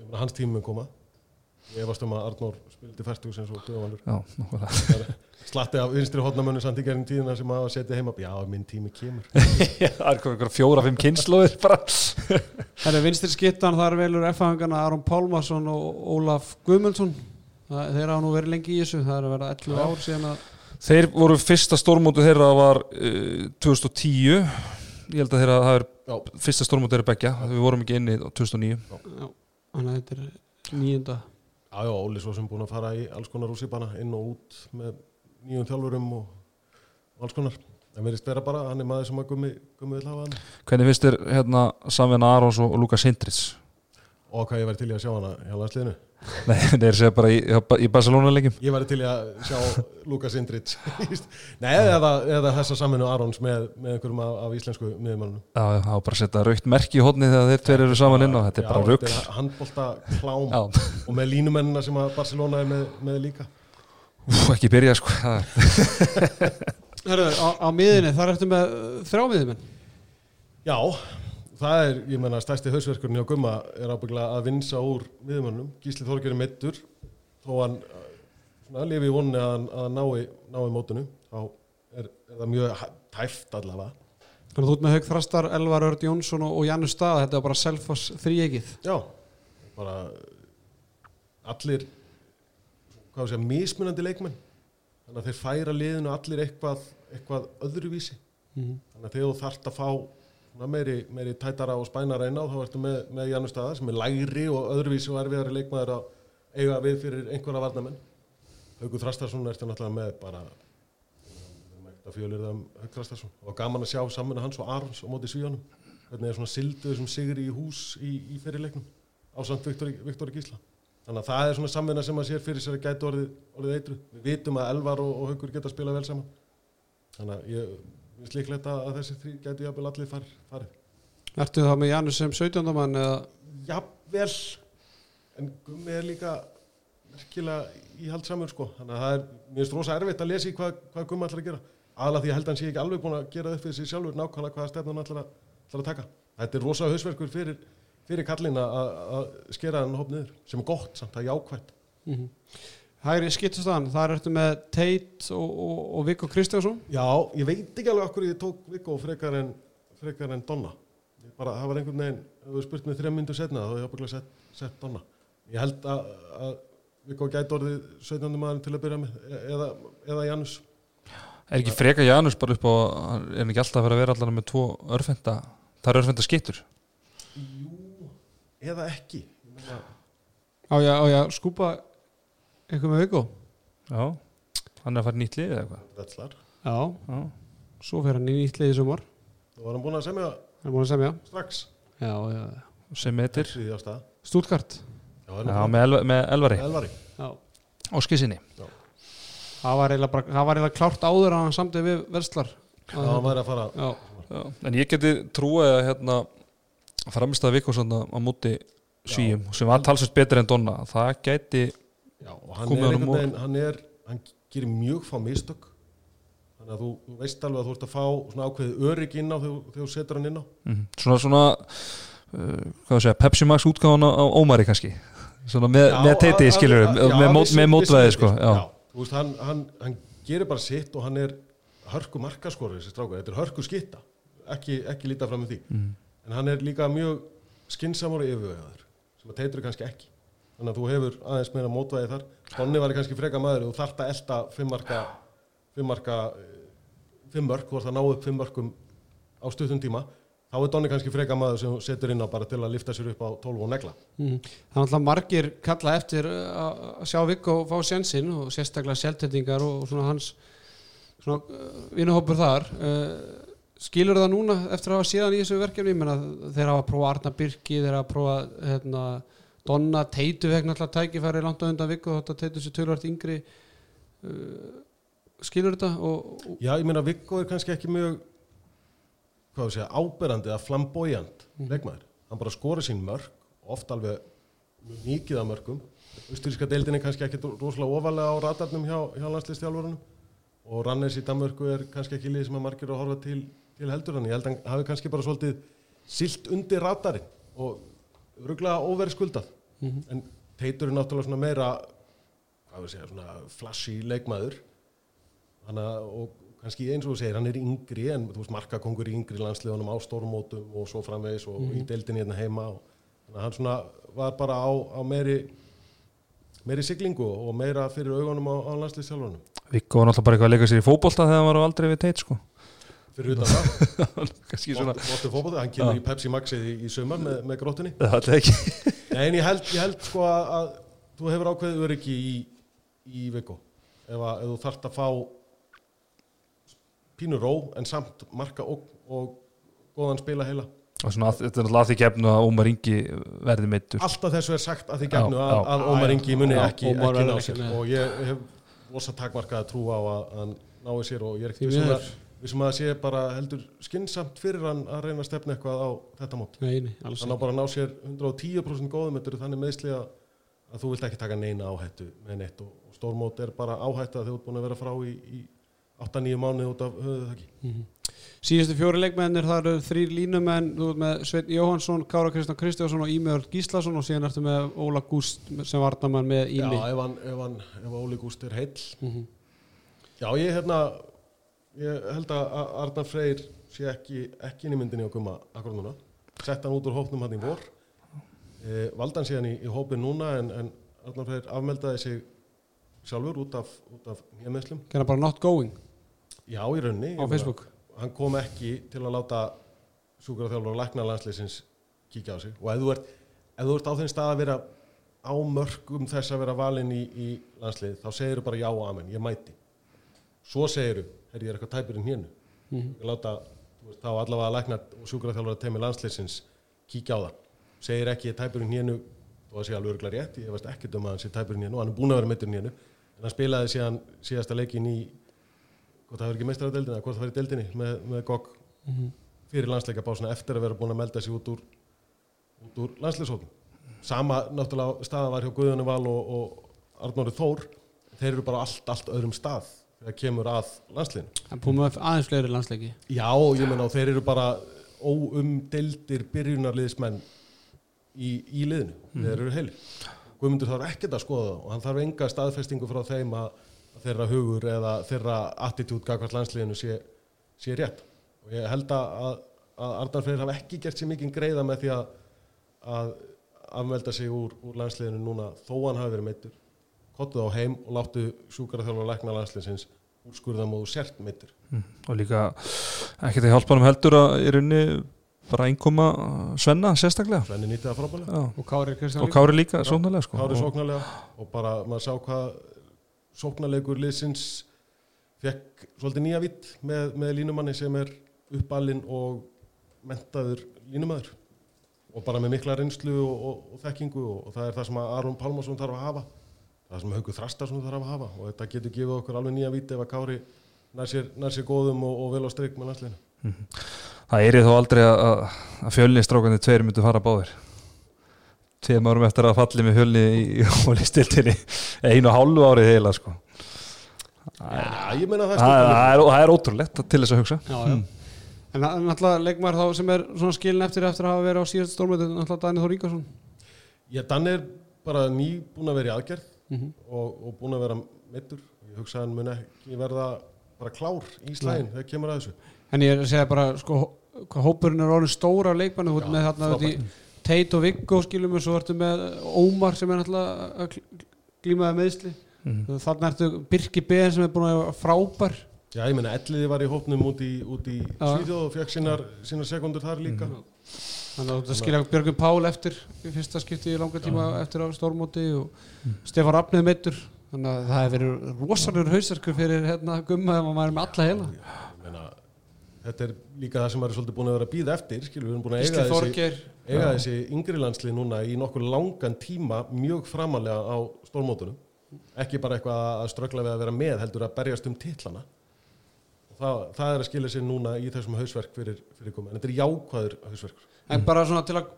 ég hans tími mun koma ég efast um að Arnór spildi og döðvalur Já, nákvæmlega. slatti af vinstri hotnamönnu samt í gerðin tíðina sem hafa setið heima. Já, minn tími kemur. Það er komið ykkur fjóra, fimm kynnslóðir bara. Það er vinstri skittan, það er velur F-hangana Aron Pálmarsson og Ólaf Guðmundsson. Þeir hafa nú verið lengi í þessu, það er að vera 11 ár síðan að Þeir voru fyrsta stórmótu þeirra var uh, 2010 ég held að þeirra það er Já. fyrsta stórmótu þeirra begja við vorum ekki inni á 2009 Já, þannig að þetta er nýjunda Já, já, Óli svo sem búin að fara í alls konar rússibana inn og út með nýjum þjálfurum og, alls konar. En verðist vera bara, hann er maður sem að gummi, gummi vil hafa hann. Hvernig finnst þér hérna Samvena Arons og, og Lukas Hindrits? Og hvað ég væri til í að sjá hana hjá landsliðinu Nei, þeir segja bara í, í Barcelona leikjum ég væri til að sjá Lukas Indrits Nei, eða, eða þessa saminu Arons með, með einhverjum af, af íslensku miðjumannum Já, já, það var bara að setja raukt merki í hodni þegar þeir tveir eru saman inn á. Þetta er bara rugg handbólta klám Já, og með línumennina sem að Barcelona er með, með líka. Úf, ekki byrja sko. Er- Herru, á, á miðinni, þar ertu með þrjá miðjumenn? Já, það er, ég menna, stærsti hausverkurinn hjá Gumma er ábygglega að vinsa úr miðjumannum. Gísli Þorgjör er meittur, þó hann uh, svona, lifi í vonni að að nái, nái mótinu, þá er, er það mjög tæft allavega. Þannig að þú ert með Haug Þrastar, Elvar Örd Jónsson og, Janus Stað Þetta er bara Selfoss þríegið Já, bara allir, hvað sé, mismunandi leikmenn. Þannig að þeir færa liðinu allir eitthvað, eitthvað öðruvísi. mm. Þannig að þegar þú þarft að fá meiri, meiri tætara og spænara inn á þá ertu með, með Janus Staða sem er lægri og öðruvísi og erfiðari leikmaður að eiga við fyrir einhverja varnamenn Haugur Þrastarsson ertu náttúrulega með bara að fjölir það um Haug Þrastarsson og gaman að sjá samvinna hans og Arons á móti svíjanum hvernig er svona silduð sem sigri í hús í, í fyrirleiknum á samt Viktor, Gísla. Þannig að það er svona samvinna sem að sér fyrir sér að gæti orðið, orðið eitru við vitum að Elvar og, og Haugur geta að spila vel saman. Þannig að ég finnst líklegt að að þessi þrý gæti jafnvel allir far, farið. Ertu þá með Janus sem 17. mann eða? Jafnvel. En Gummi er líka virkilega íhaldsamur sko. Þannig að það er, finnst rosa erfitt að lesa í hvað, hvað Gummi ætlar að gera. Aðalega því að held að hann sé ekki alveg búin að gera það upp fyrir sig sjálfur nákvæmlega hvaða stefn hann ætlar að, ætlar að taka. Þetta er rosa hausverkur fyrir, fyrir kallin að, að skera hann hóp niður sem er gott samt, það er jákvætt. Mm Hægri skittustaðan, þar ertu með Tate og, og, og Viggo Kristjánsson. Já, ég veit ekki alveg okkur ég tók Viggo frekar en, frekar en Donna. Ég bara, það var einhvern veginn ef þú spurt mig þrejum myndu setna þá hef ég ábygglega sett, sett Donna. Ég held að, að Viggo gæti orðið 17. maður til að byrja með e- eða, eða Janus. Er ekki freka Janus bara upp á Er hann ekki alltaf að vera að vera allar með tvo örfenda Það er örfenda skittur Jú, eða ekki. Ég meina, Á ég, á ég að skúpa eitthvað með Viggo Já, hann er að fara í nýtt lið eða eitthvað. Vetslar Já, Já, svo fer hann í nýtt liði sumar. Þú var hann búin að semja. Það er búin að semja. Strax. Já, já, sem metir. Þriðja stað. Stútkart Já, Já, með, elva, með Elvari. Elvari. Já. Og skissinni Það var eiginlega, bara, það var eiginlega klárt áður að hann samtið við verslar Já, hann væri að fara Já, Já, en ég geti trúið að hérna framistæða vikku svona á móti svíum sem var talsvægt betur en Donna. Það gæti Já, og hann er veginn, hann er, hann gerir mjög fá mistök. Þannig að þú, þú veist alveg að þú ert að fá svona ákveðið örygg inn á þegar þú setur hann inn á. Mm, svona svona uh, segja, Pepsi Max útgáðan á, á Ómari kannski? Svona með, Já, með teiti skilur með, já, mótvæði sko, já. þú veist, hann, hann, hann gerir bara sitt og hann er hörku markaskorið þessi strákur, þetta er hörku skitta ekki, ekki líta fram með því. Mm. en hann er líka mjög skinsamur og yfirvegaður sem að teitur kannski ekki þannig að þú hefur aðeins meira mótvæði þar. Stonni var kannski freka maður og þú þarft að elta fimm marka fimm marka eh, fimm mörk, þú ert að ná upp fimm mörkum á stuttum tíma. Þá er Donni kannski freka maður sem setur inn á bara til að lifta sér upp á 12 og negla. Mm. Það er alltaf margir kalla eftir uh, að sjá Viggo fá sjansinn og sérstaklega sjálftendingar og svona hans svona uh, vinuhópur þar. Skilur það núna eftir að hafa síðan í þessu verkefni, ég menna þeir hafa að prófa Arna Birki, þeir hafa að prófa hérna, Donna, Teitu vegna alltaf tækifæri langt á undan Viggo, þetta Teitu sér tölvart yngri uh, skilur þetta og, og Já, ég meina Viggo er kannski ekki mjög hvað við segja, áberandi eða flamboyant leikmaður. Hann bara skora sín mörg, oft alveg mikið af mörgum. Austuríska deildin er kannski ekki rosalega ofalega á ratarnum hjá, hjá landslistjálfurunum og Rannes í Danmörku er kannski ekki lið sem að margir að horfa til, til heldur hann. Ég held að hann hafi kannski bara svolítið silt undir ratarinn og ruglega óverið skuldað. En Teitur er náttúrulega svona meira, hvað við segja, svona flashy leikmaður Þannig að, og kannski eins og þú segir, hann er yngri en þú veist, markakongur í yngri landsliðunum á stórmótum og svo framvegis og í deildinni hérna heima og þannig að hann svona var bara á, á meiri meiri siglingu og meira fyrir augunum á, á landsliðsjálfunum. Viggo var náttúrulega bara eitthvað að leika sér í fótbolta þegar hann var á aldrei við teit sko Fyrir utan það, kannski svona Votti fótbolta, hann kemur í Pepsi Maxið í, í sumar með, með ekki. Nei, en ég held, ég held sko að, að þú hefur ákveðið öryggi í, í Viggo. Ef, að, ef þú þarft að fá pínu ró en samt marka og, og góðan spila heila. og svona, að- þetta er að því gefnu að Ómar Ingi verði meittur Alltaf þessu er sagt að því gefnu að, að Ómar Ingi muni Já, ekki, ekki ná sér. og ég hef rosa takmarkað að trúa á að hann nái sér og ég er Því ekki vissum miður. að, að það sé bara heldur skynnsamt fyrir hann að reyna að stefna eitthvað á þetta mót. Nei, nei, alls Hann á bara að ná sér 110% góðum, þetta eru þannig meðsli að, að þú vilt ekki taka neina áhættu með neitt og, og stórmót er bara áhætta þegar þú ert búin að vera frá í, í 8-9 mánuði út af höfuðu þakki. Mhm. Síðustu fjóri leikmennir það eru þrýr línumenn þú ert með Sveinn Jóhansson, Kára Kristján Kristjánsson og Ímjörn Gíslason og síðan ertu með Óla Gúst sem varnamann með Já, Ími ef hann, ef hann, ef Óli Gúst er heill. Mhm. Já, ég hérna, ég held að Arnar Freyr sé ekki, ekki inn í myndinni á gumma akkur núna. Sett hann út úr hópnum hann í vor. E, valdi hann síðan í, í hópin núna en, en Arnar Freyr afmeldaði sig sjálfur út af, af nýjameðslum. Gerna bara not going Já, í raunni. á Facebook Hann kom ekki til að láta sjúkraþjálfur og lækna landsleysins kíkja á sig. Og ef þú ert, ef þú ert á þeim stað að vera á mörgum þess að vera valinn í, í landslið, þá segir þú bara já og amen, ég mæti. Svo segir þú, herri, ég er eitthvað tæpur inn hérna. Mhm. Ég láta, þá allavega að lækna og sjúkraþjálfur að teimi landsleysins kíkja á það. Segir ekki, ég er tæpur inn hérna, og það sé alveg örgulega rétt, ég veist ekki um að hann sé tæpur inn hérna og hann er búin að vera mittur inn hérna. En hann spilaði síðan síðasta leikin í, hvort það verður ekki meistaradeldina, hvort það verður í deldinni með, með GOG Mhm. fyrir landsleikabásuna eftir að vera búin að melda sig út úr, út úr landsleishóðum. Sama náttúrulega staða var hjá Guðjónu Val og, og Arnóri Þór. Þeir eru bara allt, allt öðrum stað þegar kemur að landsliðinu. Hann búið með aðeins fleiri landsleiki Já, ég menna og þeir eru bara óumdeldir byrjunarliðismenn í, í liðinu. Þeir eru heilir. Guðmundur þarf ekkert að skoða það og hann þarf enga staðfestingu frá þeim að, þeirra hugur eða þeirra attitút gagvart landsliðinu sé, sé rétt. Og ég held að, að, Arnar Freyr hafa ekki gert sér mikið greiða með því að, að afmelda sig úr, úr landsliðinu núna þó hann hafi verið meittur. Kottuð á heim og láttu sjúkara þjálfur að lækna landsliðsins úrskurðam og sért meittur. og líka ekkert að hjálpa hann heldur að í rauninni bara einkoma Svenna sérstaklega Svenni nýtti það frábælega. Já. og Kári og Kári líka sóknarlega sko. Kári Og- sóknarlega og bara maður sá hvað sóknarleikur liðsins fekk svolítið nýja vitt með, með línumanni sem er uppalinn og mentaður línumæður og bara með mikla reynslu og, og, og þekkingu og, og það er það sem að Aron Pálmarsson þarf að hafa það sem Haugur Þrastarsson þarf að hafa og þetta getur gefið okkur alveg nýja vitt ef að Kári nær sér, nær sér góðum og, og vel á streik með landsliðinu. það er þó aldrei að, að- að fjölnistrákandi tveir myndu fara báðir. Tveim árum eftir að falli með fjölni í, hólistiltinni einu og hálfu árið heila sko. Já, ég meina það er það, er, það er ótrúlegt til þess að hugsa. Já, já. en hann- náttúrulega leikmaður þá sem er svona skilin eftir eftir að hafa verið á síðast stórmötu náttúrulega Daniel Þór Ingarsson Já, Dan er bara ný búin að vera í aðgerð Mhm. og, og búin að vera meittur. Ég hugsa að hann mun ekki verða bara klár í slægin þegar kemur að þessu. en ég er að segja bara sko, hvað hópurinn er orðin stóra af leikmannu Já, með þarna út í frábært. Teit og Viggo skilum og svo ertu með Ómar sem er gl- glímaði meðsli Mhm. þannig ertu Birki Ben sem er búin að vera frábær Já, ég meina, Elliði var í hópnum út í, út í Já. Svíþjóð og fekk sínar, sínar sekundur þar líka. Þannig að það skilja Björgun Pál eftir fyrsta skipti í langa tíma eftir á stórmóti og Stefán Rafnið meittur þannig að það hefur verið rosalur hausarkur fyrir hérna gumma ef maður er með alla heila. Ég meina, þetta er líka það sem maður er svolítið búin að vera að býða eftir, skilur, við erum búin að eiga þessi, eiga þessi yngri landslið núna í nokkur langan tíma mjög framalega á stórmótunum. Ekki bara eitthvað að ströggla við að vera með, heldur að berjast um titlana. Það, það er að skilja sér núna í þessum hausverk fyrir, fyrir. En bara svona til að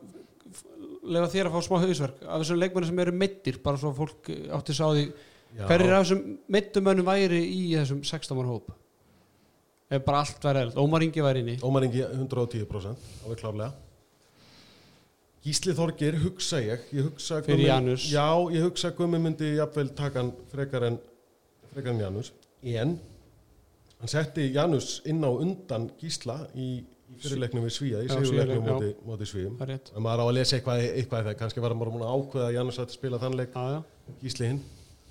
lega þér að fá smá hausverk. Af þessum leikmenni sem eru meittir bara svo fólk átti sá því Já. hver er af þessum meittumönnum væri í þessum 16 mann hóp? Ef bara allt væri eðl Ómar Ingi væri inni. Ómar Ingi 110% alveg klárlega. Gísli Þorgir hugsa ég, ég hugsa Fyrir Janus. Já, ég hugsa að Gummi myndi jafnvel taka hann frekar en frekar en Janus. En hann setti Janus inn á undan Gísla í, í fyrirleiknum við Svíja í sigurleiknum móti, móti Svíjum en maður á að lesa eitthvað, eitthvað þegar kannski var maður múin að ákveða að Janus ætti að spila þann leik. Já, já. Gísli hinn.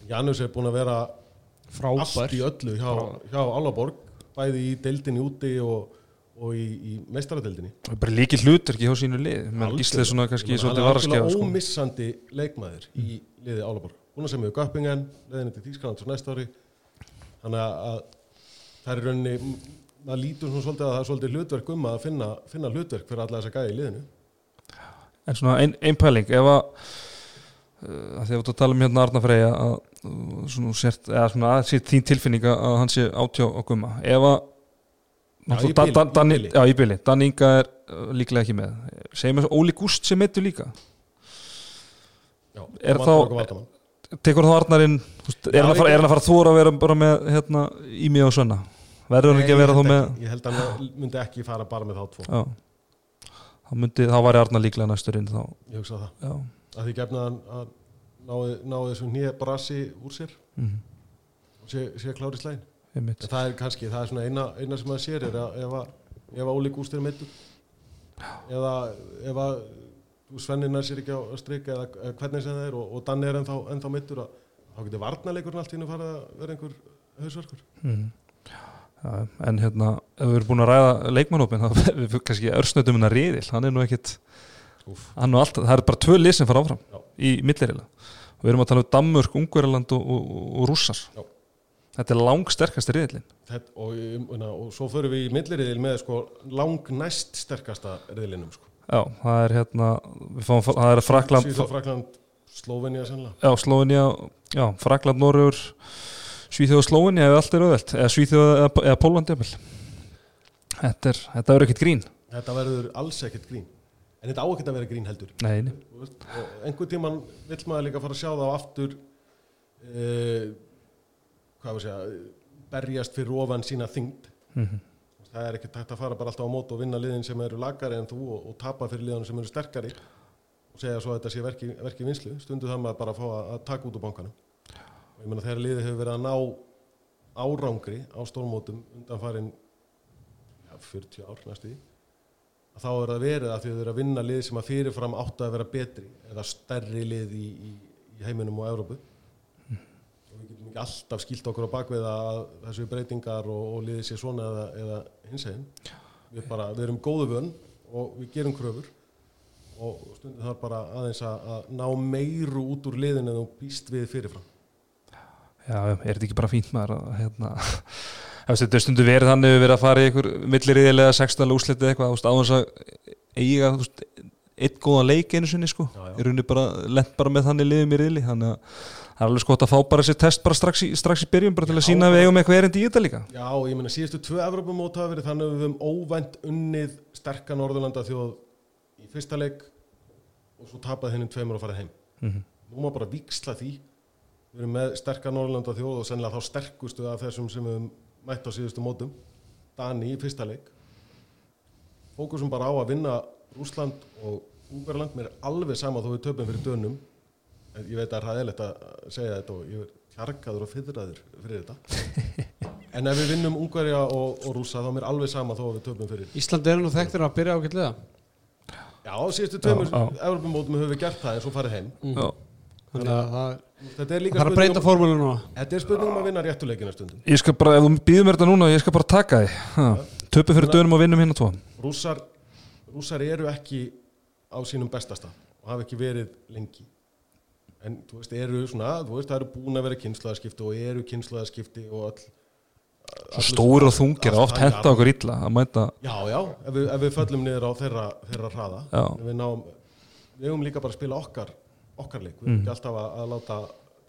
Janus er búin að vera allt frábær í öllu hjá, hjá Álaborg bæði í deildinni úti og, og í, í meistaradeildinni. Það er bara líki hlutverki hjá sínu lið. Menn gíslið svona kannski svolítið var að Hann er skefa sko. ómissandi leikmaður í liði Álaborg. Búin að sem við Göppingen, leðinni til Þýskaland svo næsta ári. Þannig að það er rauninni maður lítur svona svolítið að það er svolítið hlutverk um að finna, finna hlutverk fyrir alla þessa gæði í liðinu. En svona ein, ein pæling ef að uh, að því að þú tala um hérna Arna Freyja að uh, svona sért, eða svona að sér þín tilfinninga að hann sé átjá á gumma. Ef að Já, í bili, Dan- Inga er uh, líklega ekki með. Segjum við Óli Gúst sem meittu líka. Já, Er og þá- tekur þá Arnarinn er, hann að fara, hann að að að vera bara með hérna, í mig og sönna verður hann ekki að vera ég þá með. Ég held að hann myndi ekki fara bara með þá tvo. Já. Þá myndi, þá væri Arnar líklega næsturinn þá, Ég hugsa það. Já. Að því gefna hann að náði, náði þessu nýja brasi úr sér. Mm, og sé, sé klári En það er kannski, það er svona eina, eina sem maður sér er að ef að, ef að Óli Gúst er meittur eða ef að Svennina sér ekki á að strika eða, eða hvernig sem það er og, og Danni er ennþá, ennþá meittur að þá getur varnarleikurinn allt hinn að fara að vera einhver hausverkur. mm. já, en hérna ef við erum búin að ræða leikmannhópin þá við fyrir kannski örsnötum hennar riðil hann er nú ekkit hann og allt, það er bara tvö lið sem fara áfram Já. í millirila og við erum að tala um Danmörk, Ungverjaland og, og, og Rússar Já. þetta er langsterkasti riðilin Þetta, og, og, og svo förum við í milliriðil með sko, lang næst sterkasta riðlinum. Sko. já, það er hérna við fáum, það er Frakland Svíþjóð, Frakland, sennilega. já, Slóinja, já, Frakland, Norrur Svíþjóð og Slóinja ef allt er auðvelt, eða Svíþjóð eða, eða jafnvel. þetta þetta er ekkert grín Þetta verður alls ekkert grín. En þetta á ekkert að vera grín heldur. nei, einhvern tíman vill maður líka fara að sjá það á aftur uh, hvað var að segja berjast fyrir ofan sína þyngd Mm það er ekki tægt að fara bara alltaf á mót og vinna liðin sem eru lagari en þú og, og tapa fyrir liðan sem eru sterkari og segja svo að þetta sé verki, verki vinslu stundu það maður bara að fá að, að taka út úr bankanum ég meina þegar liði hefur verið að ná árangri á stórmótum undan farin ja, 40 ár næstu að þá er það verið að þau eru að vinna lið sem að fyrirfram áttu að vera betri eða stærri lið í, í, í heiminum og Evrópu. Og við getum ekki alltaf skilt okkur á bakvið að þessu breytingar og, og liðið sé svona eða, eða hins eginn við, við erum góðu vönn og við gerum kröfur og stundum þarf bara aðeins að, að ná meiru út úr liðin en þú býst við fyrirfram Já, er þetta ekki bara fínt maður að hérna þetta er stundu verið þannig við verið að fara í einhver milliriðilega sextala úslitið eitthvað þú veist, á þess að eiga eitt góðan leik einu sinni sko. Já, já. í rauninni bara lent bara með þannig liðum í riðli þannig að það er alveg skott að fá bara þessi test bara strax í, strax í byrjun bara til að sína að við eigum eitthvað erindi í þetta líka. Já, ég meina síðustu tvö Evrópumót hafa verið þannig að við höfum óvænt unnið sterka Norðurlanda þjóð í fyrsta leik og svo tapað hennum tveimur og farið heim. Mm nú má bara viksla því við erum með sterka Norrlanda þjóð og sennilega þá sterkustu af þessum sem við mætt á síðustu mótum. Dani í fyrsta leik. Fókusum bara á að vinna Rúsland og Úberland mér er alveg sama þó við töpum fyrir dönum. En ég veit að það er ræðilegt að segja þetta og ég er kjarkaður og fyrraður fyrir þetta. En ef við vinnum Ungverja og, og Rúsa þá er mér alveg sama þó að við töpum fyrir. Ísland er nú þekktur að byrja ágætlega. Já, á síðustu já. Evropamótum höfum við gert það en svo farið heim. Já, þannig að það þetta líka Það er að breyta um, formúlu núna. Þetta er spurning um að vinna réttuleikina stundum. Ég skal bara, ef þú býður mér þetta núna ég skal bara taka því Töpu fyrir dönum og vinnum hérna tvo. Rússar, rússar eru ekki á sínum bestasta og hafa ekki verið lengi. En þú veist, eru svona, þú veist, það eru búin að vera kynslaðaskipti og eru kynslaðaskipti og all Svo stóri og þungir, oft henda okkur illa að mæta Já, já, ef við, ef við föllum niður á þeirra, þeirra hraða. Við náum, við höfum líka bara að spila okkar okkar leik, við Mm. höfum ekki alltaf að, að láta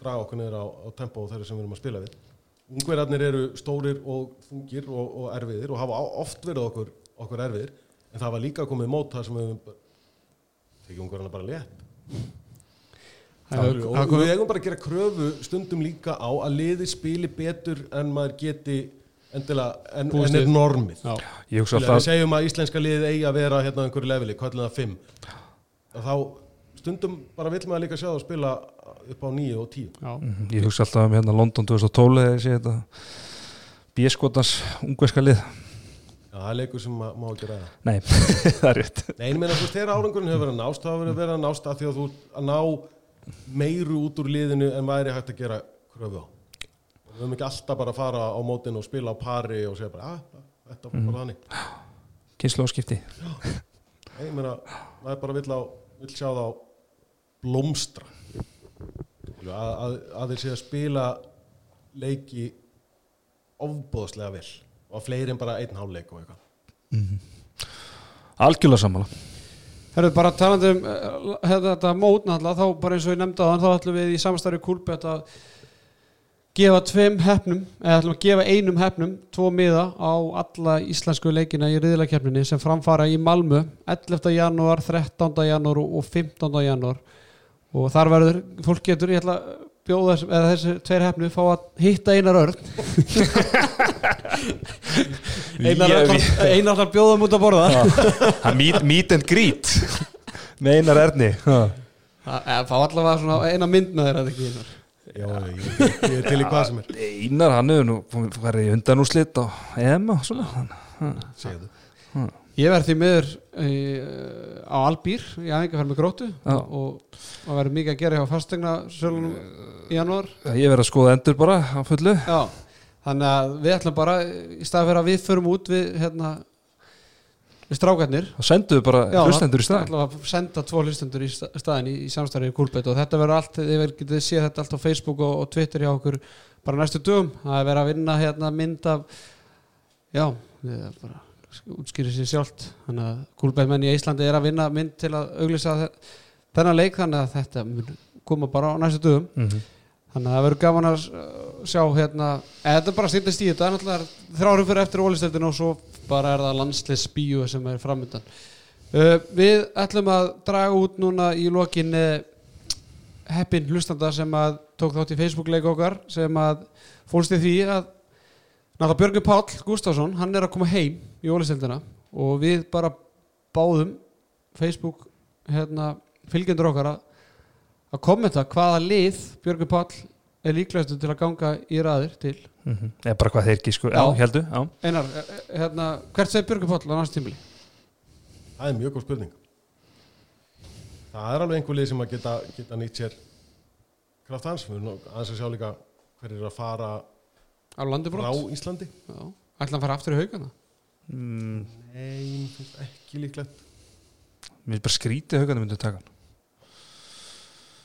draga okkur niður á, á tempo þeirra sem við erum að spila við. Ungverðarnir eru stórir og þungir og, og erfiðir og hafa oft verið okkur, okkur erfiðir en það var líka komið mót það sem við tekið ungverðarna bara létt. Það og er- það við eigum bara að gera kröfu stundum líka á að liði spili betur en maður geti endilega, en, en er normið. Við segjum að íslenska liðið eigi að vera hérna á einhverju leveli, kvöldin það fimm. Að þá stundum bara vill maður líka sjá það spila upp á nýju og tíu. Já. Mhm, Ég hugsa alltaf um hérna London 2012 þegar ég sé þetta Bíeskotans ungverska lið. Já, það er leikur sem ma má ekki ræða. Nei, það er rétt. Nei, en ég meina, þú veist, þegar árangurinn hefur verið að nást þá hefur verið að nást að því að þú að ná meiru út úr liðinu en væri hægt að gera kröfu á. Við höfum ekki alltaf bara að fara á mótin og spila á pari og segja bara, að, þetta var bara þannig. Kynslu áskipti Nei, ég meina, maður bara vill, á, vill sjá þá blómstra að, að, að þeir sé að spila leiki ofbóðslega vel og að fleiri en bara einn hálfleik og eitthvað Algjörlega sammála Herru, bara talandi um uh, þetta, þetta mót náttúrulega, þá bara eins og ég nefndi á þann þá ætlum við í samstarfi kúlbett að gefa tveim hefnum eða ætlum að gefa einum hefnum tvo miða á alla íslensku leikina í riðlakeppninni sem framfara í Malmö 11. janúar, 13. janúar og 15. janúar og þar verður, fólk getur, ég ætla að bjóða þessum, eða þessi tveir hefnu fá að hitta einar örn. Einar Ég- örn einar þar bjóðum út að borða. Er meet, meet and greet með einar erni. Fá allavega svona eina mynd með þér að ekki einar? Já, ég, ég er til í hvað sem er. Einar, hann hefur nú verið í undanúslit og EM og svona. Segðu Ég verð því miður e, á Albýr í æfingarferð með grótu Já. og það verður mikið að gera hjá fastegna sölunum í janúar. Ég verið að skoða endur bara á fullu. Já, þannig að við ætlum bara í stað fyrir að við förum út við hérna við strákarnir. Og senduðu bara Já, hlustendur í stað ætlum að senda tvo hlustendur í sta- staðinn í, í samstæði í Kúlbett og þetta verður allt, þið getið séð þetta allt á Facebook og, og Twitter hjá okkur bara næstu dögum, það er verið að vinna hérna mynd af já, við bara útskýrið sér sjálft. Þannig að Kúlbett menn í Íslandi er að vinna mynd til að auglýsa þe- þennan leik þannig að þetta mun koma bara á næstu dögum. Mm -hmm. þannig að það verður gaman að sjá hérna, eða þetta er bara stýttist í þetta náttúrulega þrjárum fyrir eftir ólisteldinu og svo bara er það landsleis bíu sem er framöndan uh, við ætlum að draga út núna í lokin heppin hlustanda sem að tók þátt í Facebook leik okkar sem að fólst í því að náttúrulega Björgur Páll Gustafsson hann er að koma heim í ólisteldina og við bara báðum Facebook hérna, fylgjendur okkar að kommenta hvaða lið Björgur Páll er líklegastu til að ganga í raðir til eða bara hvað þeir sko, já, Já. heldur já. Einar, eh, eh, hérna, hvert segir Björgur Páll á næst tímili? Það er mjög góð spurning Það er alveg einhver lið sem að geta, geta nýtt sér kraft hans við erum nú aðeins að sjá líka hver er að fara Á landi frá? Íslandi Já, ætla hann fara aftur í haugana? mm, Nei, ekki líklegt mér er bara skrítið haugandi myndu taka hann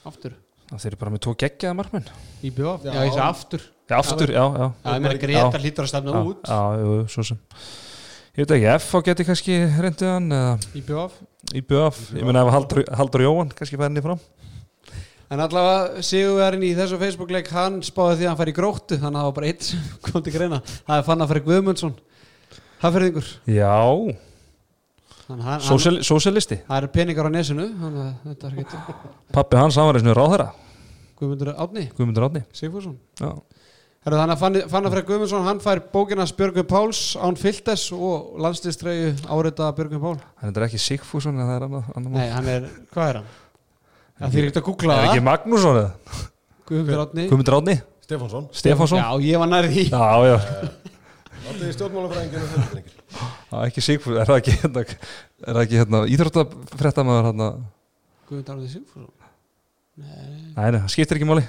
Aftur? það þeir eru bara með tvo geggjaða markmenn Í BF? Já, Já. ég sé aftur já, aftur, já, já Já, ég meina Já. Greta hlýtur að stefna já, út já, jú, svo sem ég veit ekki, F á geti kannski eða í BF í BF, ég meina ef Haldur, Haldur Jóhann kannski fæði henni fram En allavega Sigurverðin í þessu Facebook-leik hann spáði því að hann fær í gróttu þannig að það var bara eitt sem kom til greina. Það er fann að fara Guðmundsson Hafferðingur já, Sósíal, sósialisti. Það eru peningar á nesinu pappi hans, hann var eins og ráðherra. Guðmundur Átni Guðmundur Átni Sigfússon. Já, Herru, þannig að Freyr Guðmundsson hann fær bókina Björgum Páls án Filtes og landslýstreyju árita Björgum Pál. Hann er ekki Sigfússon en það er annað mál. Nei, hann er, hvað er hann? Það fyrir ekkert að googla það. Er ekki Magnússon eða? Guðmundur Átni. Guðmundur Átni. Stefánsson. Stefánsson. Já, ég var nærið í. Já, já. Það er stjórnmálafræðingin og höfðinir. Það er ekki Sigfús, er það ekki hérna, er það ekki hérna íþróttafrættamæður hérna? Guðmundur Átni Sigfús? Nei. Nei, nei, það skiptir ekki máli.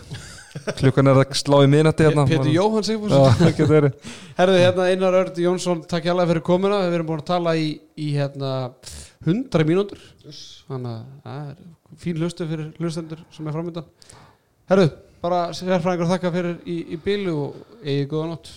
Klukkan er að slá í minnati hérna. Petur Jóhann Sigfús. Já, ekki þ 100 hérna, hérna, mínútur þannig að það er fín hlustu fyrir hlustendur sem er framöndan Herru, bara sérfræðingar þakka fyrir í, í bílu og eigið góða nótt.